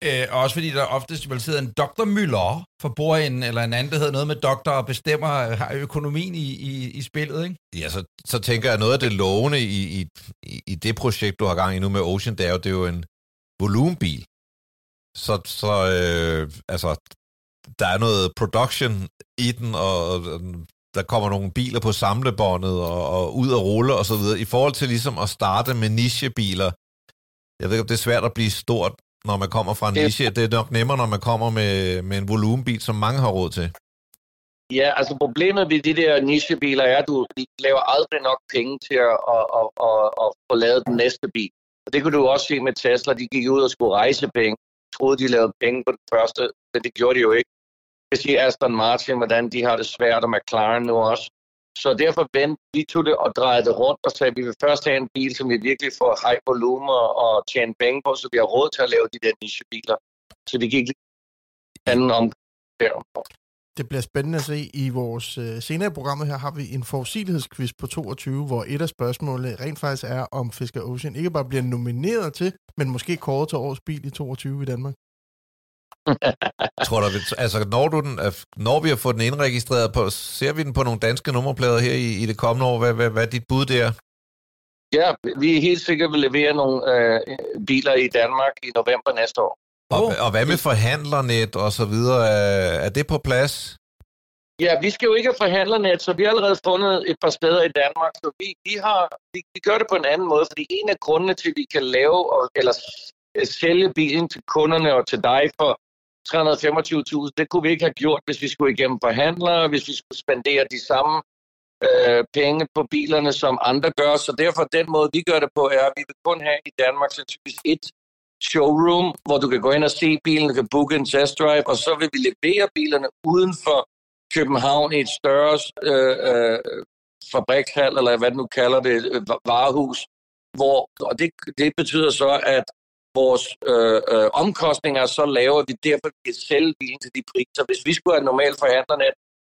Øh, og også fordi der oftest vil sidde en Dr. Müller for bordenden, eller en anden, der hedder noget med doktor, og bestemmer har økonomien i, i, i spillet, ikke? Ja, så, så tænker jeg, noget af det lovende i, i, i- i det projekt, du har gang i nu med Ocean, det er jo, det er jo en volumenbil. Så, så øh, altså, der er noget production i den, og, og der kommer nogle biler på samlebåndet og, og ud at rulle og så videre. I forhold til ligesom at starte med nichebiler, jeg ved ikke, om det er svært at blive stort, når man kommer fra en Det- niche. Det er nok nemmere, når man kommer med, med en volumenbil, som mange har råd til. Ja, altså problemet ved de der nichebiler er, at du laver aldrig nok penge til at, at, at, at, at få lavet den næste bil. Og det kunne du også se med Tesla. De gik ud og skulle rejse penge troede, de lavede penge på det første, men det gjorde de jo ikke. Jeg siger Aston Martin, hvordan de har det svært, og McLaren nu også. Så derfor vendte vi tog det og drejede det rundt og sagde, at vi vil først have en bil, som vi virkelig får high volume og, og tjene penge på, så vi har råd til at lave de der nichebiler. Så det gik lidt anden om der. Det bliver spændende at se. I vores øh, senere programmet her har vi en forudsigelighedsquiz på 22, hvor et af spørgsmålene rent faktisk er, om Fisker Ocean ikke bare bliver nomineret til, men måske kåret til årets bil i 22 i Danmark. Tror du, altså når, du den, øh, når vi har fået den indregistreret på, ser vi den på nogle danske nummerplader her i, i det kommende år? Hvad, hvad, hvad er dit bud der? Ja, vi er helt sikkert vil levere nogle øh, biler i Danmark i november næste år. Og, og hvad med forhandlernet og så videre? Er, det på plads? Ja, vi skal jo ikke have forhandlernet, så vi har allerede fundet et par steder i Danmark, så vi, vi, har, vi, vi gør det på en anden måde, fordi en af grundene til, at vi kan lave og, eller sælge bilen til kunderne og til dig for 325.000, det kunne vi ikke have gjort, hvis vi skulle igennem forhandlere, hvis vi skulle spendere de samme øh, penge på bilerne, som andre gør. Så derfor den måde, vi gør det på, er, at vi vil kun have i Danmark sandsynligvis et showroom, hvor du kan gå ind og se bilen, du kan booke en test drive, og så vil vi levere bilerne uden for København i et større øh, øh, fabrikshal, eller hvad du nu kalder det, øh, varehus, hvor, og det, det betyder så, at vores øh, øh, omkostninger er så lave, at vi derfor kan sælge bilen til de priser. Hvis vi skulle have normalt forhandlerne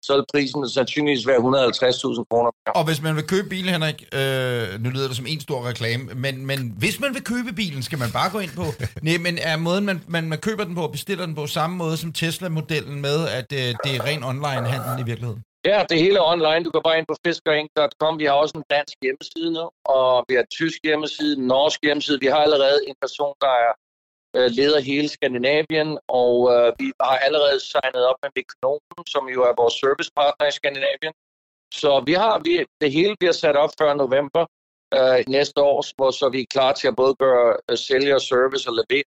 så ville prisen sandsynligvis være 150.000 kroner. Og hvis man vil købe bilen, Henrik, øh, nu lyder det som en stor reklame, men, men hvis man vil købe bilen, skal man bare gå ind på... Nej, men er måden, man, man, man køber den på og bestiller den på samme måde som Tesla-modellen med, at øh, det er ren online-handel i virkeligheden? Ja, det hele er online. Du kan bare ind på fiskerinc.com. Vi har også en dansk hjemmeside nu, og vi har en tysk hjemmeside, en norsk hjemmeside. Vi har allerede en person, der er øh, leder hele Skandinavien, og øh, vi har allerede signet op med Mekonomen, som jo er vores servicepartner i Skandinavien. Så vi har vi, det hele bliver sat op før november øh, næste år, hvor så vi er klar til at både gøre øh, sælge og service og levere.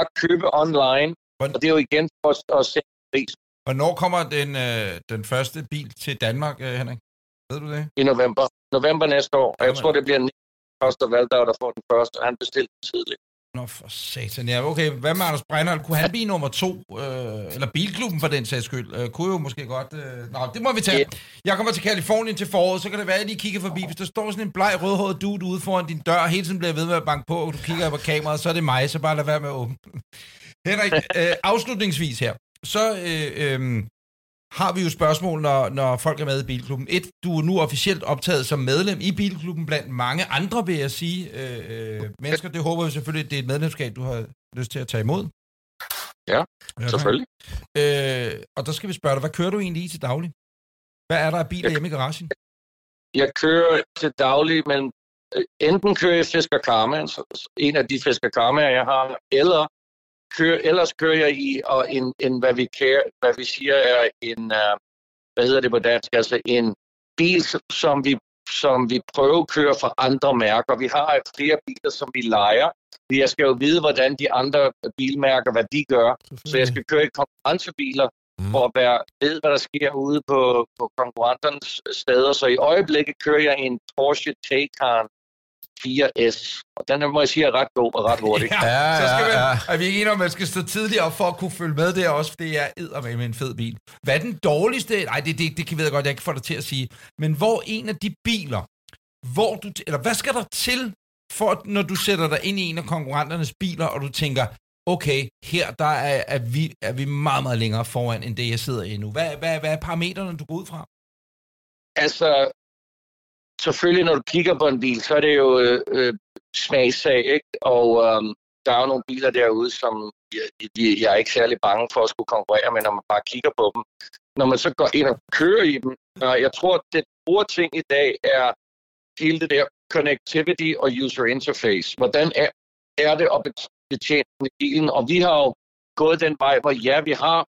At købe online, og det er jo igen for at, at sætte pris Hvornår kommer den, øh, den første bil til Danmark, øh, Henrik? Ved du det? i november. November næste år. Og jeg tror, det bliver Nick og Valdau, der får den første. Han bestilte den tidligt. Nå, for satan. Ja, okay. Hvad med Anders Breinholt? Kunne han blive nummer to? Øh, eller Bilklubben for den sags skyld? Øh, kunne jo måske godt... Øh... Nå, det må vi tage. Ja. Jeg kommer til Kalifornien til foråret, så kan det være, at I kigger forbi. Hvis der står sådan en bleg, rødhåret dude ude foran din dør, og hele tiden bliver ved med at banke på, og du kigger på kameraet, så er det mig, så bare lad være med at åbne. Henrik, øh, afslutningsvis her. Så øh, øh, har vi jo spørgsmål, når, når folk er med i Bilklubben. Et, du er nu officielt optaget som medlem i Bilklubben blandt mange andre, vil jeg sige, øh, øh, mennesker. Det håber vi selvfølgelig, at det er et medlemskab, du har lyst til at tage imod. Ja, Okay. Selvfølgelig. Øh, og der skal vi spørge dig, hvad kører du egentlig i til daglig? Hvad er der af biler hjemme i garagen? Jeg kører til daglig, men øh, enten kører jeg Fisker Karma, en af de Fisker Karma, jeg har, eller kører, ellers kører jeg i og en, en hvad, vi kære, hvad vi siger er en, uh, hvad hedder det på dansk, altså en bil, som vi, som vi prøvekører for andre mærker. Vi har flere biler, som vi leger. Jeg skal jo vide, hvordan de andre bilmærker, hvad de gør. Så jeg skal køre i konkurrencebiler, Mm. mm. for at være, ved, hvad der sker ude på, på konkurrenternes steder. Så i øjeblikket kører jeg en Porsche Taycan 4S. Og den er, må jeg sige, er ret god og ret hurtig. Ja, Ja, så skal ja, man, ja. er vi ikke enige om, at man skal stå tidligere op for at kunne følge med der også, for det er eddermame med en fed bil. Hvad er den dårligste? Nej, det, det, det kan jeg godt, jeg ikke får dig til at sige. Men hvor en af de biler, hvor du, eller hvad skal der til, for at, når du sætter dig ind i en af konkurrenternes biler, og du tænker, okay, her der er, er, vi, er vi meget, meget længere foran, end det, jeg sidder i nu. Hvad, hvad, hvad er parametrene, du går ud fra? Altså, selvfølgelig når du kigger på en bil, så er det jo øh, øh, smagssag, ikke? Og øh, der er jo nogle biler derude, som jeg, jeg, jeg er ikke særlig bange for at skulle konkurrere med, når man bare kigger på dem. Når man så går ind og kører i dem, og jeg tror, at det store ting i dag er hele det der connectivity og user interface. Hvordan er, er det at betjene bilen? Og vi har jo gået den vej, hvor ja, vi har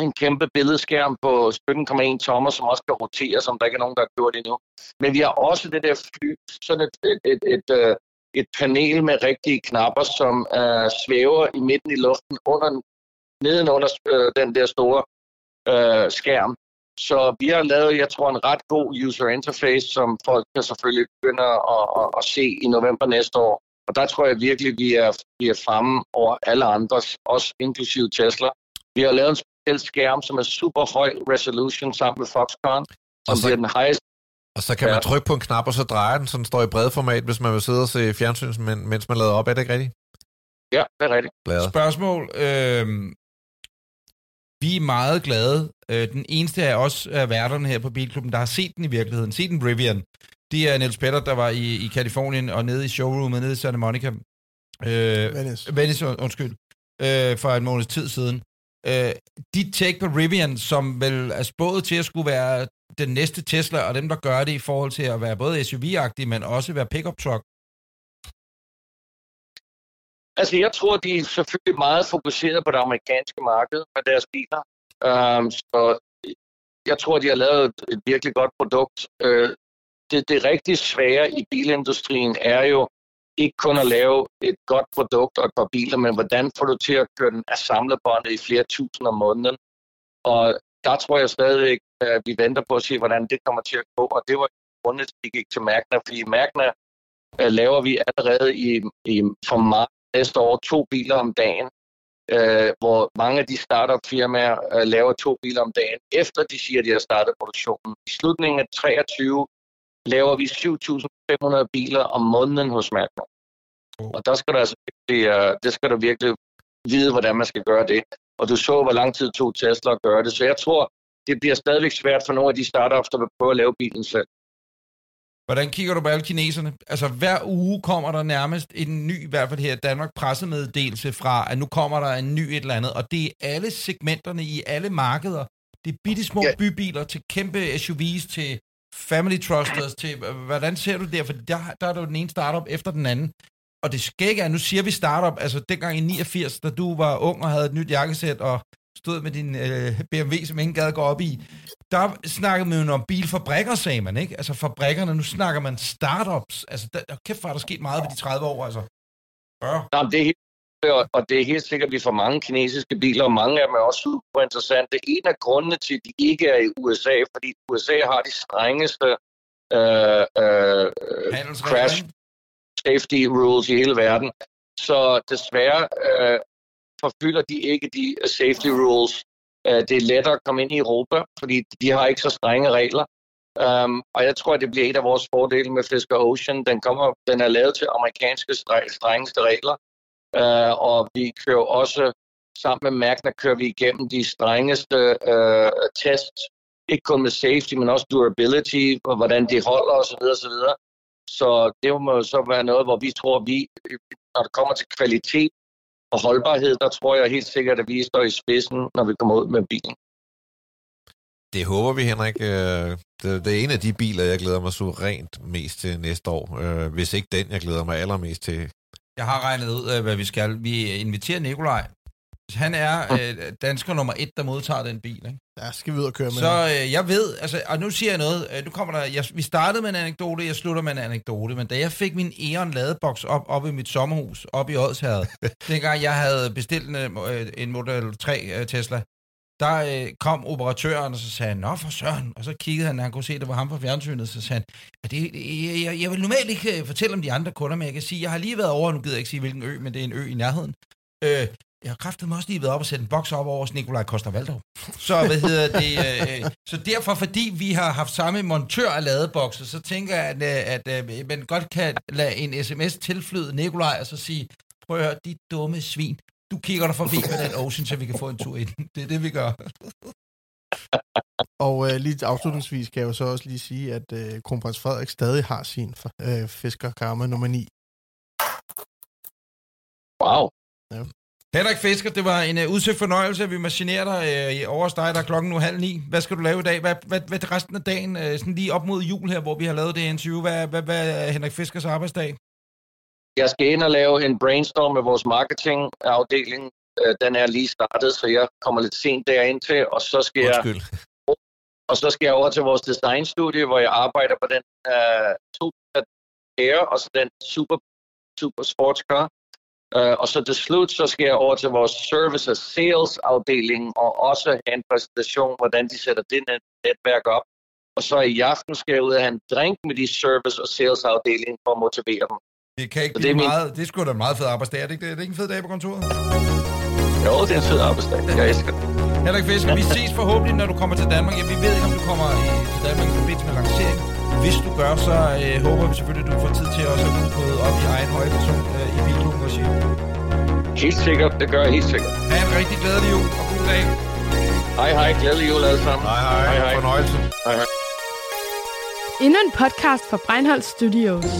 en kæmpe billedskærm på 17,1 tommer, som også kan rotere, som der ikke er nogen, der har gjort endnu. Men vi har også det der fly, sådan et, et, et, et, øh, et panel med rigtige knapper, som uh, svæver i midten i luften under, nedenunder uh, den der store uh, skærm. Så vi har lavet, jeg tror, en ret god user interface, som folk kan selvfølgelig begynde at, at, at se i november næste år. Og der tror jeg virkelig, vi er, vi er fremme over alle andres, også inklusive Tesla. Vi har lavet en skærm, som er super høj resolution sammen med Foxconn, som Og så- bliver den highest. Og så kan man trykke på en knap, og så drejer den, så den står i bred format, hvis man vil sidde og se fjernsyn, men- mens man lader op. Er det ikke rigtigt? Ja, det er rigtigt. Bladet. Spørgsmål. Øh, vi er meget glade. Øh, den eneste af os af værterne her på Bilklubben, der har set den i virkeligheden, set den Rivian, det er Niels Petter, der var i, i Kalifornien og nede i showroomet nede i Santa Monica. Øh, Venice. Venice, und- undskyld. øh, for en måneds tid siden. Øh, dit take på Rivian, som vel er spået til at skulle være den næste Tesla, og dem, der gør det i forhold til at være både SUV-agtig, men også være pickup truck? Altså, jeg tror, de er selvfølgelig meget fokuseret på det amerikanske marked med deres biler. Um, så jeg tror, de har lavet et, et virkelig godt produkt. Uh, det, det rigtig svære i bilindustrien er jo ikke kun at lave et godt produkt og et par biler, men hvordan får du til at køre den af samlebåndet i flere tusinder om måneden. Og der tror jeg stadigvæk, at vi venter på at se, hvordan det kommer til at gå. Og det var grundet, at vi gik til Magna, fordi Magna uh, laver vi allerede i, i for meget næste år to biler om dagen, uh, hvor mange af de startup-firmaer uh, laver to biler om dagen, efter de siger, at de har startet produktionen. I slutningen af 23 laver vi 7.500 biler om måneden hos Magna. Og der skal der altså virkelig, det skal der virkelig vide, hvordan man skal gøre det. Og du så, hvor lang tid tog Tesla at gøre det. Så jeg tror, det bliver stadigvæk svært for nogle af de startups, der vil prøve at lave bilen selv. Hvordan kigger du på alle kineserne? Altså hver uge kommer der nærmest en ny, i hvert fald her i Danmark, pressemeddelelse fra, at nu kommer der en ny et eller andet, og det er alle segmenterne i alle markeder. Det er bitte små Ja. bybiler til kæmpe SUVs, til family trusters, til hvordan ser du det? For der, der er du den ene startup efter den anden. Og det skægge er, nu siger vi startup, altså dengang i 89, da du var ung og havde et nyt jakkesæt og stod med din øh, BMW, som ingen gad gå op i, der snakkede man jo om bilfabrikker, sagde man, ikke? Altså fabrikkerne, nu snakker man startups. Altså, der, der kæft, hvor er der sket meget ved de 30 år, altså. Ja. Nå, det er helt, og- det er helt sikkert, at vi får mange kinesiske biler, og mange af dem er også super interessante. En af grundene til, at de ikke er i USA, fordi USA har de strengeste øh, øh, crash safety rules i hele verden. Så desværre øh, forfylder de ikke de safety rules. Øh, det er lettere at komme ind i Europa, fordi de har ikke så strenge regler. Um, og jeg tror, at det bliver et af vores fordele med Fisker Ocean. Den, kommer, den er lavet til amerikanske stre- strengeste regler øh, og vi kører også sammen med Magna kører vi igennem de strengeste øh, tests. Ikke kun med safety, men også durability, og hvordan de holder osv. osv. Så det må jo så være noget, hvor vi tror, vi, når det kommer til kvalitet og holdbarhed, der tror jeg helt sikkert, at vi står i spidsen, når vi kommer ud med bilen. Det håber vi, Henrik. Øh, det, det er en af de biler, jeg glæder mig suverænt mest til næste år. Øh, hvis ikke den, jeg glæder mig allermest til. Jeg har regnet ud, øh, hvad vi skal. Vi inviterer Nikolaj. Han er øh, dansker nummer et, der modtager den bil, ikke? Der skal vi ud og køre med. Så øh, jeg ved, altså, og nu siger jeg noget, øh, nu kommer der, jeg, vi startede med en anekdote, jeg slutter med en anekdote, men da jeg fik min Eon ladeboks op, op i mit sommerhus, op i Odsherred, dengang jeg havde bestilt en, øh, en Model 3 øh, Tesla, der øh, kom operatøren, og så sagde han, Nå for søren, og så kiggede han, og han kunne se, at det var ham fra fjernsynet, så sagde han, ja, det, øh, jeg, jeg, jeg vil normalt ikke øh, fortælle om de andre kunder, men jeg kan sige, jeg har lige været over, nu gider jeg ikke sige, hvilken ø, men det er en ø i nærheden. Øh, jeg har kraftet mig også lige været op og sætte en boks op over hos Nikolaj Koster Valdov. Så hvad hedder det? Øh, så derfor, fordi vi har haft samme montør af ladebokse, så tænker jeg, at, øh, at, at man godt kan lade en sms tilflyde Nikolaj og så sige, prøv at høre, de dumme svin, du kigger dig forbi med den Ocean, så vi kan få en tur ind. Det er det, vi gør. Og øh, lige afslutningsvis kan jeg jo så også lige sige, at øh, kronprins Frederik stadig har sin øh, Fisker Karma nummer 9. Wow. Henrik Fisker, det var en uh, udsøgt fornøjelse, at vi machinerer dig uh, over hos dig, der er klokken nu halv ni. Hvad skal du lave i dag? Hvad, hvad, hvad resten af dagen, uh, sådan lige op mod jul her, hvor vi har lavet det interview, hvad, hvad, hvad er Henrik Fiskers arbejdsdag? Jeg skal ind og lave en brainstorm med vores marketingafdeling. Øh, Den er lige startet, så jeg kommer lidt sent derind til, og så skal jeg Undskyld. Og så skal jeg over til vores designstudie, hvor jeg arbejder på den uh, to her, og så den super, super sportscar. Uh, og så til slut, så skal jeg over til vores service og sales afdeling, og også have en præsentation, hvordan de sætter det net- netværk op. Og så i aften skal jeg ud og have en drink med de service og sales afdeling for at motivere dem. Det kan ikke blive det er min- meget... Det er sgu da en meget fed arbejdsdag, er det ikke det? Er det ikke en fed dag på kontoret? Jo, det er en fed arbejdsdag. Jeg elsker det. Henrik Fisker, vi ses forhåbentlig, når du kommer til Danmark. Ja, vi ved ikke, om du kommer i, til Danmark i forbindelse med lancering. Hvis du gør, så øh, håber vi selvfølgelig, at du får tid til også at kunne gå op i egen høje person øh, i bilklubben og sige, Helt sikkert. Det gør jeg helt sikkert. ha' en rigtig glædelig jul og god dag. Hej hej. Glædelig jul alle sammen. Hej, hej. hej, hej. Fornøjelse. hej, hej. Endnu en podcast fra Breinholt Studios.